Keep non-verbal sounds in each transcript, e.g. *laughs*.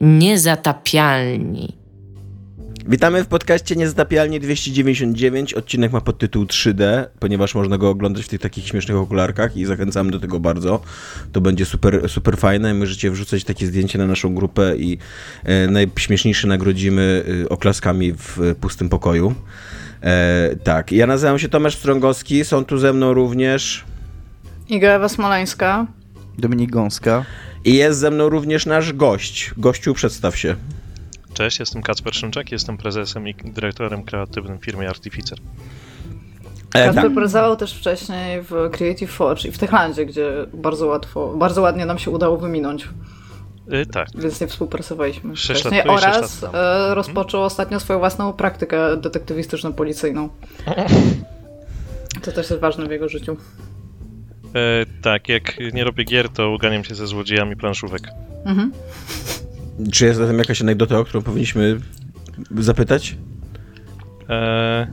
Niezatapialni. Witamy w podcaście Niezatapialnie 299. Odcinek ma podtytuł 3D, ponieważ można go oglądać w tych takich śmiesznych okularkach i zachęcamy do tego bardzo. To będzie super, super fajne. Możecie wrzucać takie zdjęcia na naszą grupę i e, najśmieszniejsze nagrodzimy e, oklaskami w pustym pokoju. E, tak, ja nazywam się Tomasz Strągowski, są tu ze mną również... Iga Ewa Smoleńska. Dominik Gąska. I jest ze mną również nasz gość. Gościu, przedstaw się. Cześć, jestem Kacper Szymczak, jestem prezesem i dyrektorem kreatywnym firmy Artificer. E, Kacper tak. pracował też wcześniej w Creative Forge i w Techlandzie, gdzie bardzo łatwo, bardzo ładnie nam się udało wyminąć. Yy, tak. Więc nie współpracowaliśmy. 6 lat oraz lat e, rozpoczął ostatnio swoją własną praktykę detektywistyczno-policyjną. *laughs* To też jest ważne w jego życiu. E, tak, jak nie robię gier, to uganiam się ze złodziejami planszówek. Mhm. Czy jest zatem jakaś anegdota, o którą powinniśmy zapytać? E,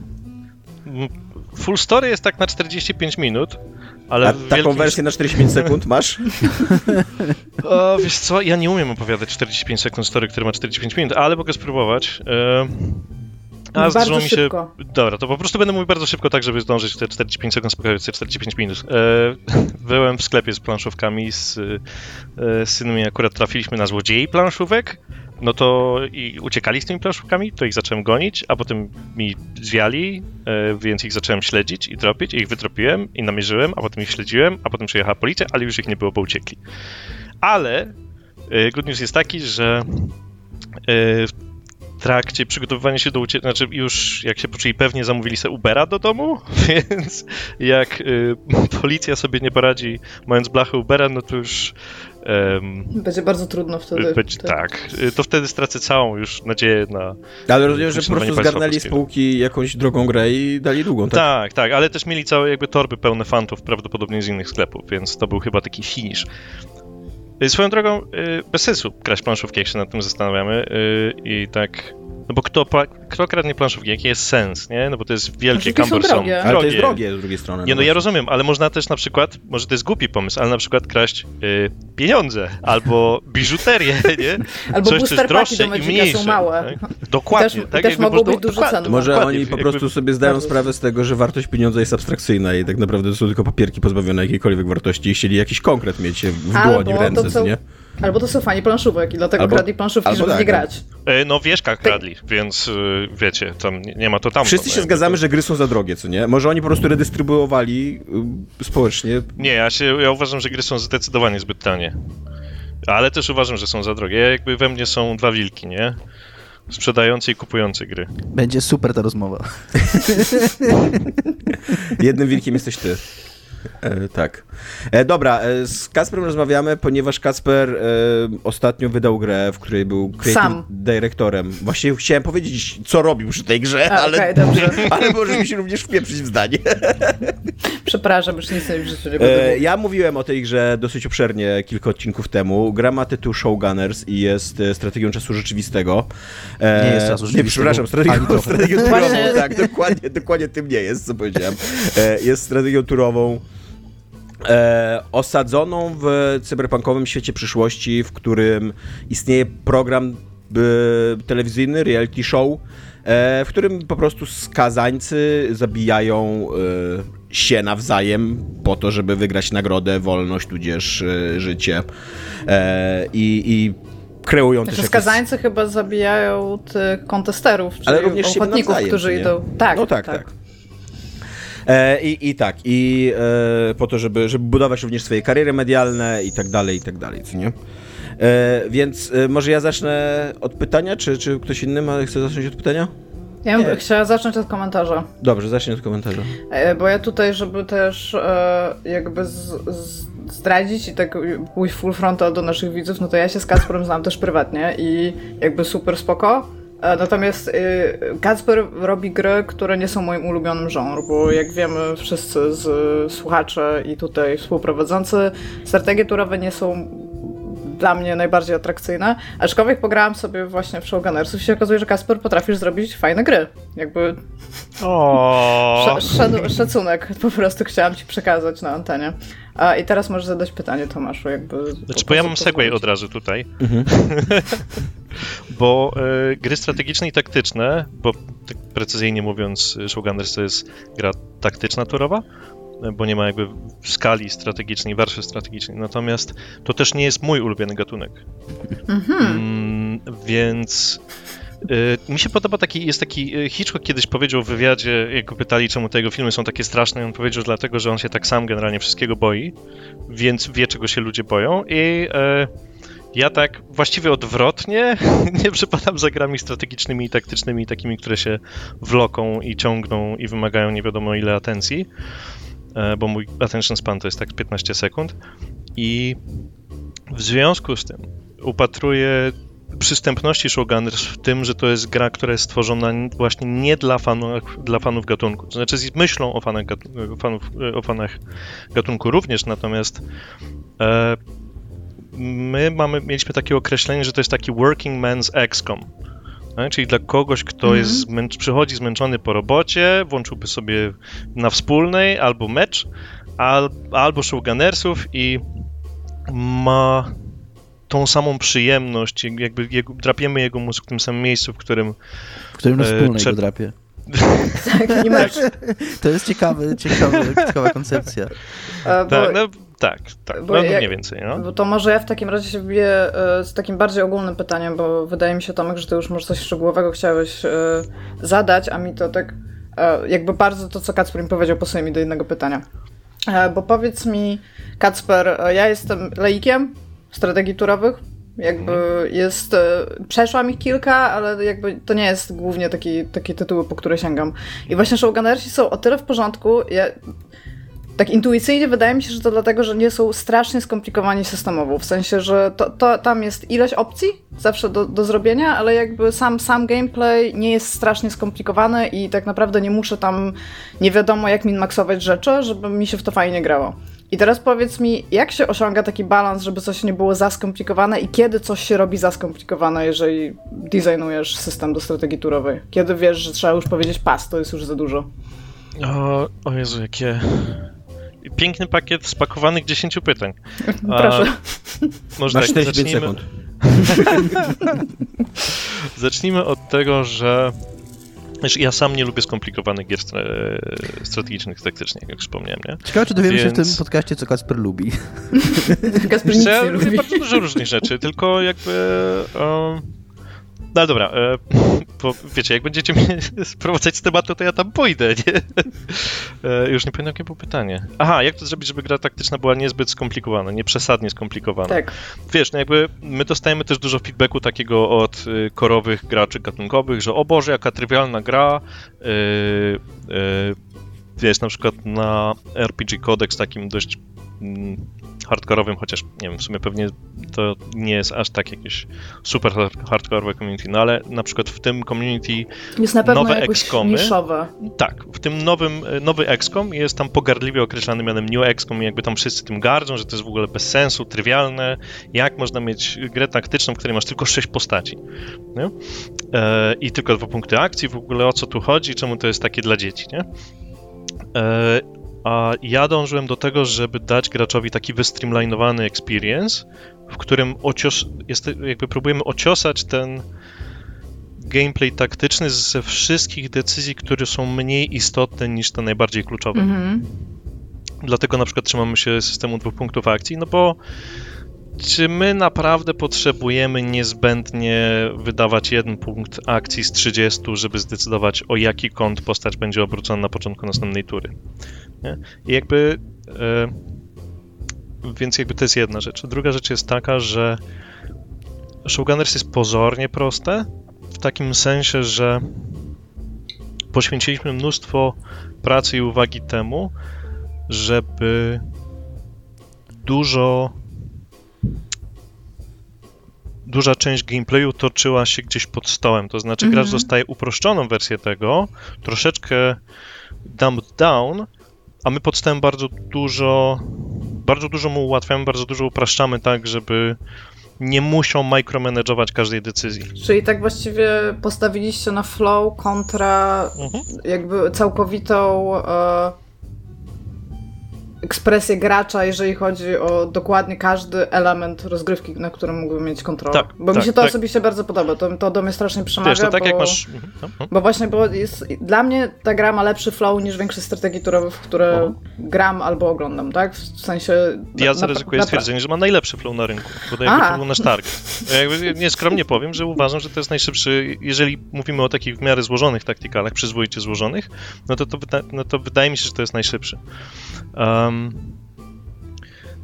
full story jest tak na 45 minut, ale... A taką wielkim... wersję na 45 sekund masz? *laughs* o, wiesz co, ja nie umiem opowiadać 45 sekund story, który ma 45 minut, ale mogę spróbować. E, a bardzo mi się. Szybko. Dobra, to po prostu będę mówił bardzo szybko, tak żeby zdążyć te 45 sekund spokojnie, 45 minut. E, *laughs* byłem w sklepie z planszówkami z, e, z synem i akurat trafiliśmy na złodziei planszówek. No to i uciekali z tymi planszówkami, to ich zacząłem gonić, a potem mi zwiali, e, więc ich zacząłem śledzić i tropić, i ich wytropiłem i namierzyłem, a potem ich śledziłem, a potem przyjechała policja, ale już ich nie było, bo uciekli. Ale e, good news jest taki, że trakcie przygotowywania się do ucieczki, znaczy już jak się poczuli pewnie zamówili sobie Ubera do domu, *laughs* więc jak y, *laughs* policja sobie nie poradzi mając blachę Ubera, no to już um, będzie bardzo trudno wtedy. Będzie, tak, y, to wtedy stracę całą już nadzieję na. Ale rozumiem, że po prostu zgarnęli spółki jakąś drogą grę i dali długą, tak? Tak, tak, ale też mieli całe jakby torby pełne fantów, prawdopodobnie z innych sklepów, więc to był chyba taki finish. Y, swoją drogą, y, bez sensu grać planszówki, jak się nad tym zastanawiamy. Y, I tak no bo kto, kto kradnie planszówki? Jaki jest sens, nie? No bo to jest wielkie cumbersome. Drogie. Ale to jest drogie z drugiej strony. Nie, no, no ja rozumiem, ale można też na przykład, może to jest głupi pomysł, ale na przykład kraść y, pieniądze albo *laughs* biżuterię, nie? Albo Coś, co jest droższe i mniejsze. są małe. Tak? Dokładnie. Też, tak? też mogą być duże ceny. Może Dokładnie. oni po prostu sobie zdają sprawę z tego, że wartość pieniądza jest abstrakcyjna i tak naprawdę to są tylko papierki pozbawione jakiejkolwiek wartości i chcieli jakiś konkret mieć w dłoni, w ręce, co... nie? Albo to są fani planszówek i dlatego albo, kradli planszówki, żeby tak, nie grać. E, no wieszka kradli, więc y, wiecie, tam nie ma to tam. Wszyscy się zgadzamy, że gry są za drogie, co nie? Może oni po prostu redystrybuowali y, społecznie. Nie, ja, się, ja uważam, że gry są zdecydowanie zbyt tanie. Ale też uważam, że są za drogie. Jakby we mnie są dwa wilki, nie? Sprzedający i kupujący gry. Będzie super ta rozmowa. *laughs* *laughs* Jednym wilkiem jesteś ty. E, tak. E, dobra, e, z Kasperem rozmawiamy, ponieważ Kasper e, ostatnio wydał grę, w której był creative Sam. dyrektorem. Właśnie chciałem powiedzieć, co robił przy tej grze, A, ale, okay, *laughs* ale możesz mi się również wpieprzyć w zdanie. Przepraszam, już nic sobie w życiu nie e, Ja mówiłem o tej grze dosyć obszernie kilka odcinków temu. Gra ma tytuł Showgunners i jest e, strategią czasu rzeczywistego. nie jest czasu rzeczywistego. Nie, przepraszam, strategią, strategią turową. Tak, dokładnie, dokładnie tym nie jest, co powiedziałem. jest strategią turową e, osadzoną w cyberpunkowym świecie przyszłości, w którym istnieje program e, telewizyjny, reality show, e, w którym po prostu skazańcy zabijają e, się nawzajem po to, żeby wygrać nagrodę, wolność, tudzież e, życie. E, I, i kreują znaczy, też skazańcy jakieś... chyba zabijają tych kontesterów, czyli Ale również ochotników, którzy idą... Tak, no tak, tak. tak. E, i, I tak, i e, po to, żeby, żeby budować również swoje kariery medialne i tak dalej, i tak dalej, co nie? E, więc e, może ja zacznę od pytania, czy, czy ktoś inny ma, chce zacząć od pytania? Ja bym chciała zacząć od komentarza. Dobrze, zacznij od komentarza. E, bo ja tutaj, żeby też e, jakby z, z zdradzić i tak pójść full frontal do naszych widzów, no to ja się z Kacprem znam też prywatnie i jakby super spoko. E, natomiast y, Kacper robi gry, które nie są moim ulubionym genre, bo jak wiemy wszyscy z słuchacze i tutaj współprowadzący, strategie turowe nie są dla mnie najbardziej atrakcyjne. Aczkolwiek pograłam sobie właśnie w Showgunnersów i się okazuje, że Kasper potrafisz zrobić fajne gry. Jakby. *laughs* Sz- szacunek po prostu chciałam ci przekazać na antenie. A, I teraz możesz zadać pytanie Tomaszu, jakby... Znaczy, bo ja mam segway od razu tutaj. Mhm. *laughs* bo e, gry strategiczne i taktyczne, bo tak precyzyjnie mówiąc, Showgunners to jest gra taktyczna turowa, bo nie ma jakby skali strategicznej, warstwy strategicznej. Natomiast to też nie jest mój ulubiony gatunek. Mm, więc mi się podoba taki, jest taki, e, Hitchcock kiedyś powiedział w wywiadzie, jak go pytali, czemu te jego filmy są takie straszne, on powiedział, że dlatego, że on się tak sam generalnie wszystkiego boi, więc wie, czego się ludzie boją. I e, ja tak właściwie odwrotnie *laughs* nie przypadam za grami strategicznymi i taktycznymi, takimi, które się wloką i ciągną i wymagają nie wiadomo ile atencji, bo mój attention span to jest tak 15 sekund. I w związku z tym upatruję przystępności Showgunners w tym, że to jest gra, która jest stworzona właśnie nie dla, fanów, dla fanów gatunku. To znaczy z myślą o fanach, fanów, o fanach gatunku również, natomiast e, my mamy, mieliśmy takie określenie, że to jest taki working man's XCOM. Tak? Czyli dla kogoś, kto Mhm. jest zmęcz, przychodzi zmęczony po robocie, włączyłby sobie na wspólnej albo mecz, al, albo Showgunnersów i ma tą samą przyjemność, jakby jego, drapiemy jego mózg w tym samym miejscu, w którym W którym E, wspólnej trzeba- go drapie. *laughs* Tak, i mecz. To jest ciekawy, ciekawy, ciekawa koncepcja. E, Bo, tak, no, tak, tak bo no, jak- mniej więcej, no. bo to może ja w takim razie się wbiję e, z takim bardziej ogólnym pytaniem, bo wydaje mi się, Tomek, że ty już może coś szczegółowego chciałeś zadać, a mi to tak jakby bardzo to, co Kacper mi powiedział, pasuje mi do innego pytania. Bo powiedz mi, Kacper, ja jestem laikiem strategii turowych. Jakby jest. e, Przeszłam ich kilka, ale jakby to nie jest głównie taki, takie tytuły, po które sięgam. I właśnie Showgunnersi są o tyle w porządku. Ja, tak intuicyjnie wydaje mi się, że to dlatego, że nie są strasznie skomplikowani systemowo. W sensie, że to, to, tam jest ileś opcji zawsze do, do zrobienia, ale jakby sam, sam gameplay nie jest strasznie skomplikowany i tak naprawdę nie muszę tam nie wiadomo jak min-maxować rzeczy, żeby mi się w to fajnie grało. I teraz powiedz mi, jak się osiąga taki balans, żeby coś nie było za skomplikowane i kiedy coś się robi za skomplikowane, jeżeli designujesz system do strategii turowej? Kiedy wiesz, że trzeba już powiedzieć pas, to jest już za dużo. O, o Jezu, jakie... Piękny pakiet spakowanych 10 pytań. *laughs* A, Proszę. Może Masz tak, 45 zacznijmy, sekund. *laughs* zacznijmy od tego, że Znaczy, ja sam nie lubię skomplikowanych gier stra- strategicznych, taktycznych, jak wspomniałem, nie? Ciekawe, czy dowiemy się w Więc- tym podcaście, co Kasper lubi. *laughs* Kasper nic Wiesz ja lubię lubi. bardzo dużo różnych rzeczy, tylko jakby... Um, no ale dobra, e, bo wiecie, jak będziecie mnie *laughs* sprowadzać z tematu, to ja tam pójdę, nie? E, już nie pamiętam, jakie było pytanie. Aha, jak to zrobić, żeby gra taktyczna była niezbyt skomplikowana, nie przesadnie skomplikowana? Tak. Wiesz, no jakby my dostajemy też dużo feedbacku takiego od y, korowych graczy gatunkowych, że o Boże, jaka trywialna gra. Y, y, wiesz, na przykład na RPG Codex takim dość hardkorowym, chociaż nie wiem, w sumie pewnie to nie jest aż tak jakieś super hard- hardkorowe community, no ale na przykład w tym community Jest na pewno Nowe XCOMy. niszowe. tak, w tym nowym, e, nowy XCOM jest tam pogardliwie określany mianem New XCOM i jakby tam wszyscy tym gardzą, że to jest w ogóle bez sensu, trywialne. Jak można mieć grę taktyczną, w której masz tylko sześć postaci? Nie? E, I tylko dwa punkty akcji, w ogóle o co tu chodzi, czemu to jest takie dla dzieci, nie? A ja dążyłem do tego, żeby dać graczowi taki wystreamlinowany experience, w którym ocios, jest, jakby próbujemy ociosać ten gameplay taktyczny ze wszystkich decyzji, które są mniej istotne niż te najbardziej kluczowe. Mhm. Dlatego na przykład trzymamy się systemu dwóch punktów akcji, no bo czy my naprawdę potrzebujemy niezbędnie wydawać jeden punkt akcji z 30, żeby zdecydować o jaki kąt postać będzie obrócona na początku następnej tury? Nie? I jakby. E, więc jakby to jest jedna rzecz. Druga rzecz jest taka, że Showgunners jest pozornie proste, w takim sensie, że poświęciliśmy mnóstwo pracy i uwagi temu, żeby dużo duża część gameplayu toczyła się gdzieś pod stołem. To znaczy, gracz Mhm. dostaje uproszczoną wersję tego, troszeczkę dumbed down, a my pod stołem bardzo dużo bardzo dużo mu ułatwiamy, bardzo dużo upraszczamy tak, żeby nie muszą micromanageować każdej decyzji. Czyli tak właściwie postawiliście na flow kontra Mhm. jakby całkowitą e, ekspresję gracza, jeżeli chodzi o dokładnie każdy element rozgrywki, na którym mógłby mieć kontrolę. Tak, bo tak, mi się to tak. osobiście bardzo podoba. To, to do mnie strasznie przemawia, Wiesz, to tak bo... jak masz... Mhm, no, no. Bo właśnie, bo jest, dla mnie ta gra ma lepszy flow niż większość strategii turowych, w które Mhm. gram albo oglądam, tak? W sensie... Ja na- zaryzykuję na- stwierdzenie, że ma najlepszy flow na rynku, bo daje jakby A. to był nasz target. Ja jakby nieskromnie powiem, że uważam, że to jest najszybszy, jeżeli mówimy o takich w miarę złożonych taktykalach, przyzwoicie złożonych, no to, to, no to wydaje mi się, że to jest najszybszy. Um,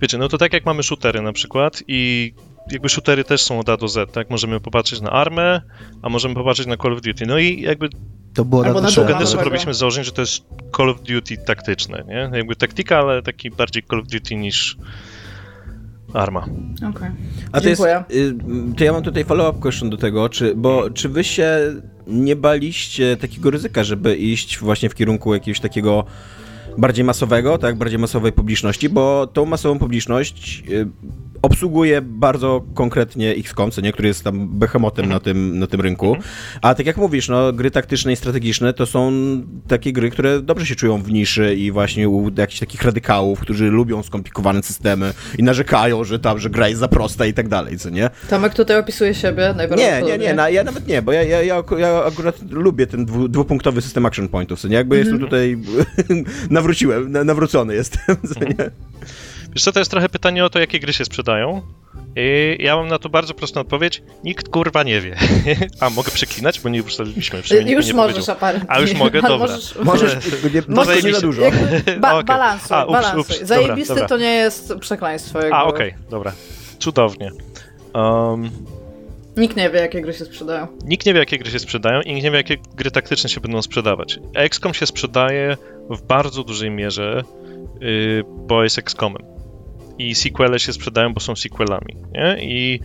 wiecie, no to tak jak mamy shootery na przykład i jakby shootery też są od A do Z, tak? Możemy popatrzeć na Armę, a możemy popatrzeć na Call of Duty. No i jakby To było Albo na nowego. robiliśmy z założenia, że to jest Call of Duty taktyczne, nie? Jakby taktyka, ale taki bardziej Call of Duty niż Arma. Okej. A to jest, Dziękuję. y, to ja mam tutaj follow-up question do tego, czy, bo czy wy się nie baliście takiego ryzyka, żeby iść właśnie w kierunku jakiegoś takiego bardziej masowego, tak, bardziej masowej publiczności, bo tą masową publiczność y, obsługuje bardzo konkretnie XCOM, co nie, który jest tam behemotem na tym, na tym rynku. A tak jak mówisz, no, gry taktyczne i strategiczne to są takie gry, które dobrze się czują w niszy i właśnie u jakichś takich radykałów, którzy lubią skomplikowane systemy i narzekają, że tam, że gra jest za prosta i tak dalej, co nie? Tomek tutaj opisuje siebie Nie, najprawdopodobniej. nie, nie, na, ja nawet nie, bo ja, ja, ja, ak- ja akurat lubię ten dwu, dwupunktowy system action pointów, co nie? Jakby jestem tutaj, *laughs* nawróciłem, na, nawrócony jestem, *laughs* nie? Wiesz co, to jest trochę pytanie o to, jakie gry się sprzedają. I ja mam na to bardzo prostą odpowiedź. Nikt kurwa nie wie. *laughs* A mogę przeklinać, bo nie ustaliliśmy. Już nie możesz, powiedział. aparat. A już *laughs* mogę? Dobra. Możesz, Możesz, nie, Możesz- możesz nie za dużo. Ba. Balansuj, A, ups, balansuj. ups, dobra, Zajebisty dobra. to nie jest przekleństwo. Jakby. A, okej, dobra. Cudownie. Um, Nikt nie wie, jakie gry się sprzedają. nikt nie wie, jakie gry się sprzedają i nikt nie wie, jakie gry taktyczne się będą sprzedawać. XCOM się sprzedaje w bardzo dużej mierze, yy, bo jest XCOMem. I sequele się sprzedają, bo są sequelami. Nie? I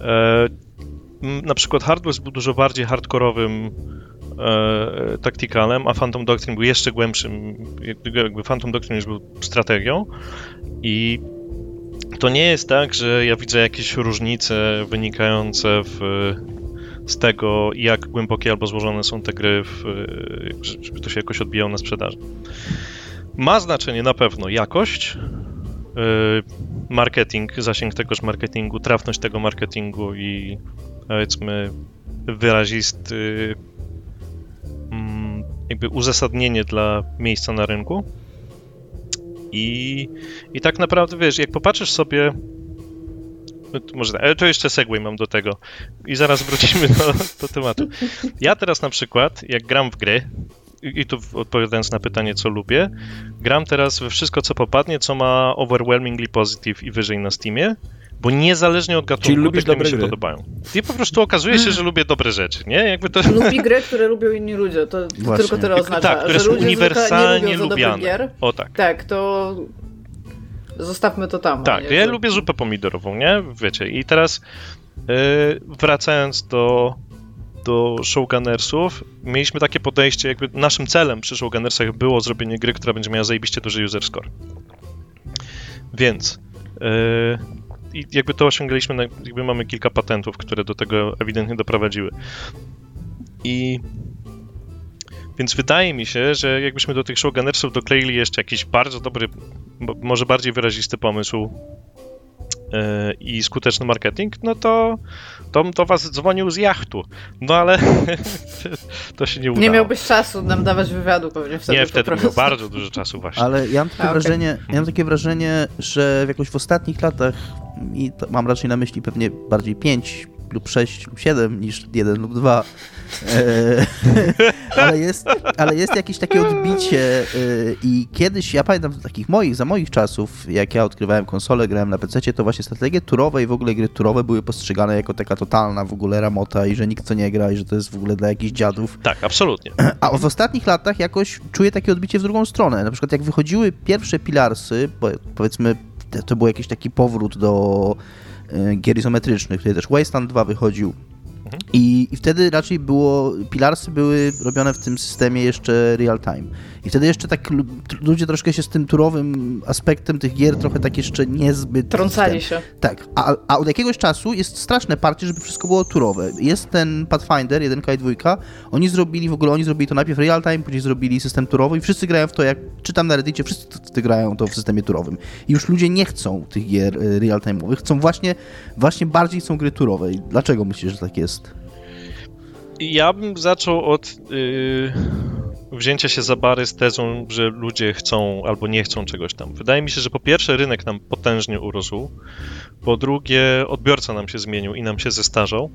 e, na przykład Hardware był dużo bardziej hardkorowym e, a Phantom Doctrine był jeszcze głębszym. Jakby Phantom Doctrine już był strategią. I to nie jest tak, że ja widzę jakieś różnice wynikające w, z tego, jak głębokie albo złożone są te gry, w, żeby to się jakoś odbijało na sprzedaży. Ma znaczenie na pewno jakość, yy, marketing, zasięg tegoż marketingu, trafność tego marketingu i powiedzmy wyrazisty mm, jakby uzasadnienie dla miejsca na rynku. I, I tak naprawdę, wiesz, jak popatrzysz sobie no może, ale to jeszcze segway mam do tego i zaraz wrócimy do, do tematu. Ja teraz na przykład, jak gram w gry, i tu odpowiadając na pytanie, co lubię, gram teraz we wszystko, co popadnie, co ma overwhelmingly positive i wyżej na Steamie, bo niezależnie od gatunku, Czyli lubisz te gry mi dobre się gry. podobają. I po prostu okazuje się, że lubię dobre rzeczy, nie? Jakby to... Lubi gry, które lubią inni ludzie. To *laughs* Właśnie. tylko tyle oznacza. tak, które że są uniwersalnie lubiane. Gier. O tak. Tak, to zostawmy to tam. Tak, ja że- lubię zupę pomidorową, nie? Wiecie, i teraz yy, wracając do, do Showgunnersów, mieliśmy takie podejście, jakby naszym celem przy Showgunnersach było zrobienie gry, która będzie miała zajebiście duży user score. Więc yy, i jakby to osiągnęliśmy, jakby mamy kilka patentów, które do tego ewidentnie doprowadziły. I więc wydaje mi się, że jakbyśmy do tych Showgunnersów dokleili jeszcze jakiś bardzo dobry, może bardziej wyrazisty pomysł e, i skuteczny marketing, no to to, to was dzwonił z jachtu. No ale *laughs* to się nie udało. Nie miałbyś czasu nam dawać wywiadu pewnie wtedy. Nie, wtedy miał bardzo dużo czasu właśnie. Ale ja mam takie, A, okej. wrażenie, ja mam takie wrażenie, że w jakoś w ostatnich latach, i to mam raczej na myśli pewnie bardziej 5 lub 6 lub 7 niż 1 lub 2, e, *laughs* ale, jest, ale jest jakieś takie odbicie e, i kiedyś, ja pamiętam takich moich, za moich czasów, jak ja odkrywałem konsolę, grałem na PC, to właśnie strategie turowe i w ogóle gry turowe były postrzegane jako taka totalna w ogóle ramota i że nikt co nie gra i że to jest w ogóle dla jakichś dziadów. Tak, absolutnie. A w ostatnich latach jakoś czuję takie odbicie w drugą stronę. Na przykład jak wychodziły pierwsze Pilarsy, powiedzmy to- był jakiś taki powrót do gier izometrycznych, tutaj też Wasteland 2 wychodził i I, I wtedy raczej było, Pilarsy były robione w tym systemie jeszcze real time. I wtedy jeszcze tak lu- ludzie troszkę się z tym turowym aspektem tych gier trochę tak jeszcze niezbyt... Trącali ten- się. Tak, a, a od jakiegoś czasu jest straszne parcie, żeby wszystko było turowe. Jest ten Pathfinder, 1 i 2, oni zrobili w ogóle, oni zrobili to najpierw real time, później zrobili system turowy i wszyscy grają w to, jak czytam na Reddicie, wszyscy grają to w systemie turowym. I już ludzie nie chcą tych gier y, real time'owych, chcą właśnie, właśnie bardziej chcą gry turowe. I dlaczego myślisz, że tak jest? Ja bym zaczął od yy, wzięcia się za bary z tezą, że ludzie chcą albo nie chcą czegoś tam. Wydaje mi się, że po pierwsze rynek nam potężnie urósł, po drugie odbiorca nam się zmienił i nam się zestarzał,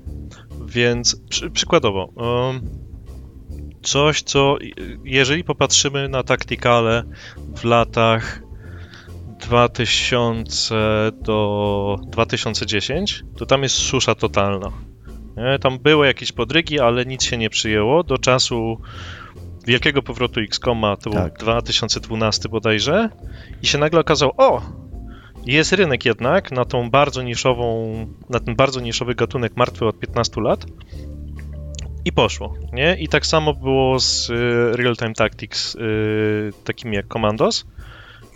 więc przy, przykładowo ym, coś, co jeżeli popatrzymy na taktykale w latach 2000 do 2010, to tam jest susza totalna. Nie? Tam były jakieś podrygi, ale nic się nie przyjęło. Do czasu wielkiego powrotu X-Koma, to Tak. był 2012 bodajże, i się nagle okazało, o, jest rynek jednak na tą bardzo niszową, na ten bardzo niszowy gatunek martwy od 15 lat. I poszło, nie? I tak samo było z y, Real Time Tactics, y, takimi jak Commandos,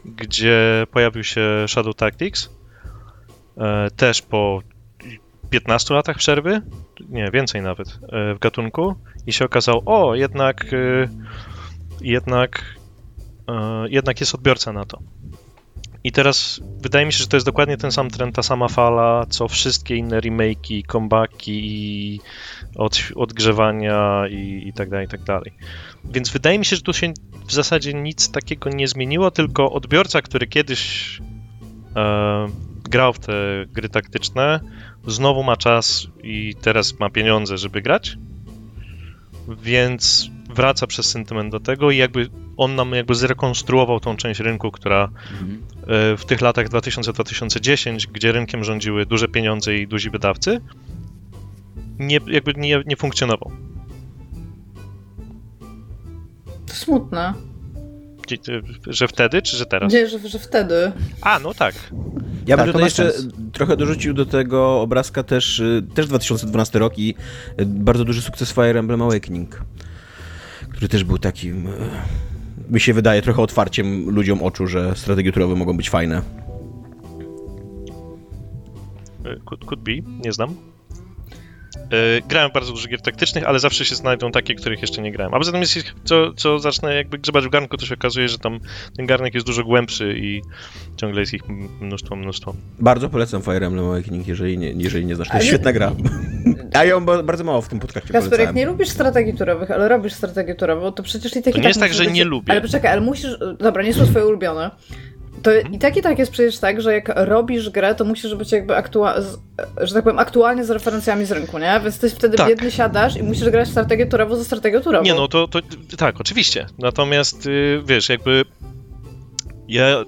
gdzie pojawił się Shadow Tactics, e, też po 15 latach przerwy, nie, więcej nawet, e, w gatunku i się okazało, o, jednak, e, jednak, e, jednak jest odbiorca na to. I teraz wydaje mi się, że to jest dokładnie ten sam trend, ta sama fala, co wszystkie inne remake'i, comebacki od, odgrzewania i, i tak dalej, i tak dalej. Więc wydaje mi się, że tu się w zasadzie nic takiego nie zmieniło, tylko odbiorca, który kiedyś e, grał w te gry taktyczne, znowu ma czas i teraz ma pieniądze, żeby grać, więc wraca przez sentyment do tego i jakby on nam jakby zrekonstruował tą część rynku, która e, w tych latach 2000-2010, gdzie rynkiem rządziły duże pieniądze i duzi wydawcy, nie, jakby nie, nie funkcjonował. To smutne. Że wtedy, czy że teraz? Nie, że, że wtedy. A, no tak. Ja bym Tak, to tutaj jeszcze sens. trochę dorzucił do tego obrazka też, y, też 2012 rok i y, bardzo duży sukces Fire Emblem Awakening, który też był takim, y, mi się wydaje, trochę otwarciem ludziom oczu, że strategie turowe mogą być fajne. Could, could be, nie znam. E, Grałem bardzo dużo gier taktycznych, ale zawsze się znajdą takie, których jeszcze nie grałem. A poza tym, jeśli co, co zacznę jakby grzebać w garnku, to się okazuje, że tam ten garnek jest dużo głębszy i ciągle jest ich mnóstwo, mnóstwo. Bardzo polecam Fire Emblem Awakening, jeżeli nie, jeżeli nie znasz. To jest świetna gra. *laughs* A ją ba- bardzo mało w tym podcaście Kasper, jak nie lubisz strategii turowych, ale robisz strategię turową, to przecież i tak To nie tak jest tak, że być... nie lubię. Ale poczekaj, ale musisz... Dobra, nie są twoje ulubione. To Mhm. i tak i tak jest przecież tak, że jak robisz grę, to musisz być jakby że tak powiem, aktualnie z referencjami z rynku, nie? Więc ty wtedy Tak. biedny siadasz i musisz grać strategię turową za strategią turową. Nie no, to, to tak, oczywiście. Natomiast y, wiesz, jakby ja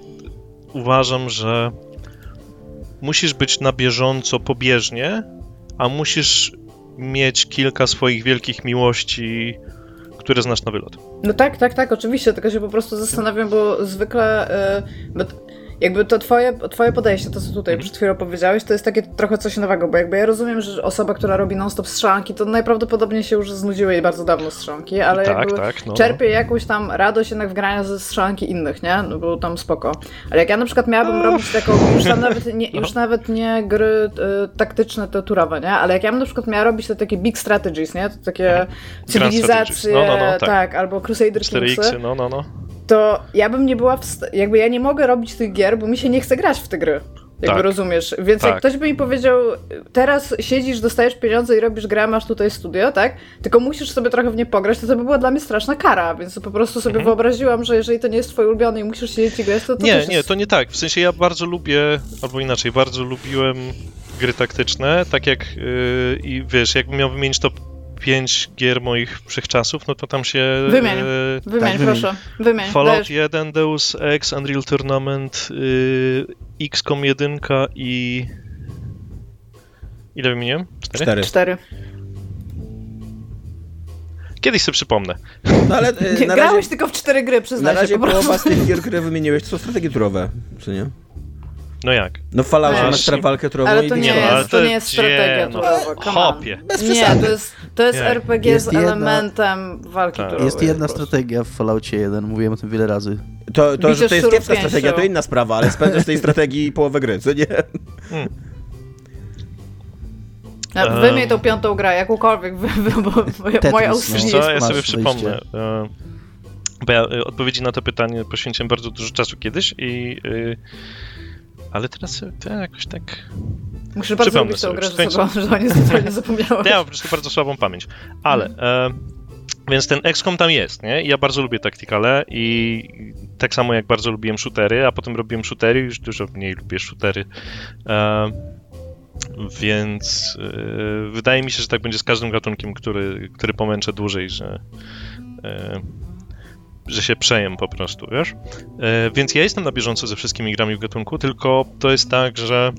uważam, że musisz być na bieżąco pobieżnie, a musisz mieć kilka swoich wielkich miłości, które znasz na wylot. No tak, tak, tak, oczywiście, tylko się po prostu zastanawiam, bo zwykle y, t- jakby to twoje, twoje podejście, to co tutaj Mhm. przed chwilą powiedziałeś, to jest takie trochę coś nowego, bo jakby ja rozumiem, że osoba, która robi non-stop strzelanki, to najprawdopodobniej się już znudziły jej bardzo dawno strzelanki, ale tak, jakby tak, no. czerpie jakąś tam radość jednak w grania ze strzelanki innych, nie? No bo tam spoko. Ale jak ja na przykład miałabym robić taką, już tam nawet nie, No. już nawet nie gry y, taktyczne, to turowe, nie? Ale jak ja bym na przykład miała robić te takie big strategies, nie? To takie cywilizacje, strategies. No, no, no, tak. tak, albo Crusader Kingsy 4X, no, no, no. To ja bym nie była w jakby ja nie mogę robić tych gier, bo mi się nie chce grać w te gry. Jakby Tak. rozumiesz. Więc Tak. jak ktoś by mi powiedział, teraz siedzisz, dostajesz pieniądze i robisz grę, masz tutaj studio, tak? Tylko musisz sobie trochę w nie pograć, to to by była dla mnie straszna kara, więc po prostu sobie Mhm. wyobraziłem, że jeżeli to nie jest twój ulubiony i musisz siedzieć i grać, to, to Nie, też nie, jest... to nie tak. W sensie ja bardzo lubię, albo inaczej, bardzo lubiłem gry taktyczne, tak jak yy, i wiesz, jakbym miał wymienić top 5 gier moich wszechczasów, no to tam się... Wymień. yy, Wymień, Tak, proszę. Wymień. Fallout dajesz. 1, Deus Ex, Unreal Tournament, yy, XCOM 1 i... Ile wymieniłem? Cztery? Cztery. Cztery. Kiedyś sobie przypomnę. No ale e, *laughs* Nie, na grałeś razie, tylko w cztery gry, na przyznaj się razie po prostu. połowa z tych *laughs* gier, które wymieniłeś, to są strategie turowe, czy nie? No jak? No w Falloutie masz teraz walkę turową Ale to nie, Nie, no, jest, ale to nie jest gdzie, strategia no. Hopie. Bez Nie, to jest, to jest Nie. RPG Jest z jedna- elementem walki Tak. Jest jedna strategia w Falloutie 1, mówiłem o tym wiele razy. To, to że to jest kiepska strategia, to inna sprawa, ale spędzasz tej strategii połowę gry, co nie? No, Ehm. Wymień tą piątą grę, jakąkolwiek, wy, wy, bo moja, Tetris, moja no. usługa Wiesz nie co, jest... ja sobie przypomnę. e, Bo ja e, odpowiedzi na to pytanie poświęciłem bardzo dużo czasu kiedyś i... Ale teraz to jakoś tak... Musisz bardzo lubić tą sobie, grę, że, że o niej zupełnie zapomniałem. Ja mam po prostu bardzo słabą pamięć. Ale... E, więc ten XCOM tam jest, nie? I ja bardzo lubię taktykale i tak samo jak bardzo lubiłem shootery, a potem robiłem shootery, już dużo mniej lubię shootery. E, więc e, wydaje mi się, że tak będzie z każdym gatunkiem, który, który pomęczę dłużej, że, e, że się przejem po prostu, wiesz? E, więc ja jestem na bieżąco ze wszystkimi grami w gatunku, tylko to jest tak, że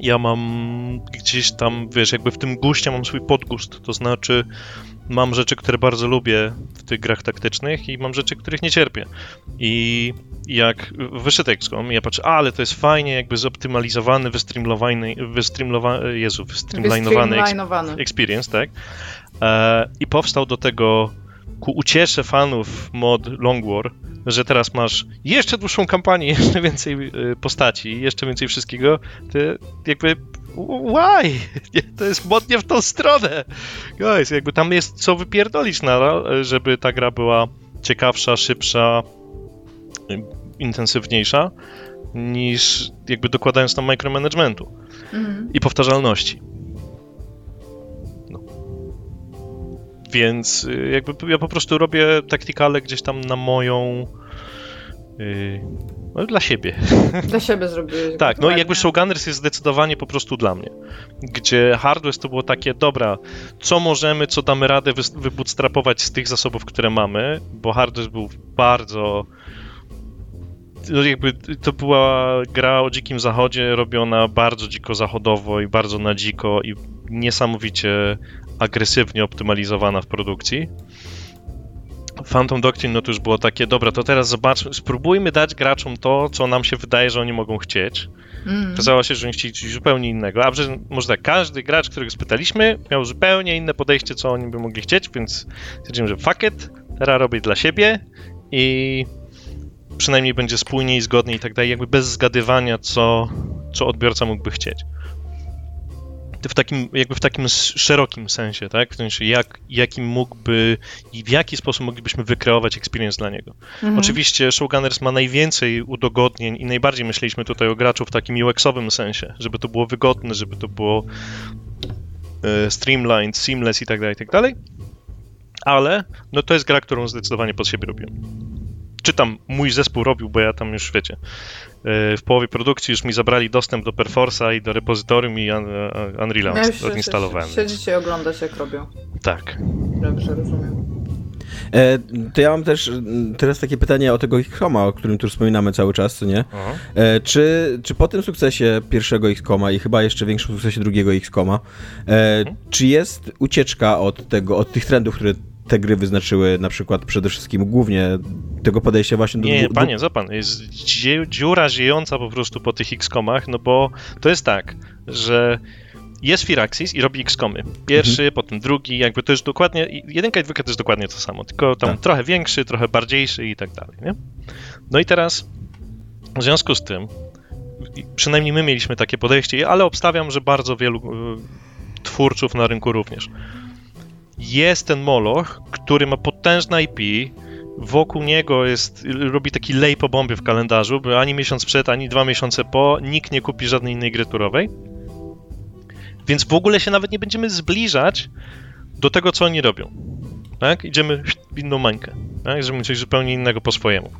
ja mam gdzieś tam, wiesz, jakby w tym guście mam swój podgust, to znaczy mam rzeczy, które bardzo lubię w tych grach taktycznych i mam rzeczy, których nie cierpię. I jak wyszedł XCOM, ja patrzę, ale to jest fajnie jakby zoptymalizowany, wystreamlowany, wystreamlowany, Jezu, Wystreamlinowany. experience, tak? E, I powstał do tego ku uciesze fanów mod Long War, że teraz masz jeszcze dłuższą kampanię, *laughs* jeszcze więcej y, postaci, jeszcze więcej wszystkiego, to jakby why? *laughs* To jest mod nie w tą stronę. Guys, jakby tam jest co wypierdolić na, żeby ta gra była ciekawsza, szybsza, y, intensywniejsza, niż jakby dokładając tam micromanagementu Mhm. i powtarzalności. Więc y, jakby ja po prostu robię taktykale gdzieś tam na moją. Yy, no, dla siebie. *laughs* Dla siebie zrobiłeś. Tak, no i jakby Showgunners jest zdecydowanie po prostu dla mnie. Gdzie Hardware to było takie, dobra, co możemy, co damy radę wys- wybootstrapować z tych zasobów, które mamy, bo Hardware był bardzo no jakby to była gra o dzikim zachodzie, robiona bardzo dziko zachodowo i bardzo na dziko i niesamowicie agresywnie optymalizowana w produkcji. Phantom Doctrine no to już było takie, dobra, to teraz zobaczmy, spróbujmy dać graczom to, co nam się wydaje, że oni mogą chcieć. Mhm. Okazało się, że oni chcieli coś zupełnie innego. A że może tak, każdy gracz, którego spytaliśmy, miał zupełnie inne podejście, co oni by mogli chcieć, więc stwierdziłem, że fuck it, teraz robię dla siebie i przynajmniej będzie spójniej, zgodniej i tak dalej, jakby bez zgadywania, co, co odbiorca mógłby chcieć. W takim, jakby w takim szerokim sensie, tak? W sensie, jak, jakim mógłby i w jaki sposób moglibyśmy wykreować experience dla niego. Mhm. Oczywiście Showgunners ma najwięcej udogodnień i najbardziej myśleliśmy tutaj o graczu w takim UX-owym sensie, żeby to było wygodne, żeby to było e, streamlined, seamless i tak dalej, i tak dalej. Ale no to jest gra, którą zdecydowanie pod siebie robiłem. Czy tam mój zespół robił, bo ja tam już wiecie, w połowie produkcji już mi zabrali dostęp do Perforce'a i do repozytorium i un, e, Unreal'a Ja już odinstalowałem. Siedzicie i oglądać jak robią. Tak. Dobrze, rozumiem. E, to ja mam też teraz takie pytanie o tego X-Koma, o którym tu wspominamy cały czas, co nie? E, czy, czy po tym sukcesie pierwszego X-Koma i chyba jeszcze większym sukcesie drugiego X-Koma, e, czy jest ucieczka od tego, od tych trendów, które te gry wyznaczyły, na przykład przede wszystkim głównie tego podejścia właśnie do... Nie, panie, za pan, jest dziura ziejąca po prostu po tych X-komach, no bo to jest tak, że jest Firaxis i robi X-komy. Pierwszy, Mhm. potem drugi, jakby to jest dokładnie, jedynka i dwójka to jest dokładnie to samo, tylko tam Tak. trochę większy, trochę bardziejszy i tak dalej, nie? No i teraz, w związku z tym, przynajmniej my mieliśmy takie podejście, ale obstawiam, że bardzo wielu y, twórców na rynku również. Jest ten Moloch, który ma potężne IP, wokół niego jest, robi taki lej po bombie w kalendarzu, bo ani miesiąc przed, ani dwa miesiące po nikt nie kupi żadnej innej gry turowej. Więc w ogóle się nawet nie będziemy zbliżać do tego, co oni robią. Tak? Idziemy w inną mańkę. Tak? Zrobimy coś zupełnie innego po swojemu.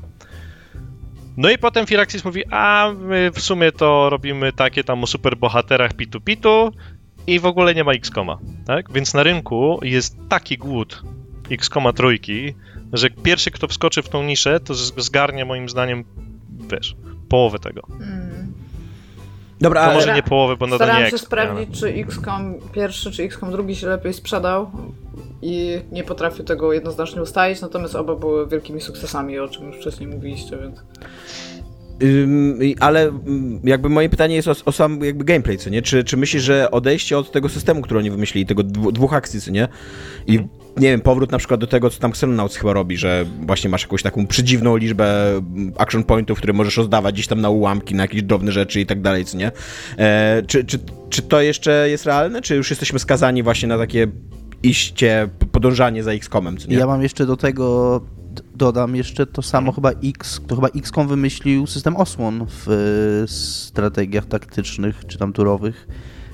No i potem Firaxis mówi, a my w sumie to robimy takie tam o superbohaterach pitu-pitu i w ogóle nie ma X-Koma. Tak? Więc na rynku jest taki głód X-Koma trójki, że pierwszy, kto wskoczy w tą niszę, to zgarnie moim zdaniem, wiesz, połowę tego. Mm. Dobra, To ale... może nie połowę, bo nadal Starałam nie się exp, sprawdzić, czy XCOM pierwszy, czy XCOM drugi się lepiej sprzedał i nie potrafię tego jednoznacznie ustalić, natomiast oba były wielkimi sukcesami, o czym już wcześniej mówiliście, więc... Ale ym, jakby moje pytanie jest o, o sam jakby gameplay, co nie? Czy, czy myślisz, że odejście od tego systemu, który oni wymyślili, tego dwu, dwóch akcji, co nie? I nie wiem, powrót na przykład do tego, co tam Xenonauts chyba robi, że właśnie masz jakąś taką przedziwną liczbę mm, action pointów, które możesz rozdawać gdzieś tam na ułamki, na jakieś drobne rzeczy i tak dalej, co nie? E, czy, czy, czy to jeszcze jest realne, czy już jesteśmy skazani właśnie na takie iście, podążanie za X-Comem, co nie? Ja mam jeszcze do tego, dodam jeszcze to samo chyba X, to chyba XCOM wymyślił system osłon w e, strategiach taktycznych czy tam turowych,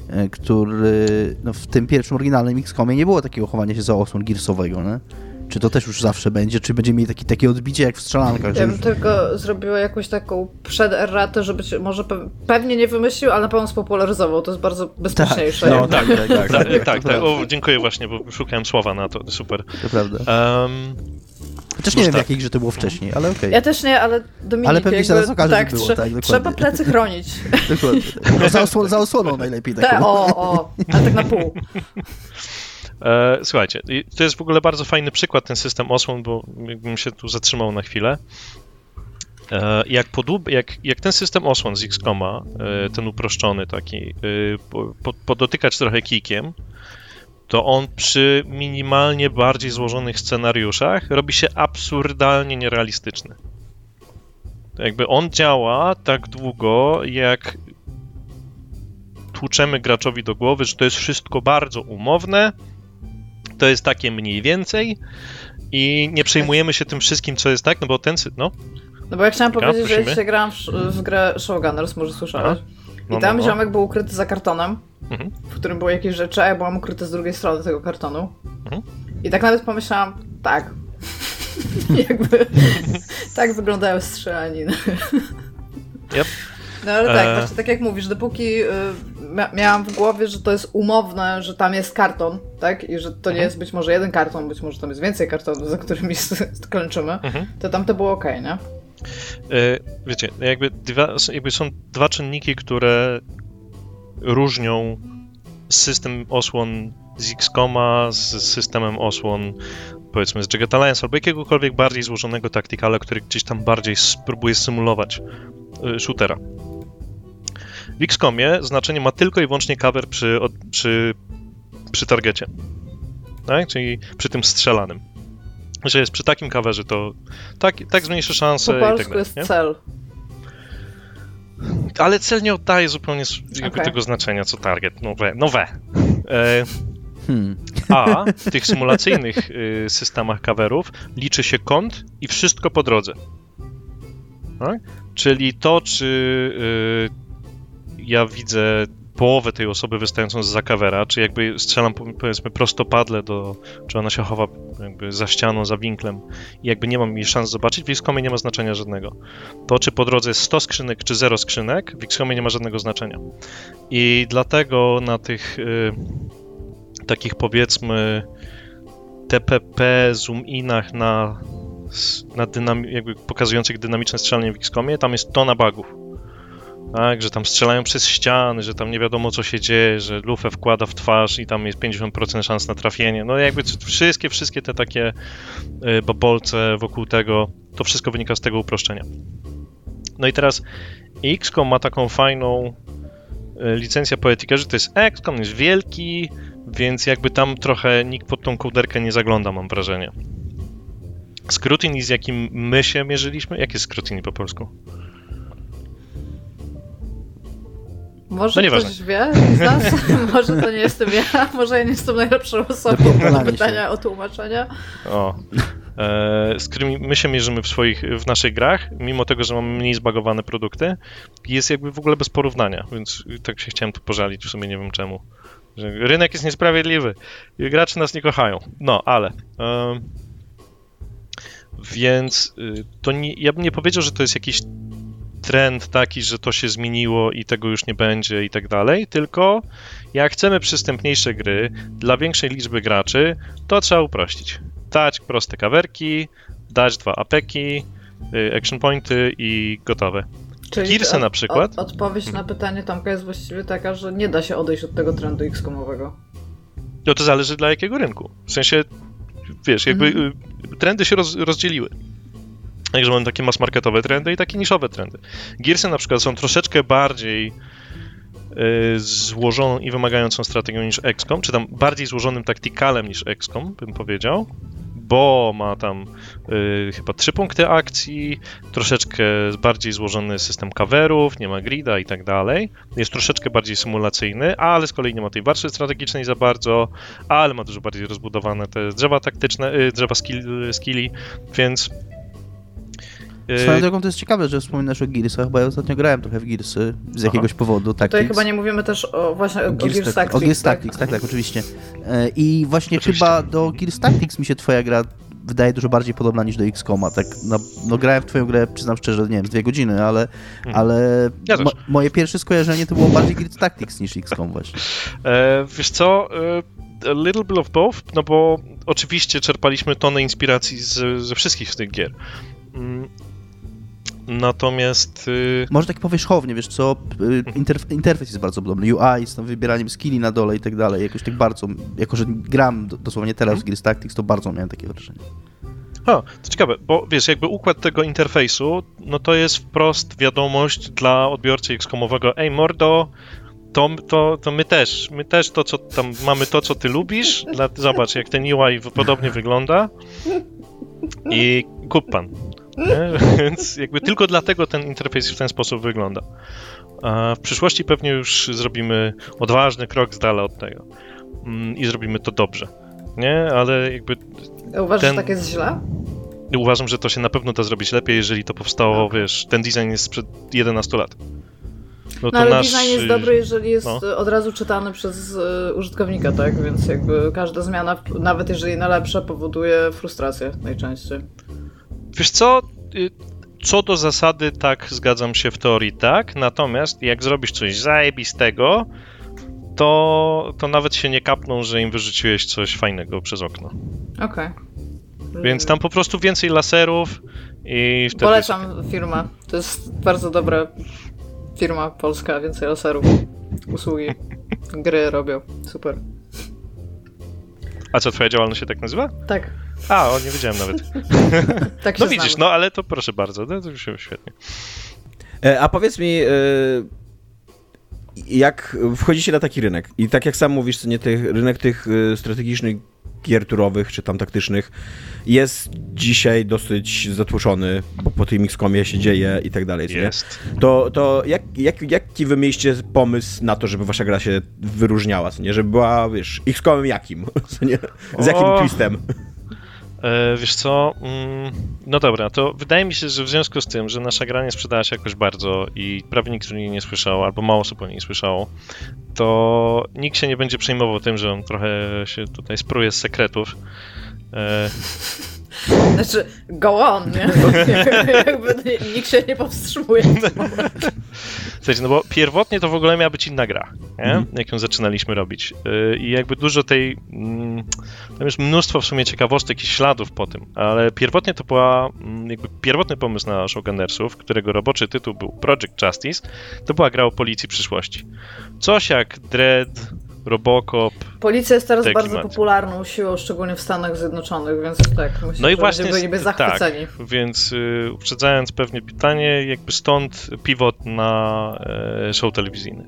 e, który no, w tym pierwszym oryginalnym XCOMie nie było takiego chowania się za osłon girsowego, nie? Czy to też już zawsze będzie, czy będziemy mieli taki, takie odbicie jak w strzelankach? Ja bym już- tylko zrobiła jakąś taką przed-erratę, żeby się, może pe pewnie nie wymyślił, ale na pewno spopularyzował. To jest bardzo bezpieczniejsze. no, tak, tak, tak, *laughs* Tak, tak, *laughs* tak, tak. prawda. O, dziękuję właśnie, bo szukałem słowa na to. Super. To prawda. Um, Chociaż nie Może wiem, w tak. jakiej grze to było wcześniej, ale okej. Ja też nie, ale Dominik, Ale pewnie się jakby, zaraz okaże, że tak, było, trze- tak, dokładnie. trzeba plecy chronić. *laughs* Dokładnie. No, za, osłon, za osłoną najlepiej. Te, Tak. o, o, ale tak na pół. E, słuchajcie, i to jest w ogóle bardzo fajny przykład, ten system osłon, bo jakbym się tu zatrzymał na chwilę. E, jak, podłub, jak, jak ten system osłon z XCOMa, e, ten uproszczony taki, e, po, po, podotykać trochę kikiem, to on przy minimalnie bardziej złożonych scenariuszach robi się absurdalnie nierealistyczny. Jakby on działa tak długo, jak tłuczemy graczowi do głowy, że to jest wszystko bardzo umowne, to jest takie mniej więcej i nie przejmujemy się tym wszystkim, co jest tak, no bo ten, no, No bo ja chciałam powiedzieć, że ja prosimy. dzisiaj grałam w, w grę Showgunners, może słyszałeś. No, I tam no, no. ziomek był ukryty za kartonem, Mhm. w którym były jakieś rzeczy, a ja byłam ukryta z drugiej strony tego kartonu. Mhm. I tak nawet pomyślałam, tak. *laughs* Jakby *laughs* tak wyglądają strzelaniny. Yep. No ale tak, E. właśnie tak jak mówisz, dopóki y, mia- miałam w głowie, że to jest umowne, że tam jest karton, tak? I że to nie Mhm. jest być może jeden karton, być może tam jest więcej kartonów, za którymi *laughs* klęczymy, Mhm. to tam to było ok, nie? E, wiecie, jakby, dwa, jakby są dwa czynniki, które różnią system osłon z XCOMa z systemem osłon powiedzmy z Jagged Alliance albo jakiegokolwiek bardziej złożonego taktykala, który gdzieś tam bardziej spróbuje symulować y, shootera. W XCOMie znaczenie ma tylko i wyłącznie cover przy, przy, przy targecie, tak? czyli przy tym strzelanym. Że jest przy takim coverze, to tak, tak zmniejszy szanse Po i tak polsku dalej. jest nie? cel. Ale cel nie oddaje zupełnie Okej. tego znaczenia co target. No we. No we. E, Hmm. a w tych symulacyjnych y, systemach coverów liczy się kąt i wszystko po drodze. Tak? Czyli to, czy y, ja widzę połowę tej osoby wystającą za covera, czy jakby strzelam po- powiedzmy prostopadle do, czy ona się chowa jakby za ścianą, za winklem i jakby nie mam jej szans zobaczyć, w XCOMie nie ma znaczenia żadnego. To, czy po drodze jest 100 skrzynek, czy 0 skrzynek, w XCOMie nie ma żadnego znaczenia. I dlatego na tych y, takich powiedzmy TPP, zoom-inach na, na jakby pokazujących dynamiczne strzelanie w XCOMie, tam jest tona bugów. Tak, że tam strzelają przez ściany, że tam nie wiadomo co się dzieje, że lufę wkłada w twarz i tam jest 50% szans na trafienie. No jakby wszystkie, wszystkie te takie y, babolce wokół tego, to wszystko wynika z tego uproszczenia. No i teraz XCOM ma taką fajną y, licencję poetykę, że to jest XCOM, jest wielki, więc jakby tam trochę nikt pod tą kołderkę nie zagląda, mam wrażenie. Scrutiny, z jakim my się mierzyliśmy? Jak jest scrutiny po polsku? Może No ktoś wie z nas? *laughs* może to nie jestem ja, może ja nie jestem najlepszą osobą do Dopowiadanie się. pytania o tłumaczenia. O. E, z którymi my się mierzymy w swoich, w naszych grach, mimo tego, że mamy mniej zbagowane produkty, jest jakby w ogóle bez porównania, więc tak się chciałem tu pożalić, w sumie nie wiem czemu. Że rynek jest niesprawiedliwy, gracze nas nie kochają. No, ale... więc y, to nie, ja bym nie powiedział, że to jest jakiś trend taki, że to się zmieniło i tego już nie będzie i tak dalej, tylko jak chcemy przystępniejsze gry dla większej liczby graczy, to trzeba uprościć. Dać proste kawerki, dać dwa apeki, y, action pointy i gotowe. Czyli od- na przykład. Od, odpowiedź na pytanie Tomka jest właściwie taka, że nie da się odejść od tego trendu X-komowego. No to zależy dla jakiego rynku. W sensie, wiesz, jakby y, trendy się roz, rozdzieliły. Także mamy takie mass marketowe trendy i takie niszowe trendy. Gearsy na przykład są troszeczkę bardziej y, złożoną i wymagającą strategią niż XCOM, czy tam bardziej złożonym taktikalem niż XCOM, bym powiedział, bo ma tam y, chyba trzy punkty akcji, troszeczkę bardziej złożony system coverów, nie ma grida i tak dalej. Jest troszeczkę bardziej symulacyjny, ale z kolei nie ma tej warstwy strategicznej za bardzo, ale ma dużo bardziej rozbudowane te drzewa taktyczne, y, drzewa skill, skilli, więc Swoją drogą to jest ciekawe, że wspominasz o Gearsach, bo ja ostatnio grałem trochę w Gearsy z jakiegoś powodu. Tutaj Tactics. chyba nie mówimy też o, właśnie o, o Gears Gears Tac- Tactics. O Gears tak? Tactics, tak, tak, oczywiście. E, I właśnie Oczywiście. chyba do Gears Tactics mi się twoja gra wydaje dużo bardziej podobna niż do XCOMa. Tak, no, no grałem w twoją grę, przyznam szczerze, nie wiem, z dwie godziny, ale, ale Mhm. Ja mo- moje pierwsze skojarzenie to było bardziej Gears Tactics niż XCOM właśnie. E, wiesz co, e, a little bit of both, no bo oczywiście czerpaliśmy tonę inspiracji z, ze wszystkich z tych gier. Natomiast y, Może tak powierzchownie, wiesz co, y, interf- interfejs jest bardzo podobny, UI z wybieraniem skilli na dole i tak dalej, jakoś tak bardzo, jako że gram do- dosłownie teraz w Gears Tactics, to bardzo miałem takie wrażenie. a, to ciekawe, bo wiesz, jakby układ tego interfejsu, no to jest wprost wiadomość dla odbiorcy XCOMowego, ej mordo, to, to, to my też, my też to, co tam mamy to, co ty lubisz, dla, zobacz, jak ten UI podobnie wygląda i kup pan. *laughs* Więc jakby tylko dlatego ten interfejs w ten sposób wygląda. A w przyszłości pewnie już zrobimy odważny krok z dala od tego. Mm, I zrobimy to dobrze. Nie, ale jakby Uważasz, ten- że tak jest źle? uważam, że to się na pewno da zrobić lepiej, jeżeli to powstało, wiesz, ten design jest sprzed 11 lat. No to ale nasz, design jest y, dobry, jeżeli jest no. y, od razu czytany przez y, użytkownika, tak? Więc jakby każda zmiana, nawet jeżeli na lepsze, powoduje frustrację najczęściej. Wiesz co, y, co do zasady tak, zgadzam się w teorii tak, natomiast jak zrobisz coś zajebistego, to, to nawet się nie kapną, że im wyrzuciłeś coś fajnego przez okno. Okej. Więc tam po prostu więcej laserów i wtedy... Polecam firmę. To jest bardzo dobra firma polska, więcej laserów. Usługi, *laughs* gry robią. Super. A co, twoja działalność się tak nazywa? Tak, A, o, nie wiedziałem nawet. *laughs* tak No widzisz, znamy. no ale to proszę bardzo, no, to już się świetnie. E, A powiedz mi, e, jak wchodzicie na taki rynek i tak jak sam mówisz, co nie, tych, rynek tych e, strategicznych gier turowych czy tam taktycznych jest dzisiaj dosyć zatłoczony, bo po tym XCOMie się dzieje i tak dalej, co nie? Jest. To, to jak, jak, jaki wy mieliście pomysł na to, żeby wasza gra się wyróżniała, co nie? Żeby była, wiesz, XCOMem jakim, *laughs* co nie? Z jakim O. twistem? E, wiesz co, mm, no dobra, to wydaje mi się, że w związku z tym, że nasza gra nie sprzedała się jakoś bardzo i prawie nikt o niej nie słyszał, albo mało osób o niej słyszało, to nikt się nie będzie przejmował tym, że on trochę się tutaj spruje z sekretów. Znaczy, go on, nie? *laughs* Jakby nikt się nie powstrzymuje. Słuchajcie, no bo pierwotnie to w ogóle miała być inna gra, nie? Mhm. jak ją zaczynaliśmy robić. Yy, I jakby dużo tej. Mm, tam jest mnóstwo w sumie ciekawostek i śladów po tym, ale pierwotnie to była. Mm, jakby pierwotny pomysł na Showgunnersów, którego roboczy tytuł był Project Justice, to była gra o policji przyszłości. Coś jak Dread, Robocop. Policja jest teraz Te bardzo klimaty. popularną siłą, szczególnie w Stanach Zjednoczonych, więc tak, myślę, No i właśnie będziemy niby zachwyceni. tak, więc y, uprzedzając pewnie pytanie, jakby stąd pivot na e, show telewizyjny.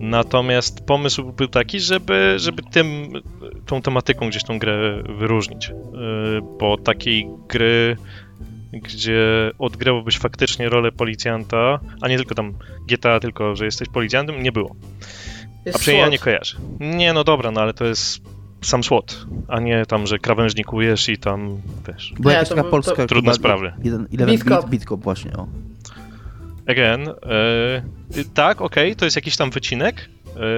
Natomiast pomysł był taki, żeby, żeby tym, tą tematyką gdzieś tą grę wyróżnić. Y, bo takiej gry, gdzie odgrywałbyś faktycznie rolę policjanta, a nie tylko tam GTA, tylko że jesteś policjantem, nie było. Jest A przynajmniej ja nie kojarzę. Nie, no dobra, no ale to jest sam SWAT, a nie tam, że krawężnikujesz i tam, wiesz... Była Nie, jakaś taka polska... to- Trudne sprawy. Jeden, Cop, właśnie, o. Again, e, tak, okej, to jest jakiś tam wycinek,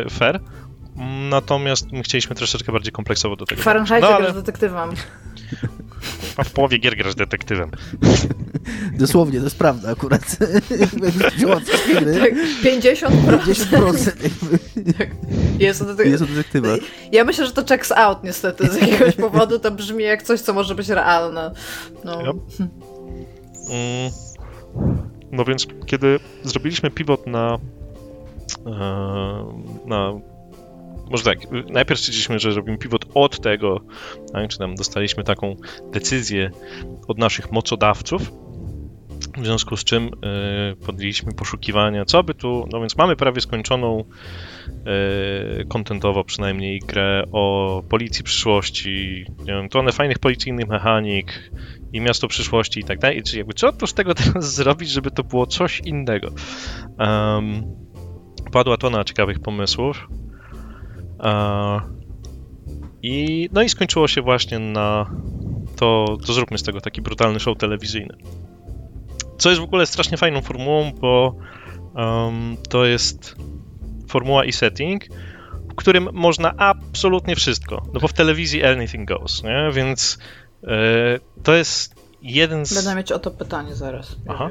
e, fair, natomiast my chcieliśmy troszeczkę bardziej kompleksowo do tego. W Fahrenheitie No, ale detektywem. A w połowie gier grasz detektywem. Dosłownie, to jest prawda akurat. *laughs* Jak wziąłem wszystkie gry, Tak, 50%. 50% jakby Jest detek- jest od detektywa. Ja myślę, że to checks out niestety z jakiegoś powodu. To brzmi jak coś, co może być realne. No. Mm, No więc, kiedy zrobiliśmy pivot na. e, na może tak, najpierw stwierdziliśmy, że robimy pivot od tego, tak, czy tam dostaliśmy taką decyzję od naszych mocodawców, W związku z czym y, podjęliśmy poszukiwania, co by tu, no więc mamy prawie skończoną y, kontentowo przynajmniej grę o policji przyszłości, nie wiem, tonę fajnych policyjnych mechanik i miasto przyszłości i tak dalej. Czy jakby co oprócz tego teraz *laughs* zrobić, żeby to było coś innego? Um, padła tona ciekawych pomysłów. I, no i skończyło się właśnie na to, to zróbmy z tego taki brutalny show telewizyjny. Co jest w ogóle strasznie fajną formułą, bo um, to jest formuła i setting, w którym można absolutnie wszystko. No bo w telewizji anything goes, nie? Więc e, to jest jeden z. Będę mieć o to pytanie zaraz. Aha.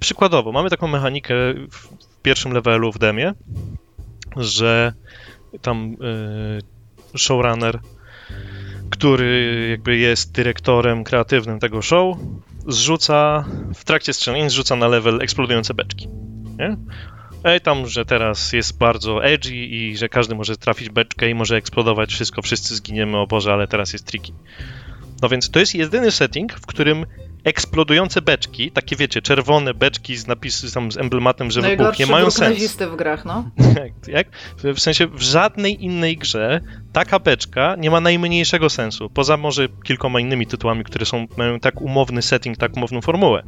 Przykładowo, mamy taką mechanikę w pierwszym levelu w demie, że tam e, showrunner, który jakby jest dyrektorem kreatywnym tego show, zrzuca, w trakcie strzelania zrzuca na level eksplodujące beczki. Nie? Ej, tam, że teraz jest bardzo edgy i że każdy może trafić beczkę i może eksplodować wszystko, wszyscy zginiemy, o Boże, ale teraz jest tricky. No więc to jest jedyny setting, w którym eksplodujące beczki, takie wiecie, czerwone beczki z napisem, tam z emblematem, że wybuchnie, mają sens. w grach, no. *laughs* jak? W sensie w żadnej innej grze taka beczka nie ma najmniejszego sensu, poza może kilkoma innymi tytułami, które są, mają tak umowny setting, tak umowną formułę.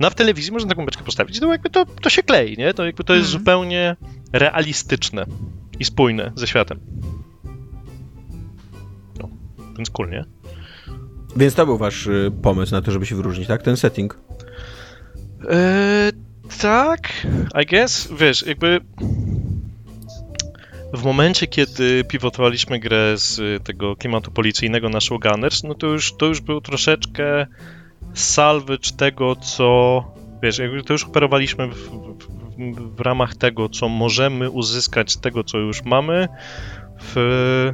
No a w telewizji można taką beczkę postawić, to jakby to, to się klei, nie? To jakby to jest mm. zupełnie realistyczne i spójne ze światem. No, więc cool, nie? Więc to był wasz y, pomysł na to, żeby się wyróżnić, tak? Ten setting? Eee, tak, I guess. Wiesz, jakby w momencie, kiedy pivotowaliśmy grę z tego klimatu policyjnego na Showgunners, no to już, to już był troszeczkę salvage tego, co... Wiesz, jakby to już operowaliśmy w, w, w ramach tego, co możemy uzyskać z tego, co już mamy w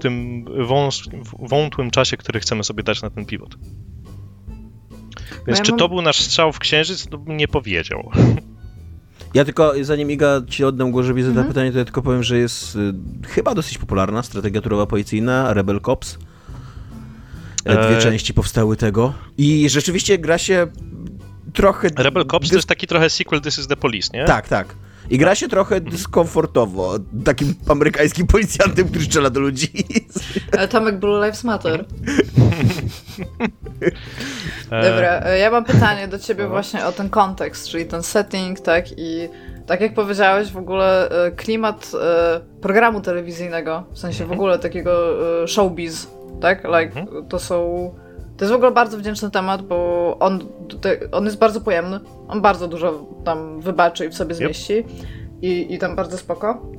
tym wąs, wątłym czasie, który chcemy sobie dać na ten pivot. Więc ja czy mam... to był nasz strzał w księżyc, to bym nie powiedział. *laughs* Ja tylko, zanim Iga ci oddam głos, żeby zadać mhm. pytanie, to ja tylko powiem, że jest y, chyba dosyć popularna strategia turowa policyjna, Rebel Cops. E, dwie e... części powstały tego. I rzeczywiście gra się trochę... Rebel Cops to jest taki trochę sequel This is the Police, nie? Tak, tak. I gra się trochę dyskomfortowo takim amerykańskim policjantem, który strzela do ludzi. *laughs* Ale Tomek Blue Lives Matter. *laughs* Dobra, e, ja mam pytanie do ciebie właśnie o ten kontekst, czyli ten setting, tak? I tak jak powiedziałeś, w ogóle e, klimat e, programu telewizyjnego, w sensie w mhm. ogóle takiego showbiz, tak? Like, mhm. to są to jest w ogóle bardzo wdzięczny temat, bo on, on jest bardzo pojemny. On bardzo dużo tam wybaczy i w sobie zmieści. Yep. I, I tam bardzo spoko.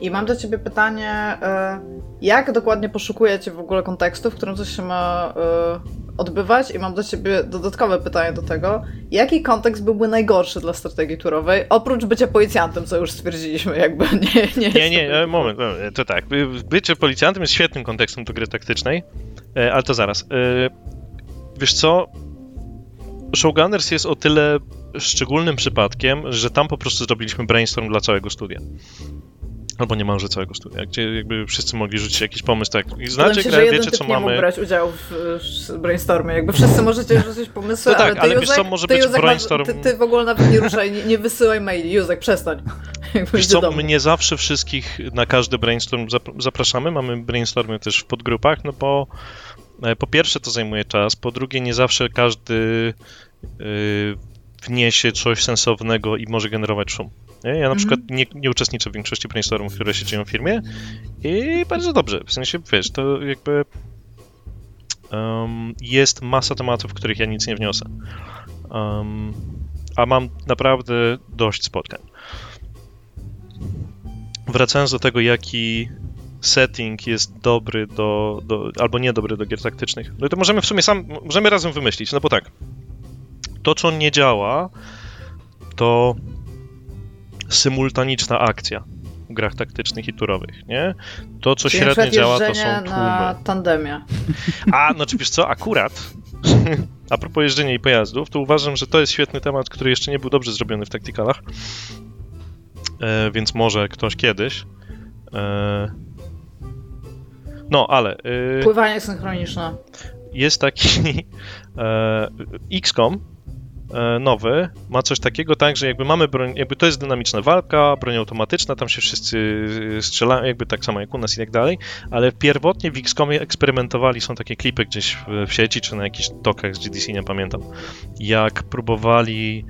I mam do ciebie pytanie, e, jak dokładnie poszukujecie w ogóle kontekstu, w którym coś się ma e, odbywać? I mam do ciebie dodatkowe pytanie do tego. Jaki kontekst byłby najgorszy dla strategii turowej, oprócz bycia policjantem, co już stwierdziliśmy, jakby *laughs* nie... Nie, nie, nie moment, to tak. Bycie policjantem jest świetnym kontekstem do gry taktycznej, e, ale to zaraz. Wiesz co? Showgunners jest o tyle szczególnym przypadkiem, że tam po prostu zrobiliśmy brainstorm dla całego studia. Albo niemalże całego studia, gdzie jakby wszyscy mogli rzucić jakiś pomysł, tak, i znacie grę, wiecie co nie mamy. Mógł brać udziału w, brainstormie, jakby wszyscy możecie *laughs* rzucić pomysły, no tak, ale ty, ale Józek, wiesz co, może być Józek, brainstorm... Ty, ty, w ogóle nawet nie ruszaj, nie, nie wysyłaj maili, Józek, przestań. *laughs* Wiesz co, my nie zawsze wszystkich na każdy brainstorm zapraszamy, mamy brainstormy też w podgrupach, no bo po pierwsze to zajmuje czas, po drugie nie zawsze każdy e, wniesie coś sensownego i może generować szum. Nie? Ja na mhm. przykład nie, nie, uczestniczę w większości brainstormów, które się dzieją w firmie i bardzo dobrze, w sensie, wiesz, to jakby um, jest masa tematów, w których ja nic nie wniosę. Um, a mam naprawdę dość spotkań. Wracając do tego, jaki setting jest dobry do, do albo niedobry do gier taktycznych. No to możemy w sumie sam, możemy razem wymyślić, no bo tak, to co nie działa, to symultaniczna akcja w grach taktycznych i turowych, nie? To, co Czyli średnio działa, to są tłumy. na tandemie. A, no czy wiesz co, akurat *laughs* a propos jeżdżenia i pojazdów, to uważam, że to jest świetny temat, który jeszcze nie był dobrze zrobiony w taktykalach, e, więc może ktoś kiedyś e, no, ale... Yy, Pływanie synchroniczne. jest taki *laughs* e, XCOM, E, nowy ma coś takiego, tak, że jakby mamy broń, jakby to jest dynamiczna walka, broń automatyczna, tam się wszyscy strzelają, jakby tak samo jak u nas i tak dalej, ale pierwotnie w XCOMie eksperymentowali, są takie klipy gdzieś w, w sieci, czy na jakichś tokach z GDC, nie pamiętam, jak próbowali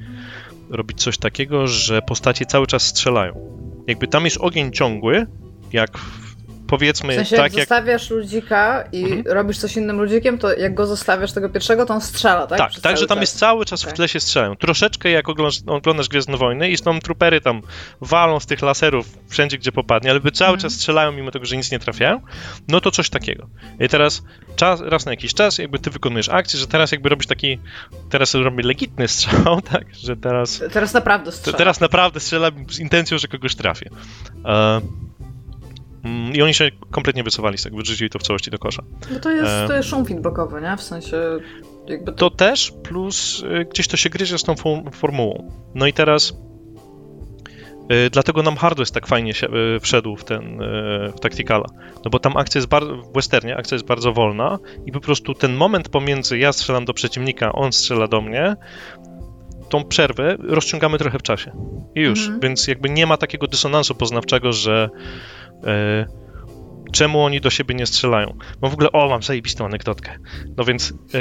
robić coś takiego, że postacie cały czas strzelają. Jakby tam jest ogień ciągły, jak w powiedzmy w sensie, tak jak zostawiasz ludzika i mhm. robisz coś innym ludzikiem, to jak go zostawiasz tego pierwszego, to on strzela, tak? Tak, tak, że tam czas. jest cały czas okay. w tle się strzelają. Troszeczkę jak oglądasz, oglądasz Gwiezdne Wojny i są trupery tam walą z tych laserów wszędzie, gdzie popadnie, ale by cały mhm. czas strzelają, mimo tego, że nic nie trafiają, no to coś takiego. I teraz czas, raz na jakiś czas jakby ty wykonujesz akcję, że teraz jakby robisz taki, teraz robię legitny strzał, *laughs* tak, że teraz... Teraz naprawdę strzela. Teraz naprawdę strzelam z intencją, że kogoś trafię. Mm, I oni się kompletnie wycofali z tego, wyrzucili to w całości do kosza. No to jest, to jest szum feedbackowy, nie? W sensie jakby... To... to też, plus y, gdzieś to się gryzie z tą formułą. No i teraz y, dlatego nam hardware tak fajnie się, y, wszedł w ten, w Tacticala. No bo tam akcja jest bardzo, w westernie akcja jest bardzo wolna i po prostu ten moment pomiędzy ja strzelam do przeciwnika, on strzela do mnie, tą przerwę rozciągamy trochę w czasie. I już. Mhm. Więc jakby nie ma takiego dysonansu poznawczego, że E, czemu oni do siebie nie strzelają. Bo w ogóle, o, mam zajebistą anegdotkę. No więc... E,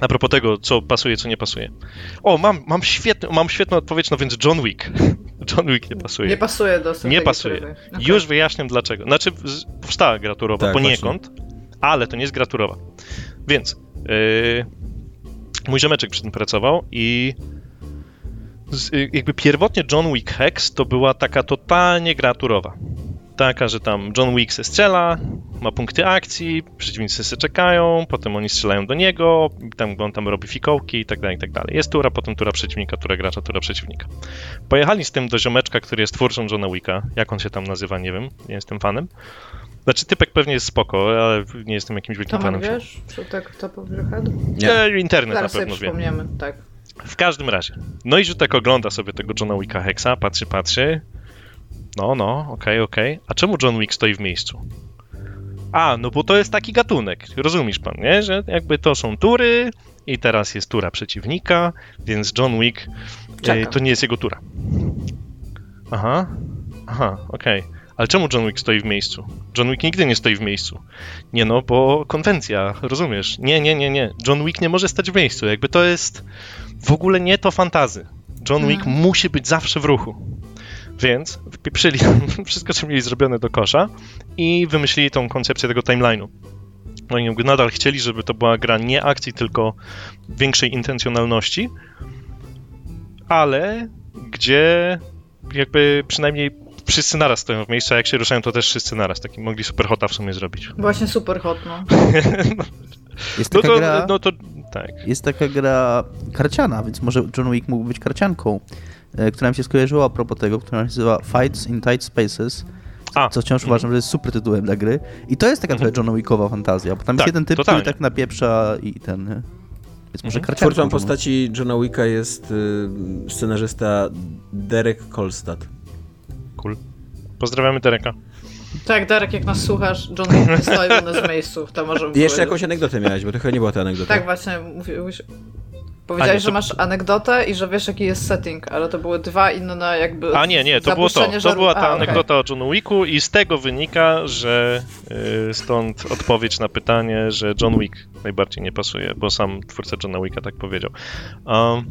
a propos tego, co pasuje, co nie pasuje. O, mam, mam, świetny, mam świetną odpowiedź, no więc John Wick. *laughs* John Wick nie pasuje. Nie pasuje do Nie pasuje. Okay. Już wyjaśniam dlaczego. Znaczy, powstała graturowa tak, poniekąd, właśnie. ale to nie jest graturowa. Więc yy, mój ziomeczek przy tym pracował i jakby pierwotnie John Wick Hex to była taka totalnie gra turowa. Taka, że tam John Wick se strzela, ma punkty akcji, przeciwnicy se czekają, potem oni strzelają do niego, tam on tam robi fikołki i tak dalej, i tak dalej. Jest tura, potem tura przeciwnika, tura gracza, tura przeciwnika. Pojechali z tym do ziomeczka, który jest twórcą Johna Wicka, jak on się tam nazywa, nie wiem, nie jestem fanem. Znaczy, typek pewnie jest spoko, ale nie jestem jakimś wielkim fanem. wiesz, czy tak to Head? Nie. Internet Zaraz na pewno wie. tak. W każdym razie. No i Rzutek ogląda sobie tego Johna Wicka Hexa, patrzy, patrzy. No, no, okej, okay, okej. Okay. A czemu John Wick stoi w miejscu? A, no bo to jest taki gatunek. Rozumiesz pan, nie? Że jakby to są tury i teraz jest tura przeciwnika, więc John Wick e, to nie jest jego tura. Aha, aha, okej. Okay. Ale czemu John Wick stoi w miejscu? John Wick nigdy nie stoi w miejscu. Nie no, bo konwencja, rozumiesz? Nie, nie, nie, nie. John Wick nie może stać w miejscu. Jakby to jest w ogóle nie to fantazy. John Wick hmm. musi być zawsze w ruchu. Więc wpieprzyli *laughs* wszystko, co mieli zrobione do kosza i wymyślili tą koncepcję tego timeline'u. Oni nadal chcieli, żeby to była gra nie akcji, tylko większej intencjonalności, ale gdzie jakby przynajmniej wszyscy naraz stoją w miejscu, a jak się ruszają, to też wszyscy naraz. Taki mogli super hota w sumie zrobić. Właśnie super hot, no. *laughs* Jest no to, gra, no to, tak. Jest taka gra karciana, więc może John Wick mógł być karcianką, e, która mi się skojarzyła a propos tego, która się nazywa Fights in Tight Spaces. A. Co wciąż uważam, że jest super tytułem dla gry. I to jest taka trochę mhm. John Wickowa fantazja, bo tam tak, jest jeden typ, totalnie. który tak napieprza i ten... Więc może mhm. Twórcą postaci Johna Wicka jest y, scenarzysta Derek Kolstad. Cool. Pozdrawiamy Dereka. Tak, Darek, jak nas słuchasz, John nie stoi u nas w miejscu, to możemy Jeszcze powiedzieć. jakąś anegdotę miałeś, bo to chyba nie była ta anegdota. Tak, właśnie, mówiłeś... Powiedziałeś, że masz anegdotę i że wiesz, jaki jest setting, ale to były dwa inne jakby. A nie, nie, to było to. To była ta A, anegdota okay. o John Wicku i z tego wynika, że yy, stąd odpowiedź na pytanie, że John Wick najbardziej nie pasuje, bo sam twórca Johna Wicka tak powiedział. Um,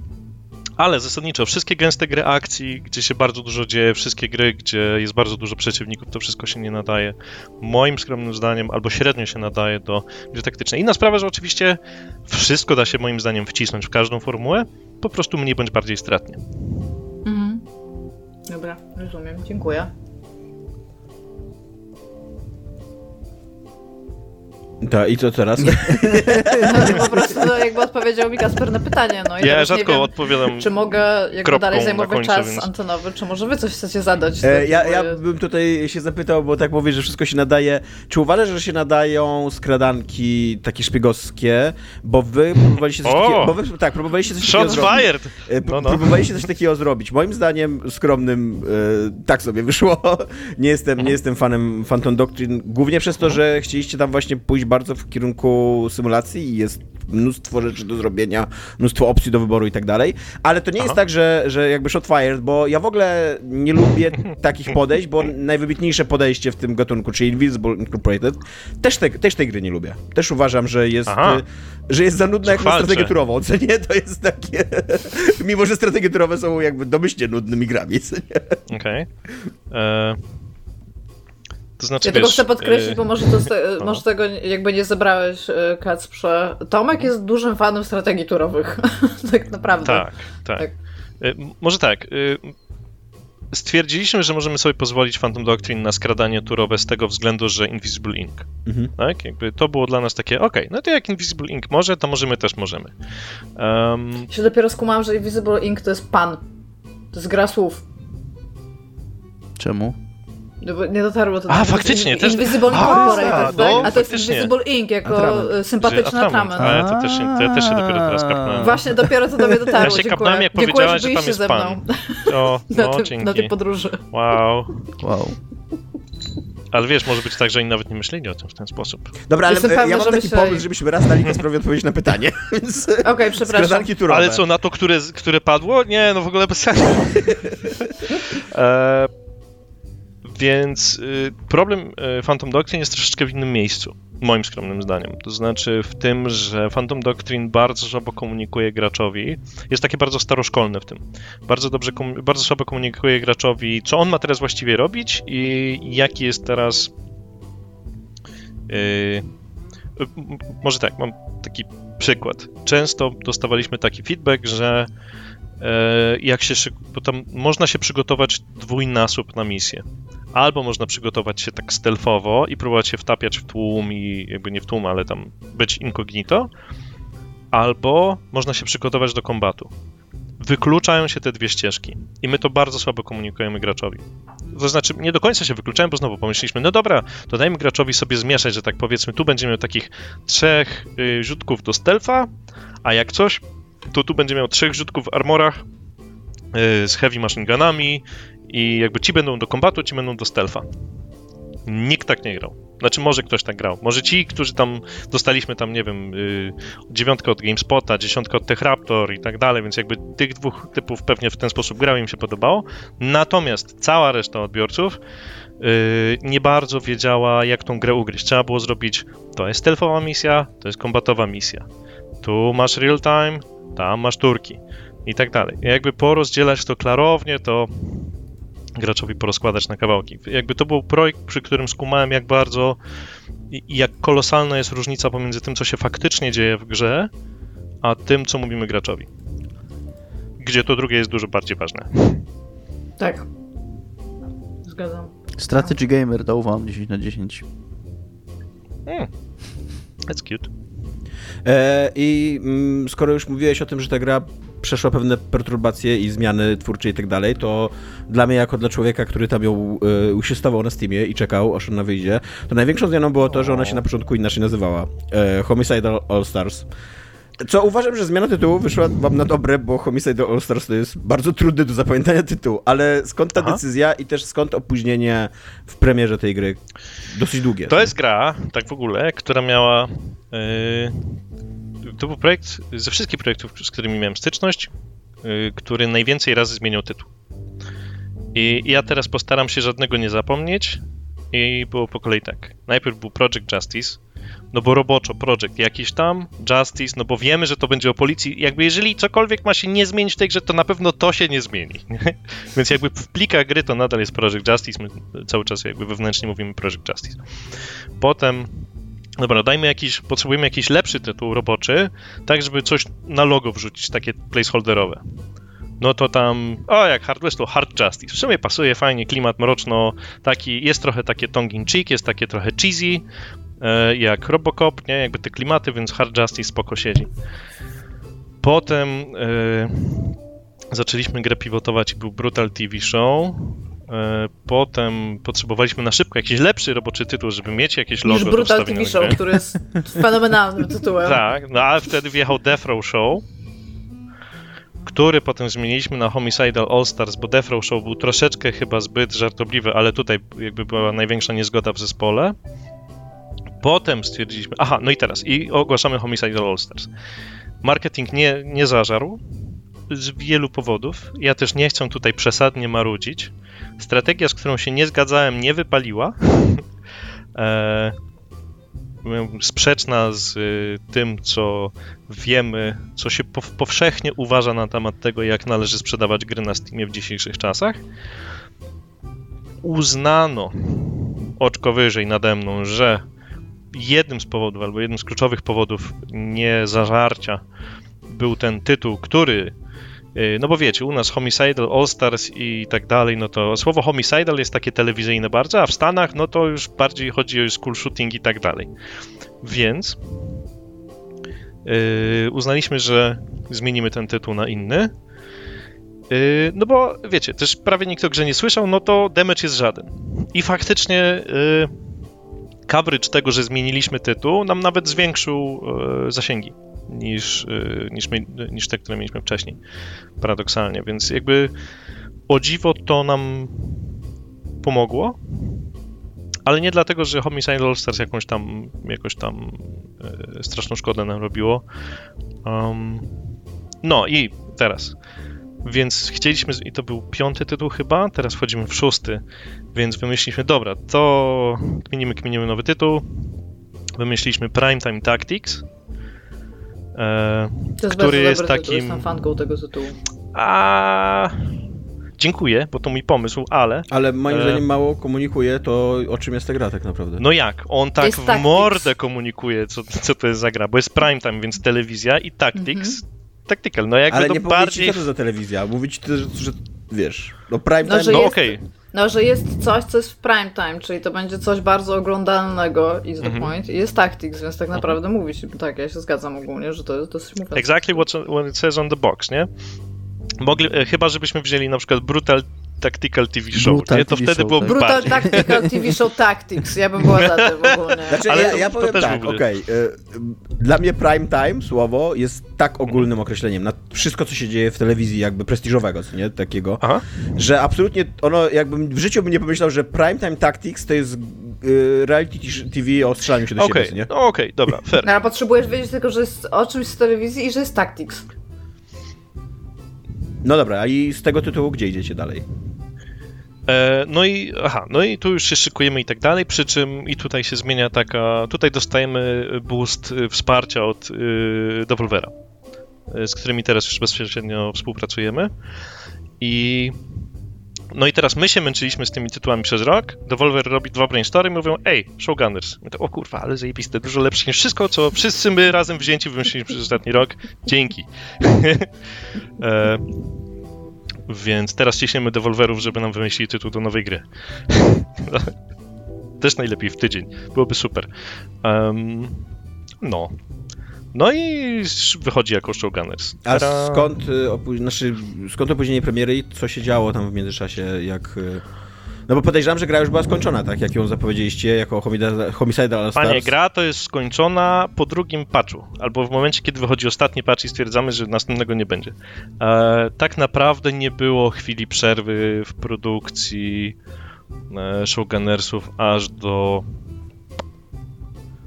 ale zasadniczo wszystkie gęste gry akcji, gdzie się bardzo dużo dzieje, wszystkie gry, gdzie jest bardzo dużo przeciwników, to wszystko się nie nadaje. Moim skromnym zdaniem, albo średnio się nadaje do gry taktycznej. Inna sprawa, że oczywiście wszystko da się moim zdaniem wcisnąć w każdą formułę, po prostu mniej bądź bardziej stratnie. Mhm. Dobra, rozumiem. Dziękuję. Tak, i co teraz? *laughs* No, po prostu no, jakby odpowiedział mi Kasper na pytanie. No, i ja rzadko wiem, odpowiadam. Czy mogę jakby dalej zajmować końcu, czas więc... antenowy, czy może wy coś chcecie zadać? E, ja, ja bym tutaj się zapytał, bo tak mówię, że wszystko się nadaje. Czy uważasz, że się nadają skradanki takie szpiegowskie, bo wy próbowaliście coś takiego... Bo wy, tak, próbowaliście coś Shots takiego fired! E, no, no. Próbowaliście coś takiego zrobić. Moim zdaniem skromnym e, tak sobie wyszło. *laughs* nie jestem, nie jestem fanem Phantom Doctrine, głównie przez to, że chcieliście tam właśnie pójść bardzo w kierunku symulacji i jest mnóstwo rzeczy do zrobienia, mnóstwo opcji do wyboru i tak dalej, ale to nie Aha. jest tak, że, że jakby shot fired, bo ja w ogóle nie lubię takich *laughs* podejść, bo najwybitniejsze podejście w tym gatunku, czyli Invisible Incorporated, też, te, też tej gry nie lubię. Też uważam, że jest, Aha. y, że jest za nudna jak na strategię turową, co nie? To jest takie... *laughs* Mimo, że strategie turowe są jakby domyślnie nudnymi grami, co nie? Okej. To znaczy, Ja tylko wiesz, chcę podkreślić, e, bo może, to, *laughs* no. może tego jakby nie zebrałeś, e, Kacprze. Tomek jest dużym fanem strategii turowych. *laughs* tak naprawdę. Tak, tak. Tak. M- Może tak. Stwierdziliśmy, że możemy sobie pozwolić Phantom Doctrine na skradanie turowe z tego względu, że Invisible Ink. Mhm. Tak? Jakby to było dla nas takie, okej, no to jak Invisible Ink może, to może my też możemy. Um, Ja się dopiero skumałam, że Invisible Ink to jest pan. To jest gra słów. Czemu? No bo Nie dotarło to A, do faktycznie, też- Invisible A, Incorporated, tak? no, A to jest. Invisible Ink jako Atrament. sympatyczny Atrament. A to też, się- to ja też się dopiero teraz kapnąłem. Właśnie dopiero to do mnie dotarło. Ja się Dziękuję. kapnąłem, jak Dziękuję, powiedziałaś, że tam jest ze pan. mną O, *laughs* na, no, tym, dzięki. na tej podróży. Wow. Wow. Ale wiesz, może być tak, że oni nawet nie myśleli o tym w ten sposób. Dobra, ale pewna, ja mam taki myśleli. pomysł, żebyśmy raz dali Kasprowi odpowiedź na pytanie, *laughs* więc... Okej, przepraszam. Skradanki turowe. Ale co, na to, które, które padło? Nie, no w ogóle bez sensu. *laughs* e, więc y, problem y, Phantom Doctrine jest troszeczkę w innym miejscu, moim skromnym zdaniem. To znaczy w tym, że Phantom Doctrine bardzo słabo komunikuje graczowi. Jest takie bardzo staroszkolne w tym. Bardzo dobrze, bardzo słabo komunikuje graczowi, co on ma teraz właściwie robić i jaki jest teraz... y, y, m- może tak, mam taki przykład. Często dostawaliśmy taki feedback, że e, jak się bo tam można się przygotować dwójnasób na misję. Albo można przygotować się tak stealthowo i próbować się wtapiać w tłum i jakby nie w tłum, ale tam być incognito. Albo można się przygotować do kombatu. Wykluczają się te dwie ścieżki i my to bardzo słabo komunikujemy graczowi. To znaczy, nie do końca się wykluczają, bo znowu pomyśleliśmy, no dobra, to dajmy graczowi sobie zmieszać, że tak powiedzmy, tu będziemy miał takich trzech y, rzutków do stealtha, a jak coś, to tu będzie miał trzech rzutków w armorach y, z heavy machine gunami i jakby ci będą do kombatu, ci będą do stealtha. Nikt tak nie grał. Znaczy, może ktoś tak grał. Może ci, którzy tam dostaliśmy tam, nie wiem, y, dziewiątkę od GameSpota, dziesiątkę od TechRaptor i tak dalej, więc jakby tych dwóch typów pewnie w ten sposób grał, im się podobało. Natomiast cała reszta odbiorców y, nie bardzo wiedziała, jak tą grę ugryźć. Trzeba było zrobić, to jest stealthowa misja, to jest kombatowa misja. Tu masz real time, tam masz turki i tak dalej. I jakby porozdzielać to klarownie, to graczowi porozkładać na kawałki. Jakby to był projekt, przy którym skumałem, jak bardzo i jak kolosalna jest różnica pomiędzy tym, co się faktycznie dzieje w grze, a tym, co mówimy graczowi. Gdzie to drugie jest dużo bardziej ważne. *laughs* Tak. Zgadzam. Strategy Gamer dał wam 10 na 10. Hmm. That's cute. E, I mm, skoro już mówiłeś o tym, że ta gra przeszła pewne perturbacje i zmiany twórcze i tak dalej, to dla mnie, jako dla człowieka, który tam ją e, usistował na Steamie i czekał, aż ona wyjdzie, to największą zmianą było to, że ona się na początku inaczej nazywała. E, Homicidal All Stars. Co uważam, że zmiana tytułu wyszła wam na dobre, bo Homicide All Stars to jest bardzo trudny do zapamiętania tytuł, ale skąd ta Aha. decyzja i też skąd opóźnienie w premierze tej gry? Dosyć długie. To jest gra, tak w ogóle, która miała. Yy, to był projekt ze wszystkich projektów, z którymi miałem styczność, yy, który najwięcej razy zmieniał tytuł. I ja teraz postaram się żadnego nie zapomnieć. I było po kolei tak. Najpierw był Project Justice, no bo roboczo Project jakiś tam, Justice, no bo wiemy, że to będzie o policji. Jakby jeżeli cokolwiek ma się nie zmienić w tej grze, to na pewno to się nie zmieni. *laughs* Więc jakby w plikach gry to nadal jest Project Justice, my cały czas jakby wewnętrznie mówimy Project Justice. Potem, dobra, dajmy jakiś, potrzebujemy jakiś lepszy tytuł roboczy, tak żeby coś na logo wrzucić, takie placeholderowe. No to tam, o jak Hard West to Hard Justice. W sumie pasuje fajnie, klimat mroczno, taki, jest trochę takie tongue in cheek, jest takie trochę cheesy, e, jak Robocop, nie, jakby te klimaty, więc Hard Justice spoko siedzi. Potem e, zaczęliśmy grę pivotować i był Brutal TV Show. E, Potem potrzebowaliśmy na szybko jakiś lepszy roboczy tytuł, żeby mieć jakieś logo Niż Brutal TV Show, który jest *laughs* fenomenalnym tytułem. Tak, no ale wtedy wjechał Death Row Show, który potem zmieniliśmy na Homicidal All Stars, bo Death Row Show był troszeczkę chyba zbyt żartobliwy, ale tutaj jakby była największa niezgoda w zespole. Potem stwierdziliśmy, aha, no i teraz, i ogłaszamy Homicidal All Stars. Marketing nie, nie zażarł z wielu powodów. Ja też nie chcę tutaj przesadnie marudzić. Strategia, z którą się nie zgadzałem, nie wypaliła. *laughs* e, sprzeczna z y, tym, co wiemy, co się powszechnie uważa na temat tego, jak należy sprzedawać gry na Steamie w dzisiejszych czasach. Uznano oczko wyżej nade mną, że jednym z powodów, albo jednym z kluczowych powodów nie zażarcia był ten tytuł, który no bo wiecie, u nas Homicidal, All Stars i tak dalej, no to słowo Homicidal jest takie telewizyjne bardzo, a w Stanach no to już bardziej chodzi o school shooting i tak dalej. Więc yy, uznaliśmy, że zmienimy ten tytuł na inny. Yy, no bo wiecie, też prawie nikt o grze nie słyszał, no to damage jest żaden. I faktycznie yy, coverage tego, że zmieniliśmy tytuł, nam nawet zwiększył e, zasięgi niż, e, niż, niż te, które mieliśmy wcześniej. Paradoksalnie, więc jakby o dziwo to nam pomogło, ale nie dlatego, że Homicide All Stars jakąś tam, jakoś tam e, straszną szkodę nam robiło. Um, no i teraz więc chcieliśmy, i to był piąty tytuł chyba, teraz wchodzimy w szósty, więc wymyśliliśmy, dobra, to kminimy, kminimy nowy tytuł, wymyśliliśmy Primetime Tactics, e, to jest który jest takim... Tytuł, jestem fanką tego tytułu. A... Dziękuję, bo to mój pomysł, ale... Ale moim e... zdaniem mało komunikuje to, o czym jest ta gra tak naprawdę. No jak? On tak jest w tactics. mordę komunikuje, co, co to jest za gra, bo jest primetime, więc telewizja i Tactics mm -hmm tactical, no jakby Ale to nie bardziej... co to za telewizja, mówić, że, że wiesz, no prime time... No, no okej. Okay. No, że jest coś, co jest w prime time, czyli to będzie coś bardzo oglądalnego, is the -hmm. point, i jest tactics, więc tak mhm. naprawdę mm -hmm. mówić, tak, ja się zgadzam ogólnie, że to jest dosyć mówiące. Exactly what, what it says on the box, nie? Mogli, e, chyba, żebyśmy wzięli na przykład Brutal Tactical TV Show, Brutal nie? To TV wtedy show, byłoby tak. Brutal bardziej. Tactical TV Show Tactics, ja bym była za tym *laughs* ogólnie. Znaczy, Ale ja, ja powiem tak, okej, okay. Dla mnie prime time słowo jest tak ogólnym określeniem na wszystko, co się dzieje w telewizji jakby prestiżowego, nie? Takiego, Aha. że absolutnie ono, jakbym w życiu bym nie pomyślał, że prime time tactics to jest y, reality TV o strzelaniu się do okay. siebie, nie? No okej, okay, dobra, *laughs* fair. No, ale potrzebujesz wiedzieć tylko, że jest o czymś z telewizji i że jest tactics. No dobra, a i z tego tytułu gdzie idziecie dalej? E, no i aha, no i tu już się szykujemy i tak dalej, przy czym i tutaj się zmienia taka, tutaj dostajemy boost wsparcia od y, Devolvera, y, z którymi teraz już bezpośrednio współpracujemy i no i teraz my się męczyliśmy z tymi tytułami przez rok, Devolver robi dwa brainstormy i mówią, ej, Showgunners. My to, o kurwa, ale zajebiste, dużo lepsze niż wszystko, co wszyscy my razem wzięci wymyśliliśmy przez ostatni rok. Dzięki. *laughs* e, więc teraz ciśniemy devolverów, żeby nam wymyślili tytuł do nowej gry. *laughs* Też najlepiej w tydzień. Byłoby super. Um, no. No i wychodzi jako Showgunners. A skąd, y, znaczy, skąd opóźnienie premiery i co się działo tam w międzyczasie, jak... No bo podejrzewam, że gra już była skończona, tak? Jak ją zapowiedzieliście, jako Homicide All Stars. Panie, gra to jest skończona po drugim patchu, albo w momencie, kiedy wychodzi ostatni patch i stwierdzamy, że następnego nie będzie. E, tak naprawdę nie było chwili przerwy w produkcji e, Showgunnersów aż do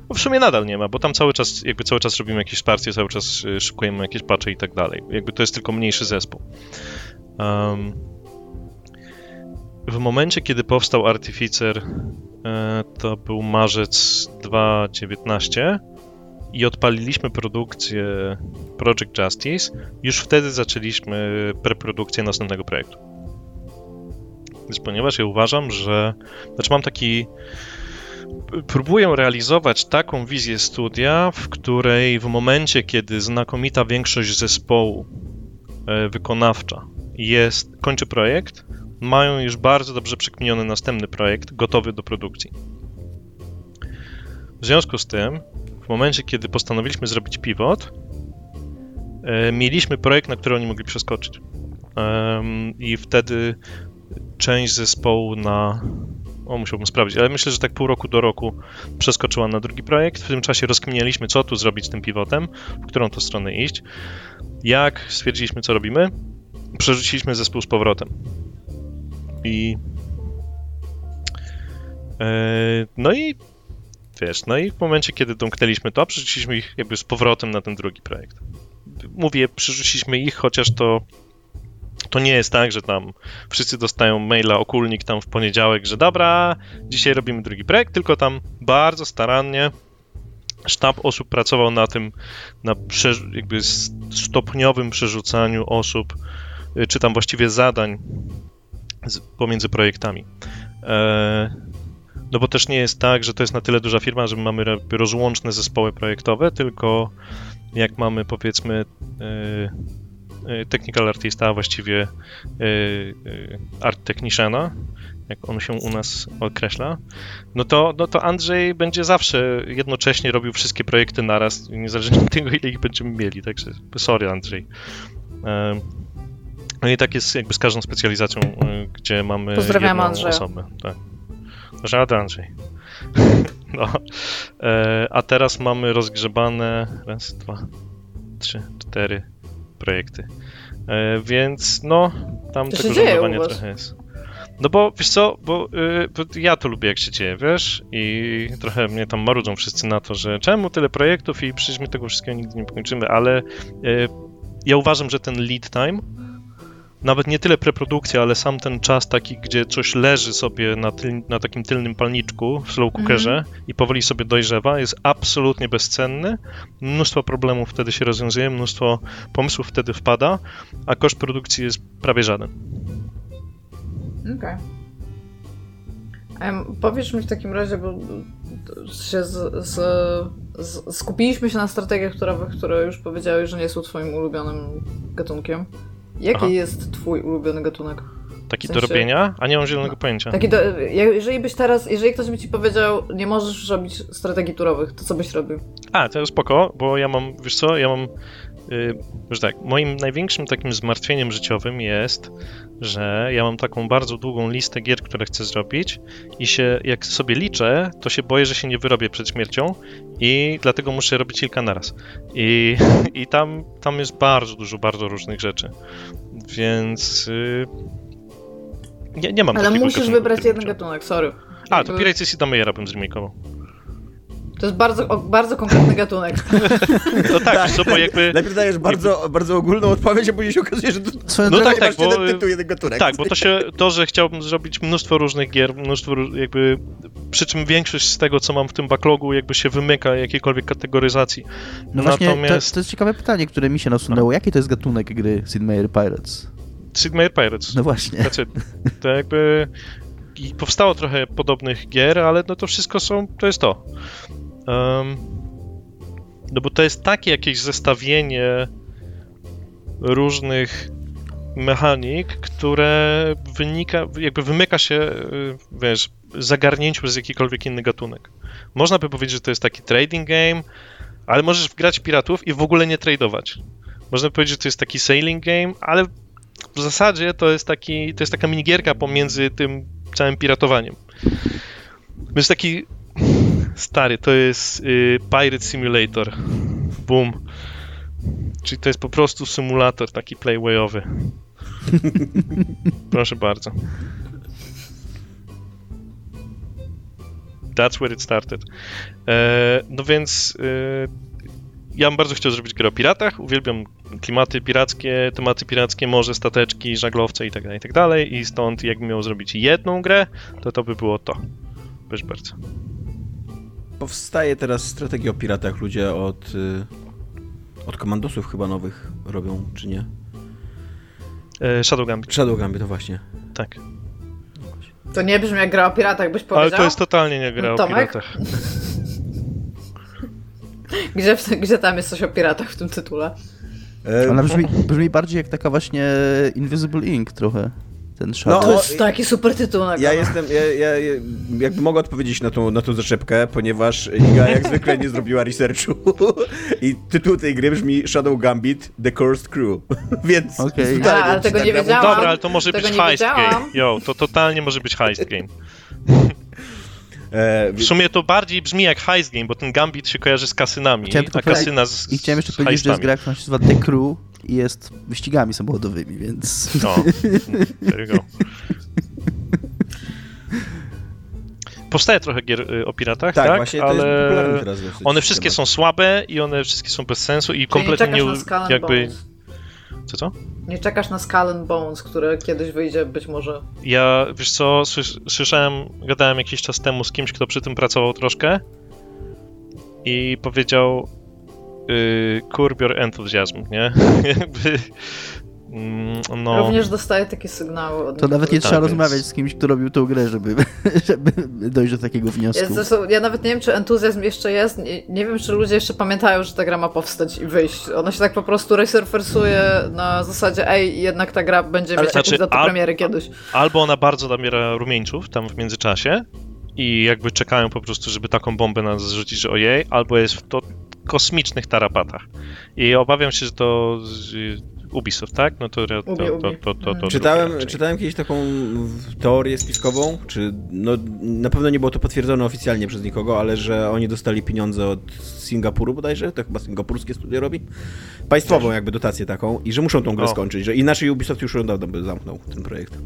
no w sumie nadal nie ma, bo tam cały czas, jakby cały czas robimy jakieś wsparcie, cały czas e, szykujemy jakieś patche i tak dalej. Jakby to jest tylko mniejszy zespół. Um, w momencie, kiedy powstał Artificer, e, to był marzec 2019 i odpaliliśmy produkcję Project Justice, już wtedy zaczęliśmy preprodukcję następnego projektu. Więc ponieważ ja uważam, że. Znaczy, mam taki. Próbuję realizować taką wizję studia, w której w momencie, kiedy znakomita większość zespołu e, wykonawcza jest, kończy projekt, mają już bardzo dobrze przekminiony następny projekt, gotowy do produkcji. W związku z tym, w momencie, kiedy postanowiliśmy zrobić pivot, e, mieliśmy projekt, na który oni mogli przeskoczyć. I wtedy część zespołu na. O, musiałbym sprawdzić, ale myślę, że tak pół roku do roku przeskoczyła na drugi projekt. W tym czasie rozkminialiśmy, co tu zrobić z tym pivotem, w którą to stronę iść. Jak stwierdziliśmy, co robimy, przerzuciliśmy zespół z powrotem. I. E, no i Wiesz, no i w momencie, kiedy domknęliśmy to, przerzuciliśmy ich jakby z powrotem na ten drugi projekt. Mówię, przerzuciliśmy ich, chociaż to to nie jest tak, że tam wszyscy dostają maila okulnik tam w poniedziałek, że dobra, dzisiaj robimy drugi projekt, tylko tam bardzo starannie sztab osób pracował na tym, na jakby stopniowym przerzucaniu osób, y, czy tam właściwie zadań pomiędzy projektami. E, no bo też nie jest tak, że to jest na tyle duża firma, że mamy rozłączne zespoły projektowe, tylko jak mamy powiedzmy e, e, technical artista, a właściwie art techniciana, jak on się u nas określa, no to, no to Andrzej będzie zawsze jednocześnie robił wszystkie projekty naraz, niezależnie od tego, ile ich będziemy mieli, także sorry Andrzej. No i tak jest jakby z każdą specjalizacją, gdzie mamy Pozdrawiam jedną Andrzeja. osobę. Tak. Żaden Andrzej. *laughs* No. E, a teraz mamy rozgrzebane raz, dwa, trzy, cztery projekty. E, więc no, tam To tego żonglowania trochę jest. No bo wiesz co, bo, y, bo ja to lubię jak się dzieje, wiesz? I trochę mnie tam marudzą wszyscy na to, że czemu tyle projektów i przecież my tego wszystkiego nigdy nie pokończymy, ale y, ja uważam, że ten lead time nawet nie tyle preprodukcja, ale sam ten czas taki, gdzie coś leży sobie na, tyl, na takim tylnym palniczku w slow cookerze i powoli sobie dojrzewa, jest absolutnie bezcenny. Mnóstwo problemów wtedy się rozwiązuje, mnóstwo pomysłów wtedy wpada, a koszt produkcji jest prawie żaden. Okej. Em, Powiesz mi w takim razie, bo się z, z, z, skupiliśmy się na strategiach turowych, które już powiedziałeś, że nie są twoim ulubionym gatunkiem. Jaki Aha. jest twój ulubiony gatunek? Taki W sensie- do robienia, a nie mam zielonego pojęcia. Taki do, jeżeli byś teraz, jeżeli ktoś by ci powiedział, nie możesz robić strategii turowych, to co byś robił? A, to jest spoko, bo ja mam, wiesz co, ja mam, yy, że tak, moim największym takim zmartwieniem życiowym jest, że ja mam taką bardzo długą listę gier, które chcę zrobić i się, jak sobie liczę, to się boję, że się nie wyrobię przed śmiercią i dlatego muszę robić kilka naraz. I, *laughs* i tam, tam jest bardzo dużo, bardzo różnych rzeczy. Więc yy, nie, nie mam Ale musisz wybrać jeden gatunek, sorry. A, to Pirates of Damage'a bym zremikował. To jest bardzo, o, bardzo konkretny gatunek. *laughs* No tak, co, bo jakby... Najpierw dajesz bardzo, bardzo ogólną odpowiedź, a później się okazuje, że to, No tak, tak, masz jeden bo- tytuł, jeden gatunek. Tak, bo to się, to, że chciałbym zrobić mnóstwo różnych gier, mnóstwo jakby, przy czym większość z tego, co mam w tym backlogu, jakby się wymyka jakiejkolwiek kategoryzacji. no właśnie, to, Natomiast to jest ciekawe pytanie, które mi się nasunęło. Jaki to jest gatunek gry Sid Meier Pirates? Sid Meier Pirates, No właśnie. it. To jakby i powstało trochę podobnych gier, ale no to wszystko są, to jest to. No bo to jest takie jakieś zestawienie różnych mechanik, które wynika, jakby wymyka się, y, wiesz, zagarnięciu przez jakikolwiek inny gatunek. Można by powiedzieć, że to jest taki trading game, ale możesz grać w piratów i w ogóle nie tradować. Można by powiedzieć, że to jest taki sailing game, ale w zasadzie to jest taki, to jest taka minigierka pomiędzy tym całym piratowaniem. To jest taki stary, to jest y, Pirate Simulator. Boom. Czyli to jest po prostu symulator taki playwayowy. *laughs* Proszę bardzo. That's where it started. E, no więc e, ja bym bardzo chciał zrobić grę o piratach. Uwielbiam klimaty pirackie, tematy pirackie, morze, stateczki, żaglowce i tak dalej, i tak dalej. I stąd jakbym miał zrobić jedną grę, to to by było to. Proszę bardzo. Powstaje teraz strategia o piratach. Ludzie od, y, od komandosów chyba nowych robią, czy nie? E, Shadow Gambit, Shadow Gambit, to właśnie. tak. To nie brzmi jak gra o piratach, byś powiedział? Ale to jest totalnie nie gra o Tomek? piratach. *laughs* Gdzie, gdzie tam jest coś o piratach w tym tytule? Ona brzmi, brzmi bardziej jak taka właśnie Invisible Ink trochę. Ten Shadow. To No, jest taki super tytuł na Ja jestem, ja, ja, ja jakby mogę odpowiedzieć na tą, na tą zaczepkę, ponieważ Iga jak zwykle nie zrobiła researchu i tytuł tej gry brzmi Shadow Gambit The Cursed Crew, *laughs* więc... Okej. totalnie A, ale tego nie nagram- wiedziałam. Dobra, ale to może Tego być nie heist wiedziałam. game. Yo, to totalnie może być heist game. *laughs* E, W sumie to bardziej brzmi jak heist game, bo ten Gambit się kojarzy z kasynami, Chciałem a kasyna z, I chciałem jeszcze z powiedzieć, że jest gra, która się nazywa The Crew i jest wyścigami samochodowymi, więc... No, *laughs* there you go. powstaje trochę gier y, o piratach, Tak, tak? właśnie to ale jest popularny teraz one wszystkie temat. są słabe i one wszystkie są bez sensu i kompletnie nie, jakby... Bones. Co, co? Nie czekasz na Skull and Bones, które kiedyś wyjdzie być może. Ja, wiesz co, słys- słyszałem, gadałem jakiś czas temu z kimś, kto przy tym pracował troszkę i powiedział yy, curb your enthusiasm, nie? *laughs* Mm, no, Również dostaję takie sygnały od To nawet nie niektórych. trzeba więc- rozmawiać z kimś, kto robił tą grę, żeby, *laughs* żeby dojść do takiego wniosku. Ja, zresztą, ja nawet nie wiem, czy entuzjazm jeszcze jest. Nie, nie wiem, czy ludzie jeszcze pamiętają, że ta gra ma powstać i wyjść. Ona się tak po prostu resurfersuje na zasadzie, ej, jednak ta gra będzie Ale- mieć jakąś Znaczy, datę a- premiery kiedyś. albo ona bardzo nabiera rumieńców tam w międzyczasie i jakby czekają po prostu, żeby taką bombę nas zrzucić, że ojej, albo jest w to kosmicznych tarapatach. I obawiam się, że to Ubisoft, tak? No to, to, to, to, Ubi. to, to, to Czytałem, czytałem kiedyś taką teorię spiskową, czy no, na pewno nie było to potwierdzone oficjalnie przez nikogo, ale że oni dostali pieniądze od Singapuru bodajże, to chyba singapurskie studio robi, państwową jakby dotację taką i że muszą tą grę O. skończyć, że inaczej Ubisoft już dawno by zamknął ten projekt.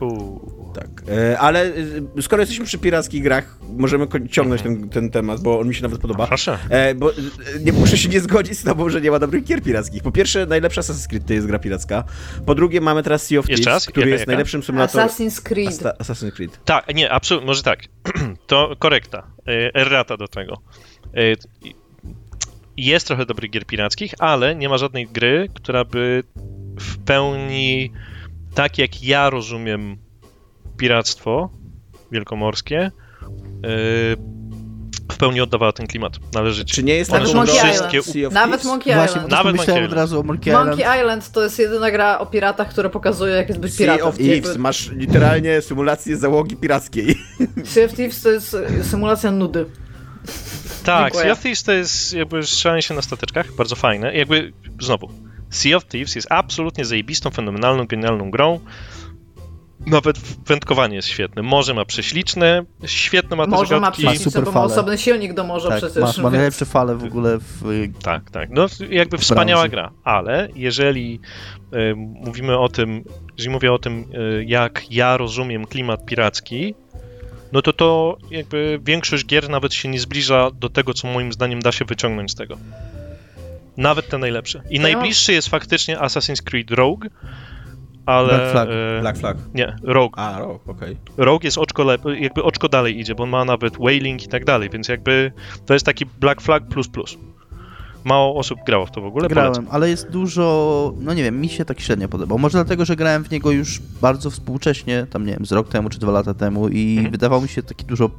Uuu. Tak, e, ale e, skoro jesteśmy przy pirackich grach, możemy ciągnąć ten, ten temat, bo on mi się nawet podoba. Proszę. E, bo nie muszę się nie zgodzić z tobą, że nie ma dobrych gier pirackich. Po pierwsze, najlepsza Assassin's Creed to jest gra piracka. Po drugie, mamy teraz Sea of Jeszcze Thieves, raz? który Jaka, jest jaka? najlepszym symulatorem. Assassin's Creed. Asta- Assassin's Creed. Tak, nie, absolutnie, może tak. *clears throat* To korekta. Errata do tego. Jest trochę dobrych gier pirackich, ale nie ma żadnej gry, która by w pełni, tak jak ja rozumiem piractwo wielkomorskie, e, w pełni oddawała ten klimat. Należycie. Czy nie jest są Monkey wszystkie Island. Sea Nawet? Monkey Właśnie, Island. bo Nawet Monkey od razu o Monkey Island. Monkey Island to jest jedyna gra o piratach, która pokazuje, jak jest być Sea piratem. of Thieves. Jakby- Masz literalnie symulację załogi pirackiej. *laughs* Sea of Thieves to jest symulacja nudy. Tak, Dziękuję. Sea of Thieves to jest jakby strzelanie się na stateczkach, bardzo fajne. Jakby, znowu, Sea of Thieves jest absolutnie zajebistą, fenomenalną, genialną grą. Nawet wędkowanie jest świetne. Morze ma prześliczne, świetne ma też Może ma super bo ma osobny silnik do morza Tak, przecież. ma, najlepsze fale w ogóle w... *laughs* Tak, tak. No jakby wspaniała branży. gra, ale jeżeli y, mówimy o tym, jeżeli mówię o tym, y, jak ja rozumiem klimat piracki, no to to jakby większość gier nawet się nie zbliża do tego, co moim zdaniem da się wyciągnąć z tego. Nawet te najlepsze. I ja- najbliższy jest faktycznie Assassin's Creed Rogue, ale... Black Flag. e, Black Flag. Nie, Rogue. A, rok, okej. Rogue jest oczko, lep- jakby oczko dalej idzie, bo on ma nawet whaling i tak dalej, więc jakby to jest taki Black Flag plus plus. Mało osób grało w to w ogóle, polecam. Grałem, ale jest dużo, no nie wiem, mi się tak średnio podobał. Może dlatego, że grałem w niego już bardzo współcześnie, tam nie wiem, z rok temu czy dwa lata temu i Mhm. wydawał mi się taki dużo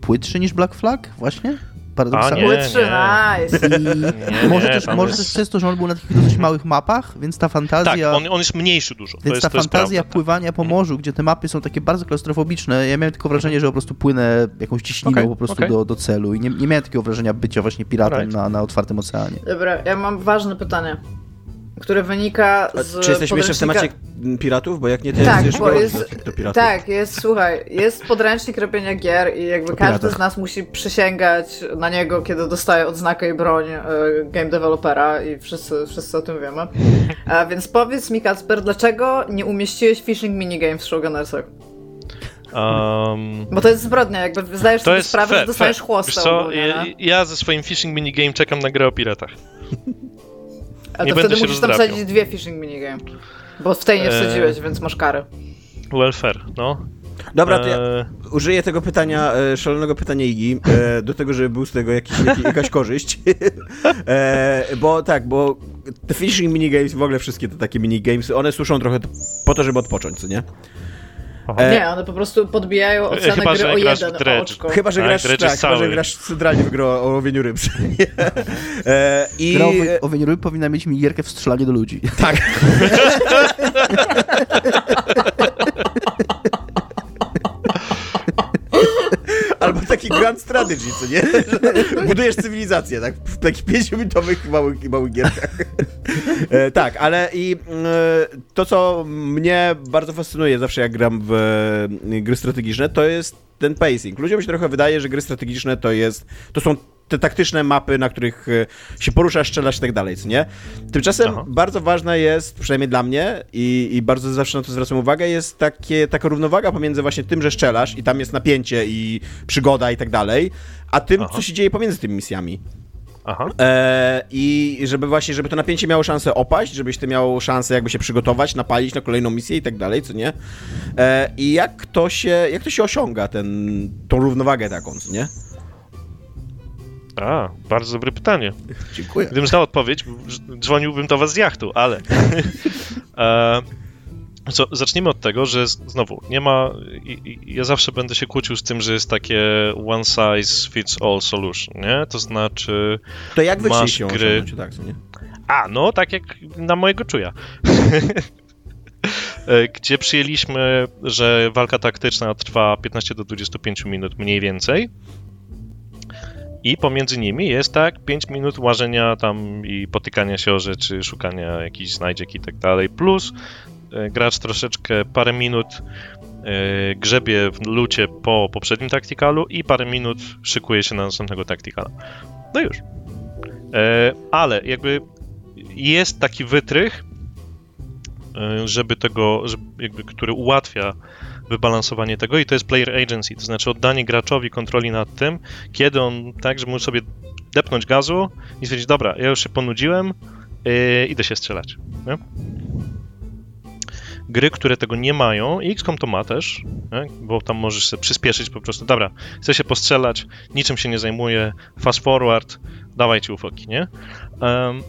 płytszy niż Black Flag, właśnie? Paradoksalnie. nie, Były trzy, nice. I może, też, może jest- też przez to, że on był na takich dosyć małych mapach, więc ta Tak, fantazja... on, on jest mniejszy dużo. to Więc jest, ta to jest fantazja prawda, pływania po morzu, gdzie te mapy są takie bardzo klaustrofobiczne, ja miałem tylko wrażenie, że po prostu płynę jakąś ciśniną Okej, po prostu okej. do, do celu i nie, nie miałem takiego wrażenia bycia właśnie piratem Right. na, na otwartym oceanie. Dobra, ja mam ważne pytanie, które wynika A z Czy jesteśmy jeszcze w temacie piratów? Bo jak nie, to Tak, jest bo jest, do piratów. tak, jest, słuchaj, jest podręcznik robienia gier i jakby O każdy piratach. z nas musi przysięgać na niego, kiedy dostaje odznakę i broń e, game developera i wszyscy, wszyscy o tym wiemy. A *laughs* więc powiedz mi, Kacper, dlaczego nie umieściłeś phishing minigame w Showgunnersach? Um, Bo to jest zbrodnia, jakby zdajesz to sobie jest sprawę, fair, że dostajesz chłostę ogólnie, ja, ja ze swoim phishing minigame czekam na grę o piratach. A to wtedy musisz tam wsadzić dwie phishing minigame. Bo w tej nie Eee. wsadziłeś, więc masz karę. Well fair, no. Dobra, to ja Eee, użyję tego pytania, e, szalonego pytania Igi, e, do tego, żeby był z tego jakiś, *laughs* jaki, jakaś korzyść. *laughs* e, bo tak, bo te fishing minigames, w ogóle wszystkie te takie minigames, one służą trochę po to, żeby odpocząć, co nie? Aha. E, Nie, one po prostu podbijają ocenę Chyba, gry o jeden Dredge. oczko. Chyba, że Tak, grasz, tak, jest chyba, że grasz centralnie w grę o łowieniu ryb. *laughs* e, I... Gra o, o Wienieruj powinna mieć minigierkę w strzelanie do ludzi. Tak. *laughs* *laughs* Albo taki grand strategy, co nie? *laughs* Budujesz cywilizację, tak? W takich pięciominutowych małych, małych gierkach. E, tak, ale i e, to, co mnie bardzo fascynuje zawsze, jak gram w e, gry strategiczne, to jest ten pacing. Ludziom się trochę wydaje, że gry strategiczne to jest, to są te taktyczne mapy, na których e, się poruszasz, strzelasz i tak dalej, co nie? Tymczasem Aha. bardzo ważna jest, przynajmniej dla mnie i, i bardzo zawsze na to zwracam uwagę, jest takie, taka równowaga pomiędzy właśnie tym, że strzelasz i tam jest napięcie i przygoda i tak dalej, a tym, Aha. co się dzieje pomiędzy tymi misjami. Aha. E, I żeby właśnie, żeby to napięcie miało szansę opaść, żebyś ty miał szansę jakby się przygotować, napalić na kolejną misję i tak dalej, co nie? E, I jak to się, jak to się osiąga, ten, tą równowagę taką, co nie? A, bardzo dobre pytanie. Dziękuję. Gdybym znał odpowiedź, dzwoniłbym do was z jachtu, ale... *laughs* e, co, zacznijmy od tego, że znowu, nie ma... I, i, ja zawsze będę się kłócił z tym, że jest takie one size fits all solution, nie? To znaczy... To jak wy Masz ją gry- tak, nie? A, no tak jak na mojego czuja. *laughs* E, Gdzie przyjęliśmy, że walka taktyczna trwa 15 do 25 minut mniej więcej. I pomiędzy nimi jest tak 5 minut łażenia tam i potykania się o rzeczy, szukania jakichś znajdziek i tak dalej. Plus e, gracz troszeczkę parę minut e, grzebie w lucie po poprzednim taktykalu i parę minut szykuje się na następnego taktykala. No już. E, ale jakby jest taki wytrych, żeby tego, żeby jakby, który ułatwia wybalansowanie tego i to jest player agency, to znaczy oddanie graczowi kontroli nad tym, kiedy on tak, żeby mógł sobie depnąć gazu i stwierdzić, dobra, ja już się ponudziłem, yy, idę się strzelać. Nie? Gry, które tego nie mają, i XCOM to ma też, nie? bo tam możesz sobie przyspieszyć po prostu, dobra, chcę się postrzelać, niczym się nie zajmuję, fast forward, dawajcie ufoki, nie? Em,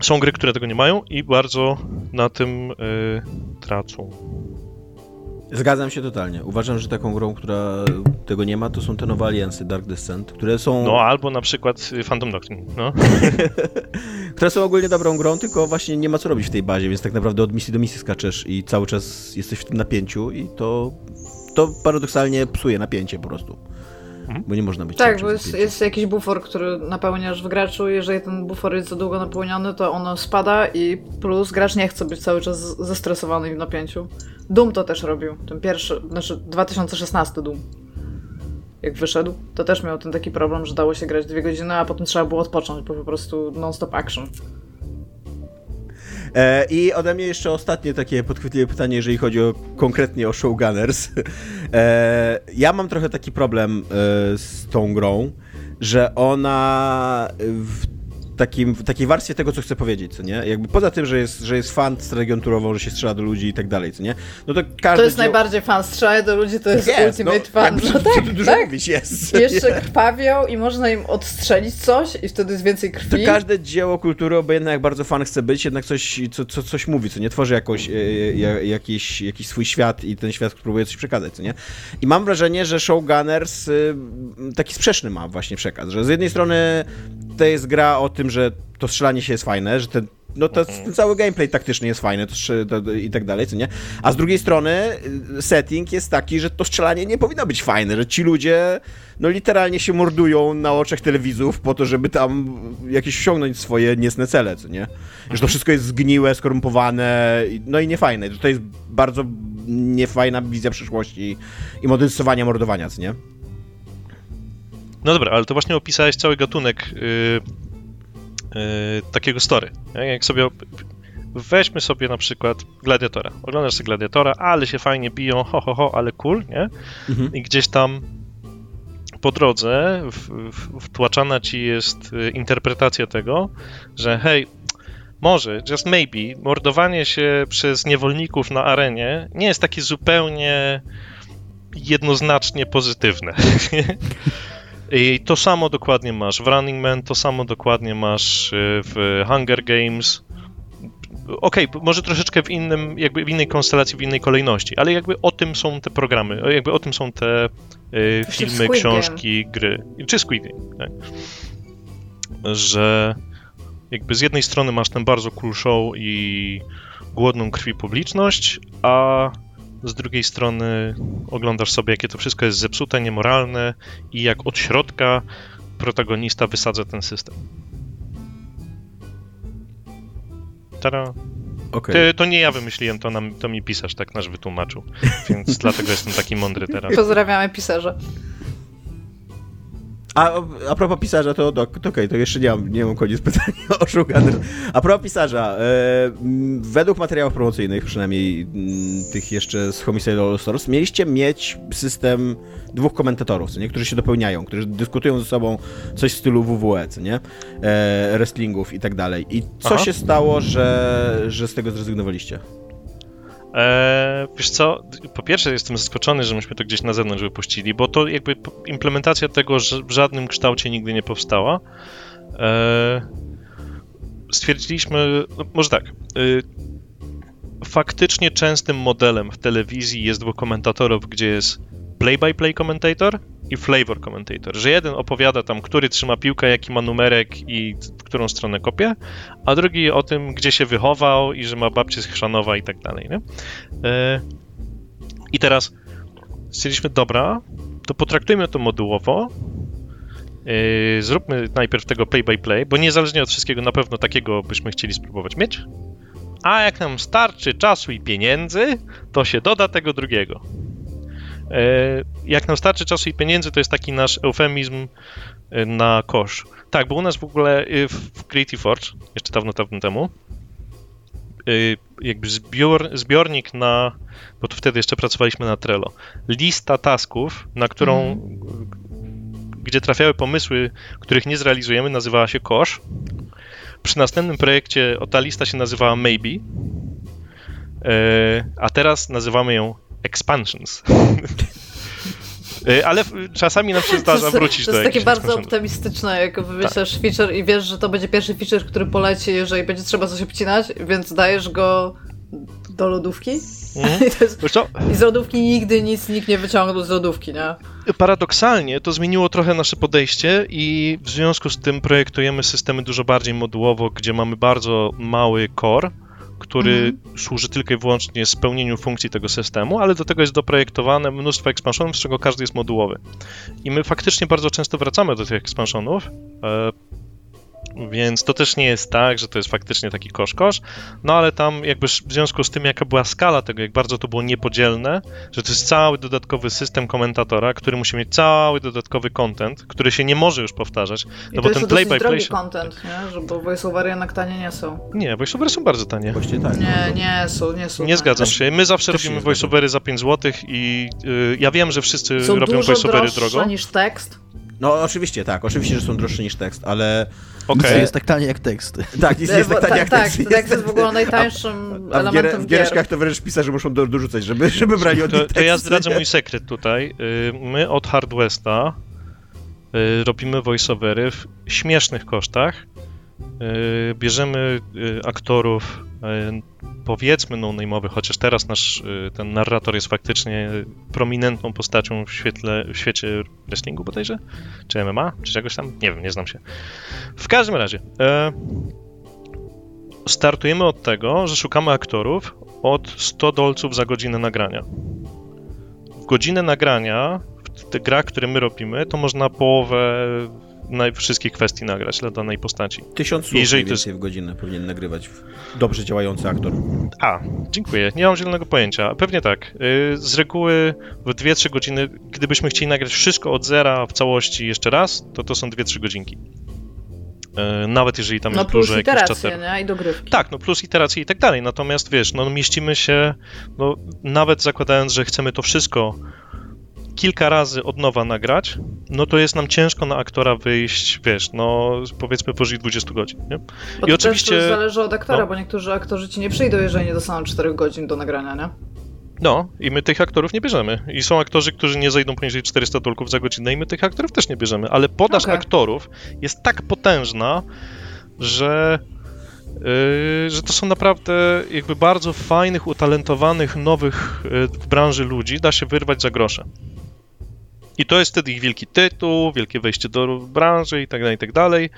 są gry, które tego nie mają i bardzo na tym y, tracą. Zgadzam się totalnie. Uważam, że taką grą, która tego nie ma, to są te nowe aliansy Dark Descent, które są, No albo na przykład y, Phantom Doctrine, no. *laughs* które są ogólnie dobrą grą, tylko właśnie nie ma co robić w tej bazie, więc tak naprawdę od misji do misji skaczesz i cały czas jesteś w tym napięciu i to, to paradoksalnie psuje napięcie po prostu. Mhm. Bo nie można być Tak, bo jest, jest jakiś bufor, który napełniasz w graczu. Jeżeli ten bufor jest za długo napełniony, to ono spada i plus gracz nie chce być cały czas zestresowany i w napięciu. Doom to też robił. Ten pierwszy, znaczy 2016 Doom. Jak wyszedł, to też miał ten taki problem, że dało się grać dwie godziny, a potem trzeba było odpocząć, bo po prostu non-stop action. E, I ode mnie jeszcze ostatnie takie podchwytliwe pytanie, jeżeli chodzi o, konkretnie o Showgunners. *laughs* E, ja mam trochę taki problem e, z tą grą, że ona w, takim, takiej warstwie tego, co chcę powiedzieć, co nie? Jakby poza tym, że jest, że jest fan strategią turową, że się strzela do ludzi i tak dalej, co nie? No to każdy... To jest najbardziej fan strzelaj do ludzi, to jest, Jest, ultimate no, fan. jakby, No *laughs* tak, dużo tak. mówić, jest. Jeszcze krwawią i można im odstrzelić coś i wtedy jest więcej To krwi. każde dzieło kultury, obojętne jak bardzo fan chce być, jednak coś, co, co, coś mówi, co nie tworzy jakoś, e, ja- jakiś, jakiś swój świat i ten świat próbuje coś przekazać, co nie? I mam wrażenie, że Showgunners y, taki sprzeczny ma właśnie przekaz, że z jednej strony to jest gra o tym, że to strzelanie się jest fajne, że ten no to ten cały gameplay taktyczny jest fajny to, to, i tak dalej, co nie? A z drugiej strony y, setting jest taki, że to strzelanie nie powinno być fajne, że ci ludzie no literalnie się mordują na oczach telewizów po to, żeby tam jakieś osiągnąć swoje niecne cele, co nie? Że to wszystko jest zgniłe, skorumpowane, i- no i niefajne. To jest bardzo niefajna wizja przyszłości i modyfikowania mordowania, co nie? No dobra, ale to właśnie opisałeś cały gatunek yy, yy, takiego story. Jak sobie. Weźmy sobie na przykład Gladiatora. Oglądasz sobie Gladiatora, ale się fajnie biją, ho, ho, ho, ale cool, nie? Mhm. I gdzieś tam po drodze w, w, wtłaczana ci jest y, interpretacja tego, że hej, może, just maybe, mordowanie się przez niewolników na arenie nie jest takie zupełnie jednoznacznie pozytywne. *laughs* I to samo dokładnie masz w Running Man, to samo dokładnie masz y, w Hunger Games. Okej, może troszeczkę w innym, jakby w innej konstelacji, w innej kolejności, ale jakby o tym są te programy, jakby o tym są te y, filmy, książki, gry. Czy Squid Game, tak. Że jakby z jednej strony masz ten bardzo cool show i głodną krwi publiczność, a z drugiej strony oglądasz sobie, jakie to wszystko jest zepsute, niemoralne i jak od środka protagonista wysadza ten system. Tada. Okej. Ty, to nie ja wymyśliłem, to, nam, to mi pisarz tak nasz wytłumaczył, więc dlatego jestem taki mądry teraz. Pozdrawiamy pisarza. A, a propos pisarza, to, to, to okej, to jeszcze nie mam, nie mam koniec pytania *laughs* o. A propos pisarza, e, według materiałów promocyjnych, przynajmniej m, tych jeszcze z Homicide All Stars, mieliście mieć system dwóch komentatorów, nie? którzy się dopełniają, którzy dyskutują ze sobą coś w stylu WWE, co nie? E, wrestlingów i tak dalej. I co Aha. się stało, że, że z tego zrezygnowaliście? Eee, wiesz co, po pierwsze jestem zaskoczony, że myśmy to gdzieś na zewnątrz wypuścili, bo to jakby implementacja tego w żadnym kształcie nigdy nie powstała. Eee, stwierdziliśmy, no może tak, y, faktycznie częstym modelem w telewizji jest dwóch komentatorów, gdzie jest play-by-play commentator i flavor commentator, że jeden opowiada tam, który trzyma piłkę, jaki ma numerek i w którą stronę kopie, a drugi o tym, gdzie się wychował i że ma babcię z Chrzanowa i tak dalej, nie? E, I teraz stwierdziliśmy, dobra, to potraktujmy to modułowo, e, zróbmy najpierw tego play-by-play, bo niezależnie od wszystkiego na pewno takiego byśmy chcieli spróbować mieć, a jak nam starczy czasu i pieniędzy, to się doda tego drugiego. E, Jak nam starczy czasu i pieniędzy, to jest taki nasz eufemizm e, na kosz. Tak, bo u nas w ogóle y, w Creative Forge, jeszcze dawno, dawno temu, jakby zbior, zbiornik na, bo to wtedy jeszcze pracowaliśmy na Trello, lista tasków, na którą, gdzie trafiały pomysły, których nie zrealizujemy, nazywała się kosz. Przy następnym projekcie o, ta lista się nazywała Maybe, a teraz nazywamy ją Expansions. *laughs* Y, Ale czasami nam się zdarza jest- wrócić to do jest takie bardzo optymistyczne, jak wymyślasz feature i wiesz, że to będzie pierwszy feature, który poleci, jeżeli będzie trzeba coś obcinać, więc dajesz go do lodówki. Mhm. *laughs* I, to jest, I z lodówki nigdy nic nikt nie wyciągnął z lodówki, nie? paradoksalnie to zmieniło trochę nasze podejście i w związku z tym projektujemy systemy dużo bardziej modułowo, gdzie mamy bardzo mały core, który służy tylko i wyłącznie spełnieniu funkcji tego systemu, ale do tego jest doprojektowane mnóstwo expansionów, z czego każdy jest modułowy. I my faktycznie bardzo często wracamy do tych expansionów, e, więc to też nie jest tak, że to jest faktycznie taki kosz-kosz, no ale tam jakby w związku z tym, jaka była skala tego, jak bardzo to było niepodzielne, że to jest cały dodatkowy system komentatora, który musi mieć cały dodatkowy content, który się nie może już powtarzać, I no to bo ten play by play się... content, nie? Że bo voiceovery jednak tanie nie są. Nie, voiceovery są bardzo tanie. Właściwie tak. Nie, nie są, nie są Nie tanie. zgadzam się. My zawsze Też robimy voiceovery za 5 zł i y, ja wiem, że wszyscy Są robią dużo voiceovery droższe drogo. niż tekst. No oczywiście tak, oczywiście, że są droższe niż tekst, ale. Nic nie jest tak tanie jak teksty. *laughs* tak, nic nie jest tak tanie jak tak, tekst. tekst jest w ogóle najtańszym A w, gier, elementem w gier. giereczkach to wręcz pisarze muszą do, dorzucać, żeby, żeby brali od To, to ja zdradzę mój sekret tutaj. Y, My od Hard Westa y, robimy voiceovery w śmiesznych kosztach. Y, Bierzemy y, aktorów, y, powiedzmy no-name'owych, chociaż teraz nasz ten narrator jest faktycznie prominentną postacią w, świetle, w świecie wrestlingu bodajże, czy MMA, czy czegoś tam, nie wiem, nie znam się. W każdym razie, startujemy od tego, że szukamy aktorów od 100 dolców za godzinę nagrania. W godzinę nagrania, w tych grach, które my robimy, to można połowę naj- wszystkich kwestii nagrać dla danej postaci. Tysiąc słów Jeżeli to jest- w godzinę powinien nagrywać dobrze działający aktor. A, dziękuję. Nie mam zielonego pojęcia. Pewnie tak. Y, Z reguły w 2-3 godziny, gdybyśmy chcieli nagrać wszystko od zera w całości jeszcze raz, to to są 2-3 godzinki. Y, Nawet jeżeli tam No jest plus dużo jakichś czaterów. nie? I dogrywki. Tak, no plus iteracje i tak dalej. Natomiast wiesz, no mieścimy się, no nawet zakładając, że chcemy to wszystko kilka razy od nowa nagrać, no to jest nam ciężko na aktora wyjść, wiesz, no powiedzmy pożyć 20 godzin, nie? Bo I to oczywiście- też zależy od aktora, no. bo niektórzy aktorzy ci nie przyjdą, jeżeli nie dostaną 4 godzin do nagrania, nie? No, i my tych aktorów nie bierzemy. I są aktorzy, którzy nie zejdą poniżej 400 dolków za godzinę i my tych aktorów też nie bierzemy. Ale podaż Okej. aktorów jest tak potężna, że, yy, że to są naprawdę jakby bardzo fajnych, utalentowanych, nowych yy, w branży ludzi da się wyrwać za grosze. I to jest wtedy ich wielki tytuł, wielkie wejście do branży i tak dalej, i tak dalej.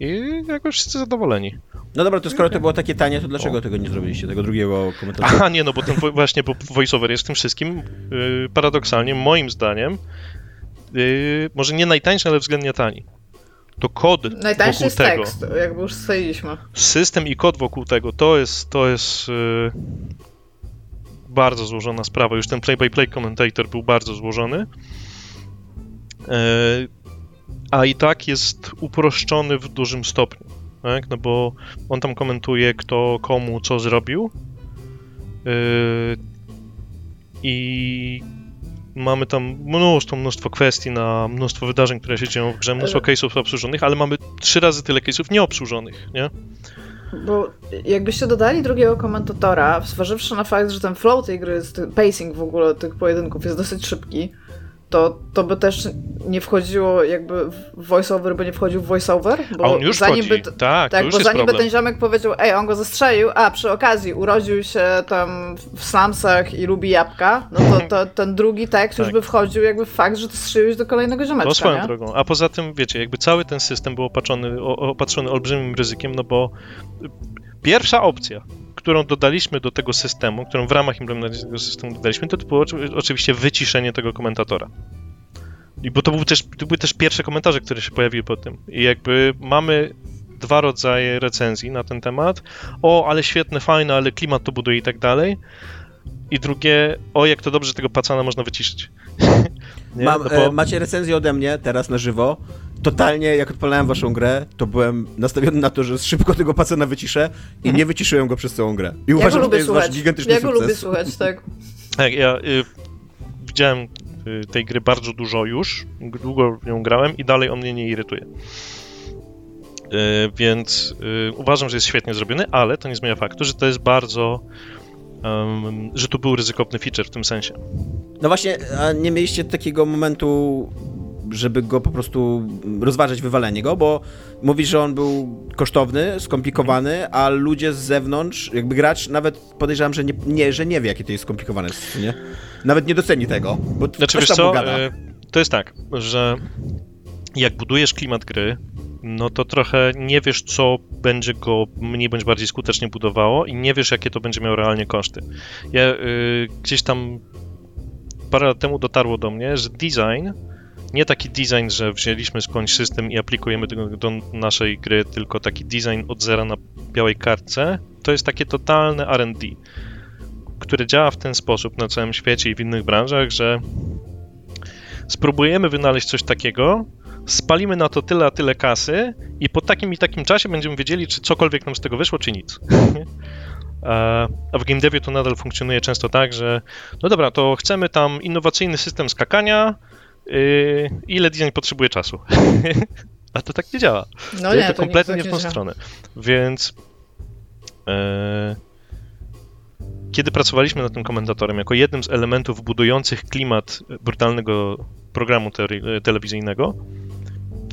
I jakoś wszyscy zadowoleni. No dobra, to skoro to było takie tanie, to dlaczego tego nie zrobiliście, tego drugiego komentarza? Aha, nie, no bo ten właśnie, bo voiceover jest w tym wszystkim yy, paradoksalnie, moim zdaniem, yy, może nie najtańszy, ale względnie tani. To kod Najtańszy wokół jest tego, tekst, jakby już stwierdziliśmy. system i kod wokół tego, to jest, to jest yy, bardzo złożona sprawa. Już ten play-by-play commentator był bardzo złożony. Yy, a i tak jest uproszczony w dużym stopniu. Tak? No bo on tam komentuje, kto komu co zrobił. Yy, I mamy tam mnóstwo, mnóstwo kwestii na mnóstwo wydarzeń, które się dzieją w grze, mnóstwo case'ów obsłużonych, ale mamy trzy razy tyle case'ów nieobsłużonych, nie? Bo jakbyście dodali drugiego komentatora, zważywszy na fakt, że ten flow tej gry, pacing w ogóle tych pojedynków jest dosyć szybki, to, to by też nie wchodziło jakby w voiceover, by nie wchodził w voiceover. Bo a on już zanim wchodzi. By, tak, tak, bo zanim by ten ziomek powiedział, ej, on go zastrzelił, a przy okazji urodził się tam w slumsach i lubi jabłka, no to, to *laughs* ten drugi tekst tak. już by wchodził jakby w fakt, że to strzeliłeś do kolejnego ziomeczka, No swoją nie? drogą. A poza tym, wiecie, jakby cały ten system był opatrzony, opatrzony olbrzymim ryzykiem, no bo pierwsza opcja, którą dodaliśmy do tego systemu, którą w ramach implementacji tego systemu dodaliśmy, to, to było oczywiście wyciszenie tego komentatora. I bo to, był też, to były też pierwsze komentarze, które się pojawiły po tym. I jakby mamy dwa rodzaje recenzji na ten temat. O, ale świetne, fajne, ale klimat to buduje i tak dalej. I drugie, o, jak to dobrze tego pacana można wyciszyć. *laughs* Mam, no bo... e, macie recenzję ode mnie teraz na żywo totalnie, jak odpalałem waszą grę, to byłem nastawiony na to, że szybko tego pacena wyciszę i nie wyciszyłem go przez całą grę. I uważam, że to jest słuchać. wasz gigantyczny ja sukces. Ja go lubię słuchać, tak. *laughs* Tak, ja y, widziałem y, tej gry bardzo dużo już, długo w nią grałem i dalej on mnie nie irytuje. Y, więc y, uważam, że jest świetnie zrobiony, ale to nie zmienia faktu, że to jest bardzo Um, że tu był ryzykowny feature w tym sensie. No właśnie, a nie mieliście takiego momentu żeby go po prostu rozważać wywalenie go, bo mówisz, że on był kosztowny, skomplikowany, a ludzie z zewnątrz, jakby gracz nawet podejrzewam, że nie, nie, że nie wie, jakie to jest skomplikowane, nie? Nawet nie doceni tego, bo znaczy, wiesz co. E, to jest tak, że jak budujesz klimat gry, no to trochę nie wiesz, co będzie go mniej bądź bardziej skutecznie budowało i nie wiesz, jakie to będzie miało realnie koszty. Ja y, gdzieś tam parę lat temu dotarło do mnie, że design nie taki design, że wzięliśmy skądś system i aplikujemy do, do naszej gry, tylko taki design od zera na białej kartce, to jest takie totalne R&D, które działa w ten sposób na całym świecie i w innych branżach, że spróbujemy wynaleźć coś takiego, spalimy na to tyle a tyle kasy i po takim i takim czasie będziemy wiedzieli, czy cokolwiek nam z tego wyszło, czy nic. *laughs* A w game devie to nadal funkcjonuje często tak, że no dobra, to chcemy tam innowacyjny system skakania, yy, ile design potrzebuje czasu. *laughs* A to tak nie działa. No to nie, to kompletnie nie w tą stronę. Więc e, kiedy pracowaliśmy nad tym komentatorem, jako jednym z elementów budujących klimat brutalnego programu te telewizyjnego,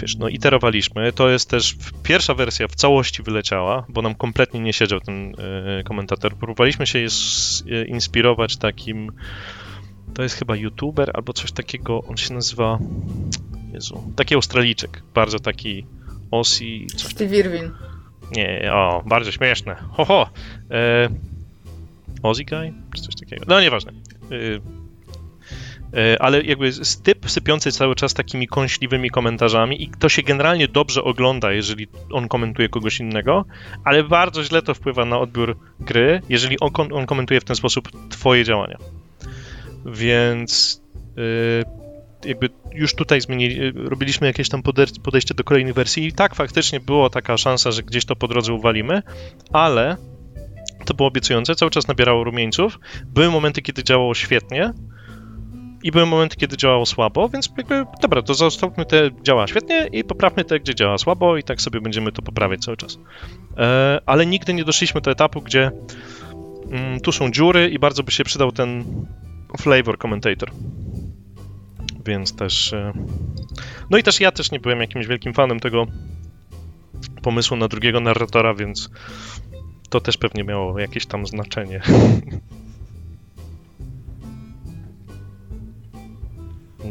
wiesz, no iterowaliśmy. To jest też pierwsza wersja w całości wyleciała, bo nam kompletnie nie siedział ten e, komentator. Próbowaliśmy się e, inspirować takim to jest chyba youtuber albo coś takiego, on się nazywa, Jezu, taki Australijczyk, bardzo taki Osi... Coś Steve Irwin. Nie, o, bardzo śmieszne, ho, ho. E, Ozzy Guy? Czy coś takiego, no nieważne. E, e, ale jakby typ sypiący cały czas takimi kąśliwymi komentarzami i to się generalnie dobrze ogląda, jeżeli on komentuje kogoś innego, ale bardzo źle to wpływa na odbiór gry, jeżeli on, on komentuje w ten sposób twoje działania. Więc y, jakby już tutaj zmienili, y, robiliśmy jakieś tam podejście do kolejnej wersji i tak faktycznie była taka szansa, że gdzieś to po drodze uwalimy, ale to było obiecujące, cały czas nabierało rumieńców. Były momenty, kiedy działało świetnie i były momenty, kiedy działało słabo, więc jakby dobra, to zostawmy te działa świetnie i poprawmy te, gdzie działa słabo i tak sobie będziemy to poprawiać cały czas. E, ale nigdy nie doszliśmy do etapu, gdzie mm, tu są dziury i bardzo by się przydał ten Flavor Commentator. Więc też. E, no i też ja też nie byłem jakimś wielkim fanem tego pomysłu na drugiego narratora, więc to też pewnie miało jakieś tam znaczenie. *laughs*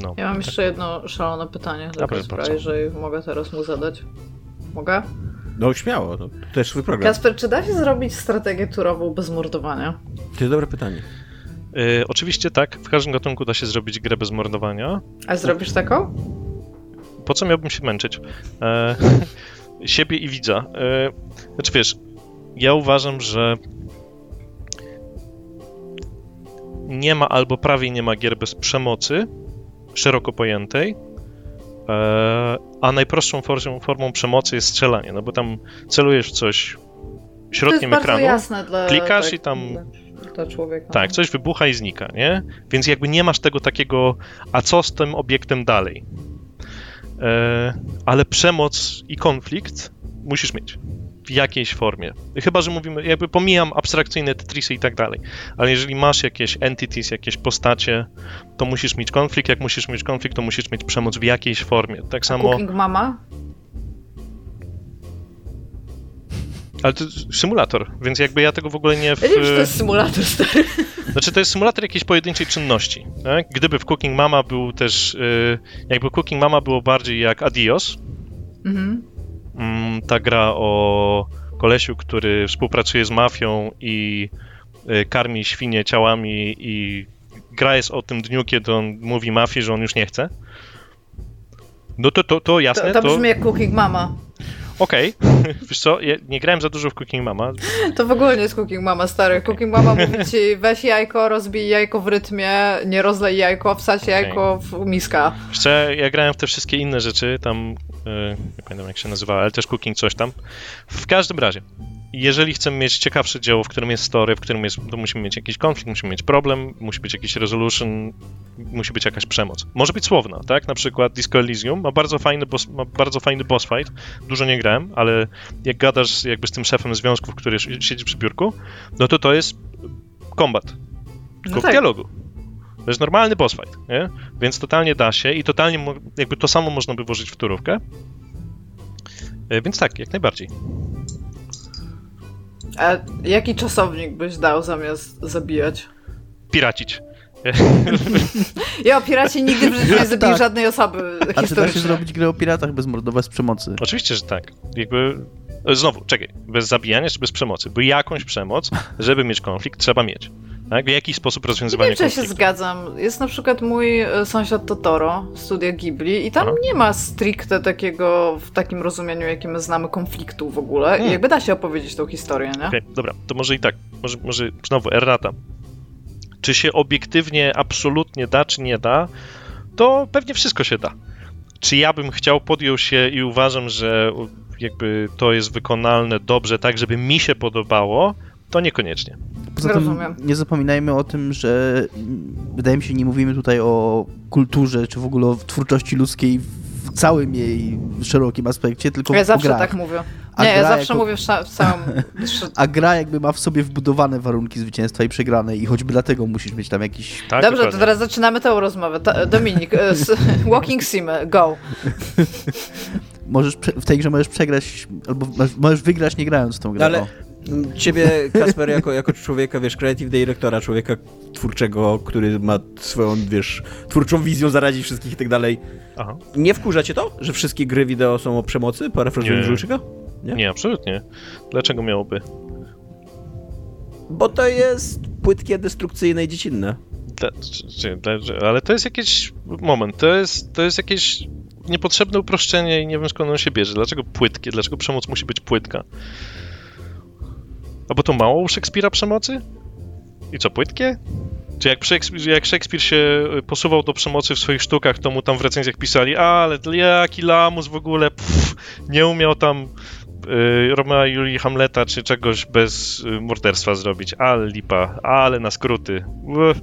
No. Ja mam jeszcze jedno szalone pytanie dla Kaspra, jeżeli mogę teraz mu zadać. Mogę? No śmiało, to też swój program. Kasper, czy da się zrobić strategię turową bez mordowania? To jest dobre pytanie. E, oczywiście tak, w każdym gatunku da się zrobić grę bez mordowania. A zrobisz taką? Po co miałbym się męczyć? E, *laughs* siebie i widza. E, znaczy wiesz, ja uważam, że nie ma albo prawie nie ma gier bez przemocy, szeroko pojętej, E, a najprostszą formą, formą przemocy jest strzelanie, no bo tam celujesz w coś środkiem to jest ekranu. jasne dla, klikasz tak, i tam- Dla, człowieka. Tak, coś wybucha i znika, nie? Więc jakby nie masz tego takiego, a co z tym obiektem dalej? E, ale przemoc i konflikt musisz mieć w jakiejś formie. Chyba, że mówimy, jakby pomijam abstrakcyjne Tetrisy i tak dalej, ale jeżeli masz jakieś entities, jakieś postacie, to musisz mieć konflikt, jak musisz mieć konflikt, to musisz mieć przemoc w jakiejś formie. Tak samo, Cooking Mama? Ale to symulator, więc jakby ja tego w ogóle nie... W, Ja nie wiem, to jest symulator stary. Znaczy, to jest symulator jakiejś pojedynczej czynności. Tak? Gdyby w Cooking Mama był też. y, jakby Cooking Mama było bardziej jak Adios, Mhm. mm, ta gra o kolesiu, który współpracuje z mafią i y, karmi świnie ciałami i gra jest o tym dniu, kiedy on mówi mafii, że on już nie chce. No to, to, to jasne, To, to, to brzmi jak Cooking Mama. Okej. *laughs* Wiesz co, ja nie grałem za dużo w Cooking Mama. To w ogóle nie jest Cooking Mama, stary. Cooking Mama mówi *laughs* ci weź jajko, rozbij jajko w rytmie, nie rozlej jajko, wsadź jajko w miska. Wiesz co, ja grałem w te wszystkie inne rzeczy, tam, e, nie pamiętam jak się nazywa, ale też cooking coś tam. W każdym razie, jeżeli chcemy mieć ciekawsze dzieło, w którym jest story, w którym jest, to musimy mieć jakiś konflikt, musimy mieć problem, musi być jakiś resolution, musi być jakaś przemoc. Może być słowna, tak? Na przykład Disco Elysium ma bardzo fajny boss, ma bardzo fajny boss fight, dużo nie grałem, ale jak gadasz jakby z tym szefem związków, który siedzi przy biurku, no to to jest kombat, tylko No w tak. dialogu. To jest normalny boss fight, nie? Więc totalnie da się i totalnie jakby to samo można by włożyć w turówkę. E, Więc tak, jak najbardziej. A jaki czasownik byś dał zamiast zabijać? Piracić. Ja o piracie nigdy w życiu nie zabiję Tak. żadnej osoby A czy da się zrobić grę o piratach bez mordować przemocy? Oczywiście, że tak. Jakby. e, Znowu, czekaj, bez zabijania czy bez przemocy? Bo jakąś przemoc, żeby mieć konflikt, trzeba mieć. Tak? W jakiś sposób Nie rozwiązywanie czy ja się konfliktu. zgadzam. Jest na przykład mój e, sąsiad Totoro, studia Ghibli i tam Aha. nie ma stricte takiego, w takim rozumieniu, jakim my znamy, konfliktu w ogóle. I Hmm. jakby da się opowiedzieć tą historię, nie? Okej, dobra, to może i tak. Może, może znowu, errata. Czy się obiektywnie absolutnie da, czy nie da, to pewnie wszystko się da. Czy ja bym chciał, podjął się i uważam, że jakby to jest wykonalne dobrze, tak żeby mi się podobało, to niekoniecznie. Poza tym nie zapominajmy o tym, że wydaje mi się, nie mówimy tutaj o kulturze, czy w ogóle o twórczości ludzkiej w całym jej szerokim aspekcie, tylko Ja o zawsze grach. tak mówię. A Nie, ja zawsze jako- mówię w, sza- w całym... *laughs* A gra jakby ma w sobie wbudowane warunki zwycięstwa i przegranej i choćby dlatego musisz mieć tam jakiś... Tak, Dobrze, to dokładnie. teraz zaczynamy tę rozmowę. Ta, Dominik, e, *laughs* Walking Sim, go. Możesz prze... w tej grze możesz przegrać, albo możesz wygrać nie grając w tą grę. Ale ciebie, Kasper, jako, jako człowieka, wiesz, creative directora, człowieka twórczego, który ma swoją, wiesz, twórczą wizją zaradzić wszystkich i tak dalej, Aha. nie wkurza cię to, że wszystkie gry wideo są o przemocy? Parafrazując. Żulczyka? Nie? Nie, absolutnie. Dlaczego miałoby? Bo to jest płytkie, destrukcyjne i dziecinne. Dla, dla, ale to jest jakiś moment, to jest, to jest jakieś niepotrzebne uproszczenie i nie wiem skąd on się bierze. Dlaczego płytkie? Dlaczego przemoc musi być płytka? A bo to mało u Szekspira przemocy? I co, płytkie? Czy jak Szekspir, jak Szekspir się y, posuwał do przemocy w swoich sztukach, to mu tam w recenzjach pisali, "A, ale jaki lamus w ogóle, pff, nie umiał tam y, i Julii Hamleta czy czegoś bez y, morderstwa zrobić, ale lipa, ale na skróty. Uff.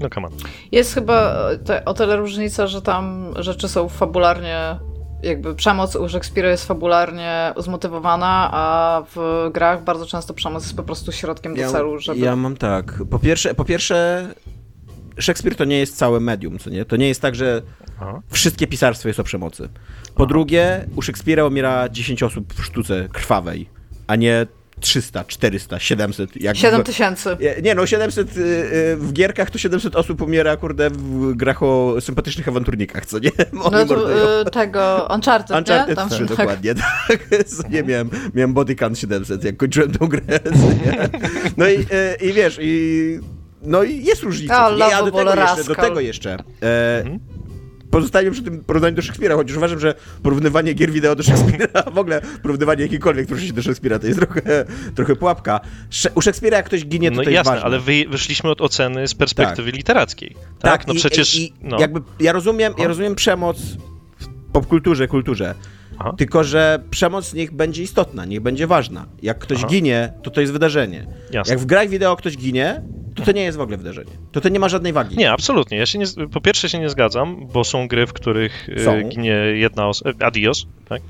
No come on. Jest chyba te, o tyle różnica, że tam rzeczy są fabularnie, jakby przemoc u Szekspira jest fabularnie zmotywowana, a w grach bardzo często przemoc jest po prostu środkiem do celu, żeby... ja mam tak. Po pierwsze, po pierwsze, Szekspir to nie jest całe medium, co nie? To nie jest tak, że Aha. wszystkie pisarstwo jest o przemocy. Po drugie, u Szekspira umiera 10 osób w sztuce krwawej, a nie 300, 400, 700. Jak 7 w- tysięcy. Nie, no, 700 y, y, w gierkach to 700 osób umiera, kurde, w grach o sympatycznych awanturnikach, co nie? *laughs* Oni No to y, tego Uncharted, Uncharted nie? Tam, 3, *laughs* tak. dokładnie, tak. Co Nie miałem, miałem body count 700, jak kończyłem tą grę, *laughs* co nie? No i, i wiesz, i... No i jest różnica. Co nie? Ja do tego jeszcze, do tego jeszcze. E, Mhm. Pozostańmy przy tym porównaniu do Szekspira, chociaż uważam, że porównywanie gier wideo do Szekspira, *laughs* w ogóle porównywanie jakiejkolwiek twórczości do Szekspira to jest trochę, trochę pułapka. U Szekspira jak ktoś ginie, to No to jest jasne, ważne. ale wy, wyszliśmy od oceny z perspektywy literackiej. Tak, Tak, no i, przecież. I, i no. jakby ja rozumiem, ja No. rozumiem przemoc w popkulturze, kulturze. Aha. Tylko, że przemoc niech będzie istotna, niech będzie ważna. Jak ktoś Aha. ginie, to to jest wydarzenie. Jasne. Jak w grach wideo ktoś ginie, to to nie jest w ogóle wydarzenie. To to nie ma żadnej wagi. Nie, absolutnie. Ja się nie, po pierwsze się nie zgadzam, bo są gry, w których e, Są. ginie jedna osoba. Adios, tak?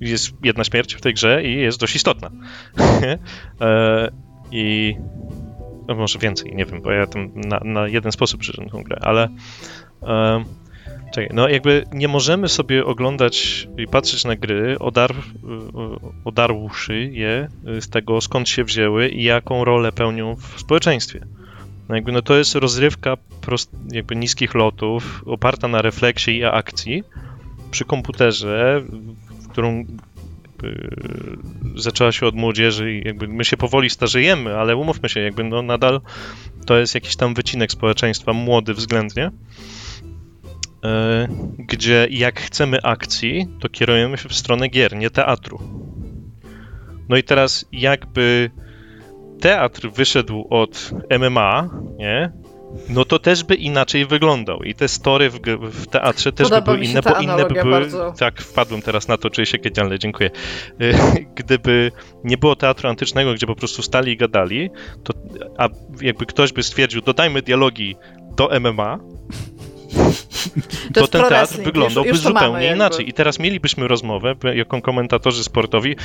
Jest jedna śmierć w tej grze i jest dość istotna. *laughs* e, I. No może więcej, nie wiem, bo ja tam na, na jeden sposób przyszedłem tą grę, ale. E, czekaj, no jakby nie możemy sobie oglądać i patrzeć na gry, odar, odarłszy je z tego, skąd się wzięły i jaką rolę pełnią w społeczeństwie. No jakby no to jest rozrywka prost, jakby niskich lotów, oparta na refleksie i akcji przy komputerze, w którą zaczęła się od młodzieży i jakby my się powoli starzejemy, ale umówmy się, jakby no nadal to jest jakiś tam wycinek społeczeństwa, młody względnie, e, gdzie jak chcemy akcji, to kierujemy się w stronę gier, nie teatru. No i teraz jakby teatr wyszedł od MMA, nie? No to też by inaczej wyglądał. I te story w, w teatrze też Podoba by były inne, bo inne by były. bardzo. Tak, wpadłem teraz na to, czuję się genialny, dziękuję. Y, *laughs* Gdyby nie było teatru antycznego, gdzie po prostu stali i gadali, to a jakby ktoś by stwierdził, dodajmy dialogi do MMA, *laughs* to, jest ten teatr wyglądałby już, już to zupełnie jakby. inaczej. I teraz mielibyśmy rozmowę, jako komentatorzy sportowi,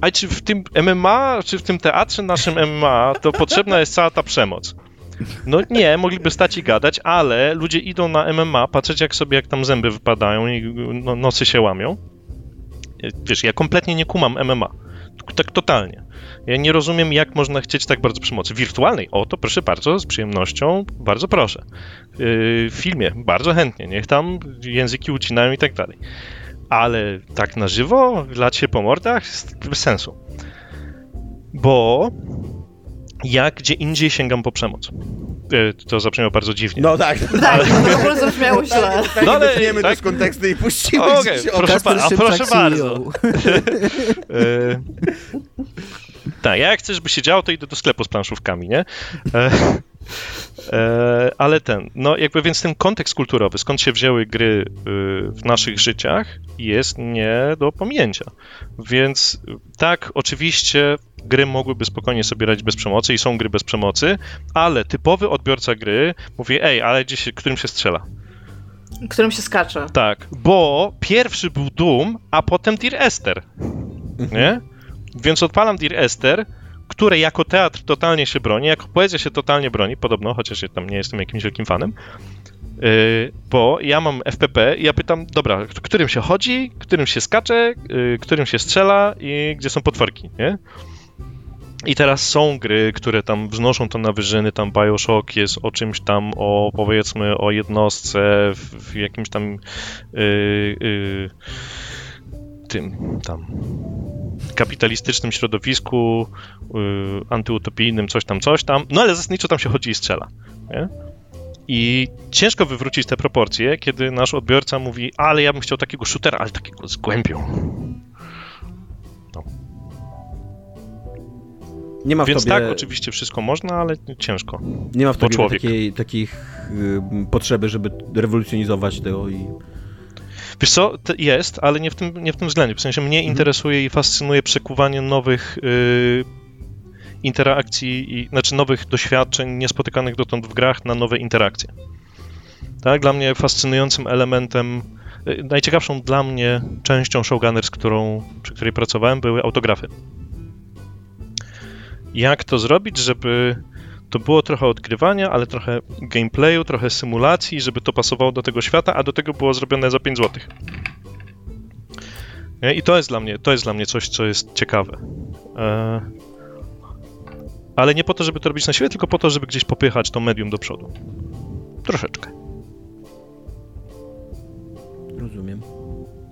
a czy w tym MMA, czy w tym teatrze naszym MMA, to potrzebna jest cała ta przemoc? No nie, mogliby stać i gadać, ale ludzie idą na MMA, patrzeć jak sobie, jak tam zęby wypadają i no, nosy się łamią. Wiesz, ja kompletnie nie kumam MMA. Tak totalnie. Ja nie rozumiem, jak można chcieć tak bardzo przemocy. Wirtualnej, o to proszę bardzo, z przyjemnością, bardzo proszę. Yy, w filmie, bardzo chętnie, niech tam języki ucinają i tak dalej. Ale tak na żywo, lać się po mordach, bez sensu. Bo ja gdzie indziej sięgam po przemoc. Yy, to zabrzmiało bardzo dziwnie. No tak. *laughs* Tak, to w ogóle zabrzmiało źle. Tak, No ale- wytniemy tak. to z kontekstu i puścimy Okej, gdzieś proszę pa- a proszę bardzo. CEO. *laughs* E, tak, ja jak chcę, żeby się działo, to idę do sklepu z planszówkami, nie? E, e, ale ten, no jakby więc ten kontekst kulturowy, skąd się wzięły gry y, w naszych życiach, jest nie do pominięcia. Więc tak, oczywiście gry mogłyby spokojnie sobie radzić bez przemocy i są gry bez przemocy, ale typowy odbiorca gry mówi, ej, ale gdzieś, się- którym się strzela. Którym się skacze. Tak, bo pierwszy był Doom, a potem Dear Esther. Nie? Więc odpalam Dear Esther, które jako teatr totalnie się broni, jako poezja się totalnie broni, podobno, chociaż ja tam nie jestem jakimś wielkim fanem. Yy, bo ja mam FPP i ja pytam, dobra, którym się chodzi, którym się skacze, yy, którym się strzela i gdzie są potworki, nie? I teraz są gry, które tam wznoszą to na wyżyny, tam Bioshock jest o czymś tam, o powiedzmy o jednostce w, w jakimś tam yy, yy, tym tam kapitalistycznym środowisku, yy, antyutopijnym, coś tam, coś tam, no ale zasadniczo tam się chodzi i strzela, nie? I ciężko wywrócić te proporcje, kiedy nasz odbiorca mówi, ale ja bym chciał takiego shootera, ale takiego z głębią. Nie ma w Więc tobie, tak, oczywiście wszystko można, ale ciężko. nie ma w tobie takiej, takich y, potrzeby, żeby rewolucjonizować to i... Wiesz co, jest, ale nie w tym, nie w tym względzie. W sensie mnie interesuje i fascynuje przekuwanie nowych y, interakcji, i, znaczy nowych doświadczeń niespotykanych dotąd w grach na nowe interakcje. Tak, dla mnie fascynującym elementem, y, najciekawszą dla mnie częścią Showgunners, którą, przy której pracowałem, były autografy. Jak to zrobić, żeby to było trochę odkrywania, ale trochę gameplayu, trochę symulacji, żeby to pasowało do tego świata, a do tego było zrobione za 5 zł. I to jest dla mnie, to jest dla mnie coś, co jest ciekawe. E... Ale nie po to, żeby to robić na siłę, tylko po to, żeby gdzieś popychać to medium do przodu. Troszeczkę. Rozumiem.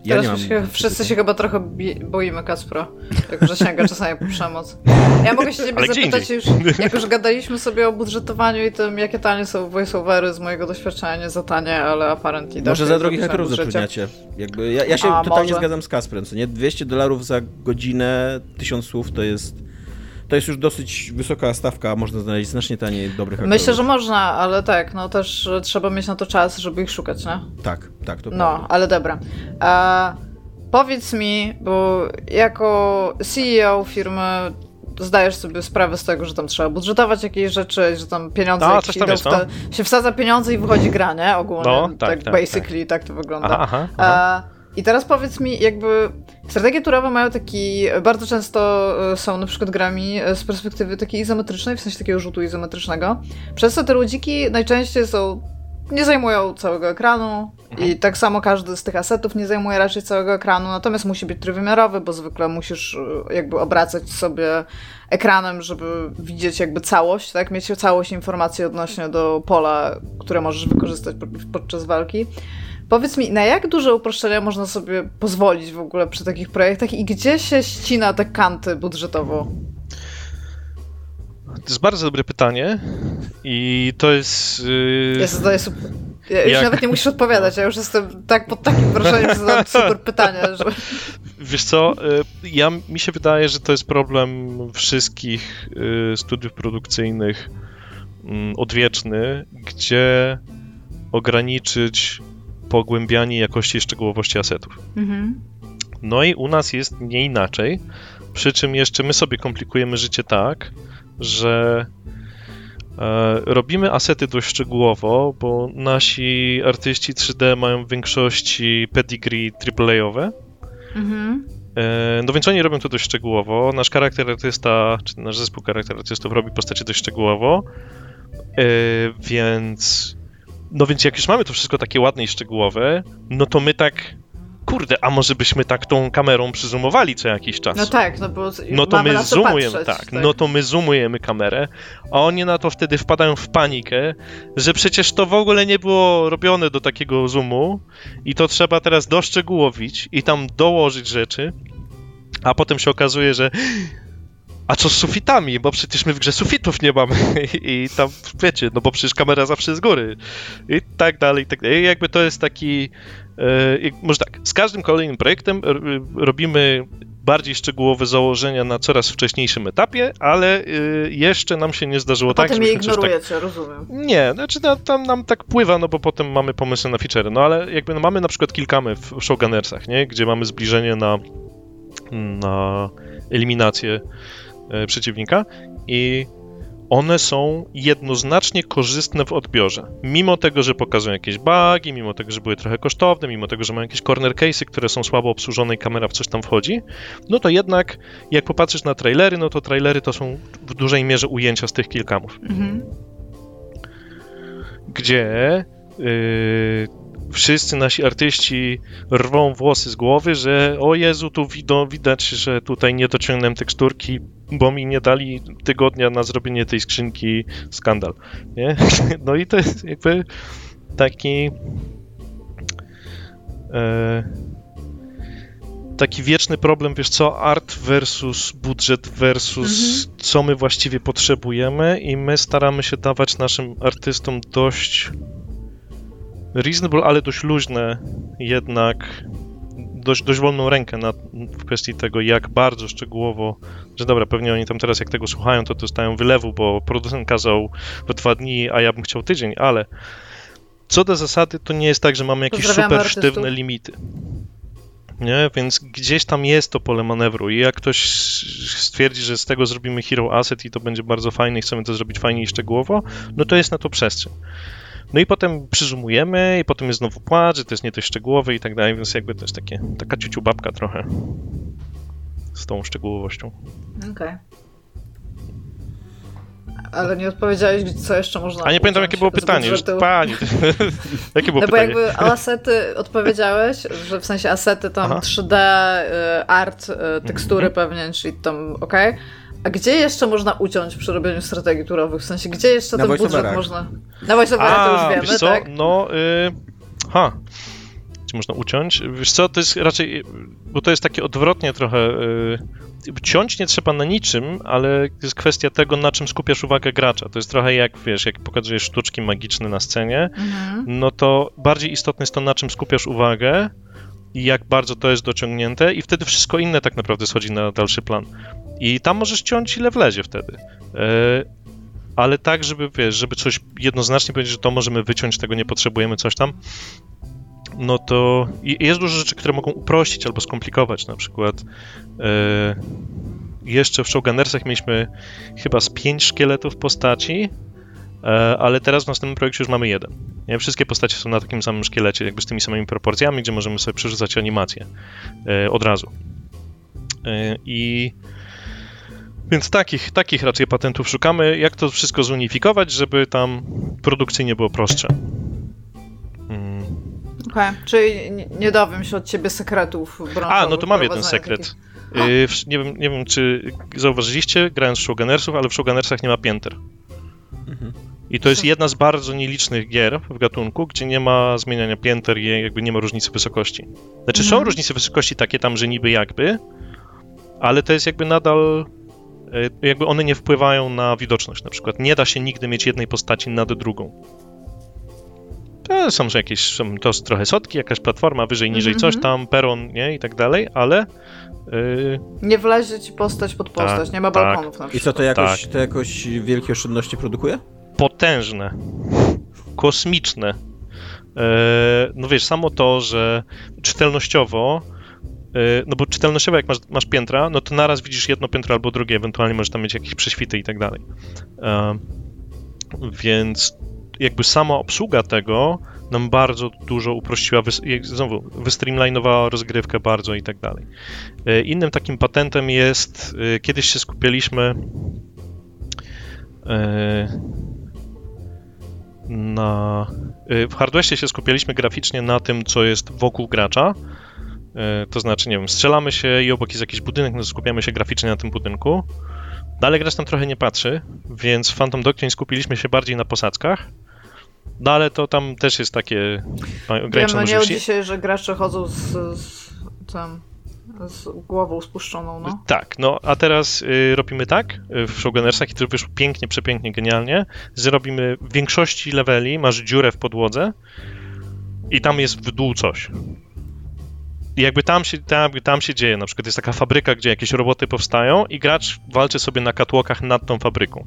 Ja Teraz nie mam się, wszyscy się chyba trochę boimy Kacpra, jak że sięga czasami po przemoc. Ja mogę się ciebie zapytać już, jak już gadaliśmy sobie o budżetowaniu i tym, jakie tanie są voiceovery z mojego doświadczenia, nie za tanie, ale apparently Może tak, za drogich zapisałem hakerów w budżecie. zatrudniacie. Jakby ja, ja się A, totalnie może. zgadzam z Kasprem, co nie? 200 dolarów za godzinę, 1000 słów to jest... To jest już dosyć wysoka stawka, a można znaleźć znacznie taniej dobrych hakerów. Myślę, że można, ale tak, no też trzeba mieć na to czas, żeby ich szukać, nie? Tak, tak, to No, prawda. ale dobra. A, powiedz mi, bo jako CEO firmy zdajesz sobie sprawę z tego, że tam trzeba budżetować jakieś rzeczy, że tam pieniądze No, jakieś coś tam idą jest, te, się wsadza pieniądze i wychodzi gra, nie? Ogólnie, No, tak, tak, tak, basically tak. to wygląda. Aha, aha, aha. A, I teraz powiedz mi, jakby strategie turowe mają taki, bardzo często e, są na przykład grami e, z perspektywy takiej izometrycznej, w sensie takiego rzutu izometrycznego, przez co te ludziki najczęściej są, nie zajmują całego ekranu i tak samo każdy z tych asetów nie zajmuje raczej całego ekranu, natomiast musi być trójwymiarowy, bo zwykle musisz e, jakby obracać sobie ekranem, żeby widzieć jakby całość, tak, mieć całość informacji odnośnie do pola, które możesz wykorzystać pod- podczas walki. Powiedz mi, na jak duże uproszczenia można sobie pozwolić w ogóle przy takich projektach i gdzie się ścina te kanty budżetowo? To jest bardzo dobre pytanie i to jest... Yy... Ja zadaję super... Ja już Jak- nawet nie musisz odpowiadać, ja już jestem tak pod takim wrażeniem, że zadam *laughs* super pytanie, że... Wiesz co, y, ja, mi się wydaje, że to jest problem wszystkich y, studiów produkcyjnych mm, odwieczny, gdzie ograniczyć pogłębianie jakości i szczegółowości asetów. Mhm. No i u nas jest nie inaczej, przy czym jeszcze my sobie komplikujemy życie tak, że e, robimy asety dość szczegółowo, bo nasi artyści 3D mają w większości pedigree AAA-owe, Mhm. E, No więc oni robią to dość szczegółowo. Nasz charakter artysta, czy nasz zespół charakter artystów robi postacie dość szczegółowo. E, Więc. No więc jak już mamy to wszystko takie ładne i szczegółowe, no to my tak. Kurde, a może byśmy tak tą kamerą przyzumowali co jakiś czas? No tak, no bo No to my zoomujemy, patrzeć, tak, no to my zoomujemy kamerę, a oni na to wtedy wpadają w panikę, że przecież to w ogóle nie było robione do takiego zoomu i to trzeba teraz doszczegółowić i tam dołożyć rzeczy, a potem się okazuje, że a co z sufitami, bo przecież my w grze sufitów nie mamy *laughs* i tam, wiecie, no bo przecież kamera zawsze z góry i tak dalej, i tak dalej. I jakby to jest taki, e, może tak, z każdym kolejnym projektem r- robimy bardziej szczegółowe założenia na coraz wcześniejszym etapie, ale y, jeszcze nam się nie zdarzyło A tak, potem je tak... ignorujecie, rozumiem. Nie, znaczy no, tam nam tak pływa, no bo potem mamy pomysły na feature. No ale jakby no, mamy na przykład kilkamy w Showgunnersach, nie? Gdzie mamy zbliżenie na, na eliminację e, przeciwnika i one są jednoznacznie korzystne w odbiorze. Mimo tego, że pokazują jakieś bugi, mimo tego, że były trochę kosztowne, mimo tego, że mają jakieś corner case'y, które są słabo obsłużone i kamera w coś tam wchodzi, no to jednak jak popatrzysz na trailery, no to trailery to są w dużej mierze ujęcia z tych kilkamów Mhm. gdzie yy, wszyscy nasi artyści rwą włosy z głowy, że o Jezu, tu widać, że tutaj nie dociągnąłem teksturki, bo mi nie dali tygodnia na zrobienie tej skrzynki skandal. Nie? *laughs* No i to jest jakby taki e, taki wieczny problem, wiesz co, art versus budżet versus co my właściwie potrzebujemy i my staramy się dawać naszym artystom dość reasonable, ale dość luźne jednak dość, dość wolną rękę na, w kwestii tego, jak bardzo szczegółowo, że dobra, pewnie oni tam teraz jak tego słuchają, to dostają wylewu, bo producent kazał w dwa dni, a ja bym chciał tydzień, ale co do zasady, to nie jest tak, że mamy jakieś super artystów. sztywne limity. Nie, więc gdzieś tam jest to pole manewru i jak ktoś stwierdzi, że z tego zrobimy hero asset i to będzie bardzo fajne i chcemy to zrobić fajnie i szczegółowo, no to jest na to przestrzeń. No i potem przyzumujemy i potem jest znowu płacz, że to jest nie dość szczegółowe i tak dalej, więc jakby to jest takie, taka ciuciu babka trochę z tą szczegółowością. Okej. Ale nie odpowiedziałeś, co jeszcze można A nie pamiętam, jakie było pytanie. Już, pani, *laughs* jakie było No bo pytanie? jakby asety odpowiedziałeś, że w sensie asety tam Aha. 3D, y, art, y, tekstury Mhm. pewnie, czyli tam okej. A gdzie jeszcze można uciąć przy robieniu strategii turowych? W sensie, gdzie jeszcze Na ten budżet voiceoverach. można... Na voiceoverach to już wiemy, wiesz co? tak? No, y, ha. gdzie można uciąć. Wiesz co, to jest raczej, bo to jest takie odwrotnie trochę, yy, ciąć nie trzeba na niczym, ale jest kwestia tego, na czym skupiasz uwagę gracza. To jest trochę jak, wiesz, jak pokazujesz sztuczki magiczne na scenie, Mhm. no to bardziej istotne jest to, na czym skupiasz uwagę i jak bardzo to jest dociągnięte i wtedy wszystko inne tak naprawdę schodzi na dalszy plan. I tam możesz ciąć ile wlezie wtedy. E, ale tak, żeby, wiesz, żeby coś jednoznacznie powiedzieć, że to możemy wyciąć, tego nie potrzebujemy, coś tam, no to jest dużo rzeczy, które mogą uprościć albo skomplikować, na przykład e, jeszcze w Showgunnersach mieliśmy chyba z pięć szkieletów postaci, E, ale teraz w następnym projekcie już mamy jeden. Nie? Wszystkie postacie są na takim samym szkielecie, jakby z tymi samymi proporcjami, gdzie możemy sobie przerzucać animacje od razu. I więc takich, takich raczej patentów szukamy, jak to wszystko zunifikować, żeby tam produkcyjnie było prostsze. Mm. Okej, czyli nie- dowiem się od ciebie sekretów. A, no to mam jeden sekret. takich- Y, Nie wiem, nie wiem, czy zauważyliście, grając w Showgunnersów, ale w Showgunnersach nie ma pięter. Mhm. I to jest jedna z bardzo nielicznych gier w gatunku, gdzie nie ma zmieniania pięter i jakby nie ma różnicy wysokości. Znaczy są Mhm. różnice wysokości takie tam, że niby jakby, ale to jest jakby nadal jakby one nie wpływają na widoczność na przykład. Nie da się nigdy mieć jednej postaci nad drugą. To są że jakieś, są to jest trochę sotki, jakaś platforma, wyżej, niżej Mhm, coś tam, peron, nie, i tak dalej, ale y, Nie wlezie ci postać pod postać, Tak, nie ma tak. balkonów na I przykład. co, to jakoś, to jakoś wielkie oszczędności produkuje? potężne, kosmiczne. E, no wiesz, samo to, że czytelnościowo, no bo czytelnościowo jak masz, masz piętra, no to naraz widzisz jedno piętro albo drugie, ewentualnie możesz tam mieć jakieś prześwity i tak dalej. Więc jakby sama obsługa tego nam bardzo dużo uprościła, znowu, wystreamlinowała rozgrywkę bardzo i tak dalej. E, Innym takim patentem jest, e, kiedyś się skupialiśmy na. y, W Hardwestie się skupialiśmy graficznie na tym, co jest wokół gracza. Y, To znaczy, nie wiem, strzelamy się i obok jest jakiś budynek, no skupiamy się graficznie na tym budynku. Dalej gracz tam trochę nie patrzy, więc w Phantom Doctrine skupiliśmy się bardziej na posadzkach. No ale to tam też jest takie Wiem, ograniczone no nie dzisiaj, że gracze chodzą z, z, tym, z głową spuszczoną, no. Tak, no a teraz y, robimy tak y, w Showgunnersach i to wyszło pięknie, przepięknie, genialnie. Zrobimy w większości leveli, masz dziurę w podłodze i tam jest w dół coś. Jakby tam się, tam, tam się dzieje, na przykład jest taka fabryka, gdzie jakieś roboty powstają i gracz walczy sobie na catwalkach nad tą fabryką.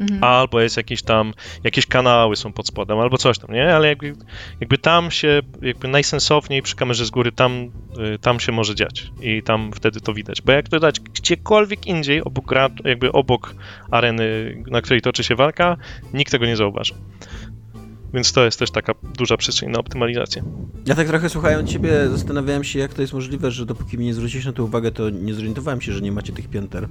Mhm. Albo jest jakieś tam, jakieś kanały są pod spodem, albo coś tam, nie? Ale jakby, jakby tam się, jakby najsensowniej przy kamerze z góry, tam, y, tam się może dziać i tam wtedy to widać. Bo jak to dać gdziekolwiek indziej, obok, jakby obok areny, na której toczy się walka, nikt tego nie zauważy. Więc to jest też taka duża przestrzeń na optymalizację. Ja tak trochę słuchając ciebie zastanawiałem się, jak to jest możliwe, że dopóki mi nie zwróciłeś na to uwagę, to nie zorientowałem się, że nie macie tych pięter.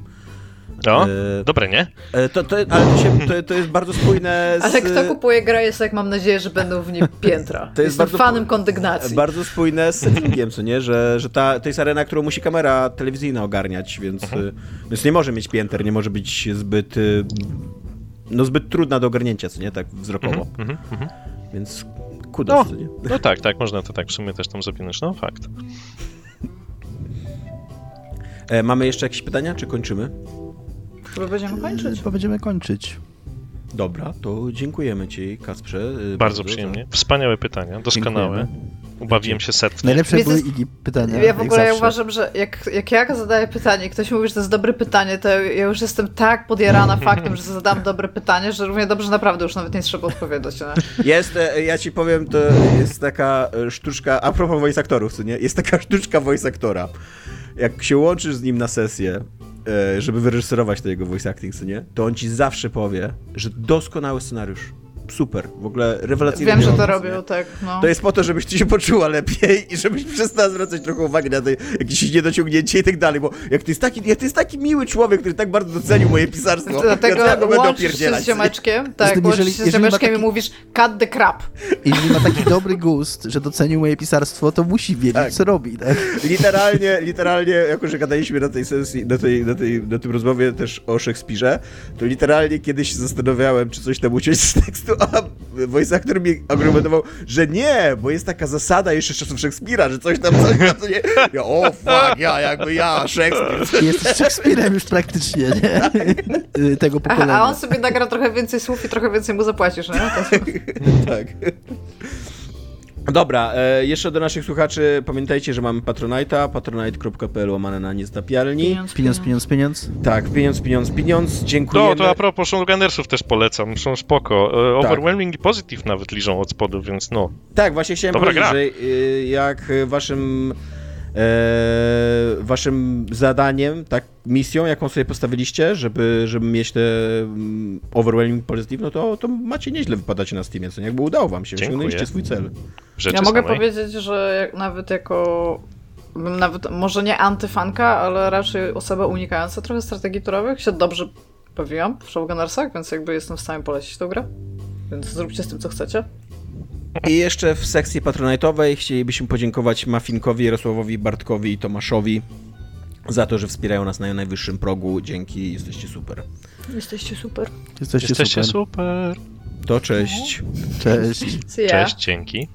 No, E, dobre, nie? e, to, to, ale to, się, to, to jest bardzo spójne *laughs* z... Ale kto kupuje grę jest jak mam nadzieję, że będą w niej piętra. *laughs* To jest Jestem bardzo fanem kondygnacji. Bardzo spójne z settingiem, co nie? Że, że ta, to jest arena, którą musi kamera telewizyjna ogarniać, więc, Mhm. y, więc nie może mieć pięter, nie może być zbyt y, no zbyt trudna do ogarnięcia, co nie? Tak wzrokowo. Mhm, mhm. Więc kudos, co nie? No tak, tak, można to tak w sumie też tam zawinąć, no fakt. E, mamy jeszcze jakieś pytania, czy kończymy? Chyba będziemy kończyć. Chyba będziemy kończyć. Dobra, to dziękujemy Ci, Kasprze. y, Bardzo przyjemnie. Wspaniałe pytania, doskonałe. Dziękujemy. Ubawiłem się setnie. Najlepsze były jest- pytania. Ja w ogóle ja uważam, że jak, jak ja zadaję pytanie i ktoś mówi, że to jest dobre pytanie, to ja już jestem tak podjarana *laughs* faktem, że zadam dobre pytanie, że równie dobrze naprawdę już nawet nie trzeba odpowiadać. Jest, e, ja ci powiem, to jest taka e, sztuczka, a propos voice aktorów, co nie? Jest taka *laughs* sztuczka voice aktora. Jak się łączysz z nim na sesję, e, żeby wyreżyserować to jego voice acting, co nie? To on ci zawsze powie, że doskonały scenariusz. Super, w ogóle rewelacyjny Wiem, że to robią, tak. No. To jest po to, żebyś ty się poczuła lepiej i żebyś przestała zwracać trochę uwagi na te jakieś niedociągnięcie i tak dalej, bo jak to jest taki, jak to jest taki miły człowiek, który tak bardzo docenił moje pisarstwo, Dlatego ja go będę opierdzielać. z ziomeczkiem, tak, tym, łączysz jeżeli- się z ziomeczkiem taki- i mówisz cut the crap. Jeżeli ma taki dobry gust, że docenił moje pisarstwo, to musi wiedzieć, Tak. co robi. Tak? Literalnie, literalnie, jako że gadaliśmy na tej sesji, na, tej, na, tej, na tym rozmowie też o Szekspirze, to literalnie kiedyś się zastanawiałem, czy coś tam uciąć z tekstu, *laughs* a voice actor mi argumentował, że nie, bo jest taka zasada jeszcze z czasów Szekspira, że coś tam, coś tam, to nie... Ja, o fuck, ja jakby ja, Szekspir. *laughs* Jesteś Szekspirem już praktycznie, nie? Y, Tego Aha, pokolenia. a on sobie nagra trochę więcej słów i trochę więcej mu zapłacisz, nie? *laughs* Tak. Dobra, e, jeszcze do naszych słuchaczy pamiętajcie, że mamy Patronite'a, patronite.pl łamane na niezdapialni. Pieniądz, pieniądz, pieniądz. Tak, pieniądz, pieniądz, pieniądz, dziękujemy. No, to a propos Showgunnersów też polecam, są spoko. E, Tak. Overwhelming i Positive nawet liżą od spodu, więc no. Tak, właśnie chciałem Dobra powiedzieć, gra. że y, jak waszym waszym zadaniem, tak, misją, jaką sobie postawiliście, żeby, żeby mieć te mm, overwhelming positive, no to, to macie nieźle wypadacie na Steamie, co nie? Jakby udało wam się, osiągnęliście swój cel. Rzeczy Ja mogę samej. powiedzieć, że jak, nawet jako bym nawet, może nie antyfanka, ale raczej osoba unikająca trochę strategii turowych, się dobrze bawiłam w Showgunnersach, więc jakby jestem w stanie polecić tą grę. Więc zróbcie z tym, co chcecie. I jeszcze w sekcji patronite'owej chcielibyśmy podziękować Mafinkowi, Jarosławowi, Bartkowi i Tomaszowi za to, że wspierają nas na najwyższym progu. Dzięki, jesteście super. Jesteście super. Jesteście, Jesteście super. super. To cześć. Cześć. *laughs* Cześć, dzięki.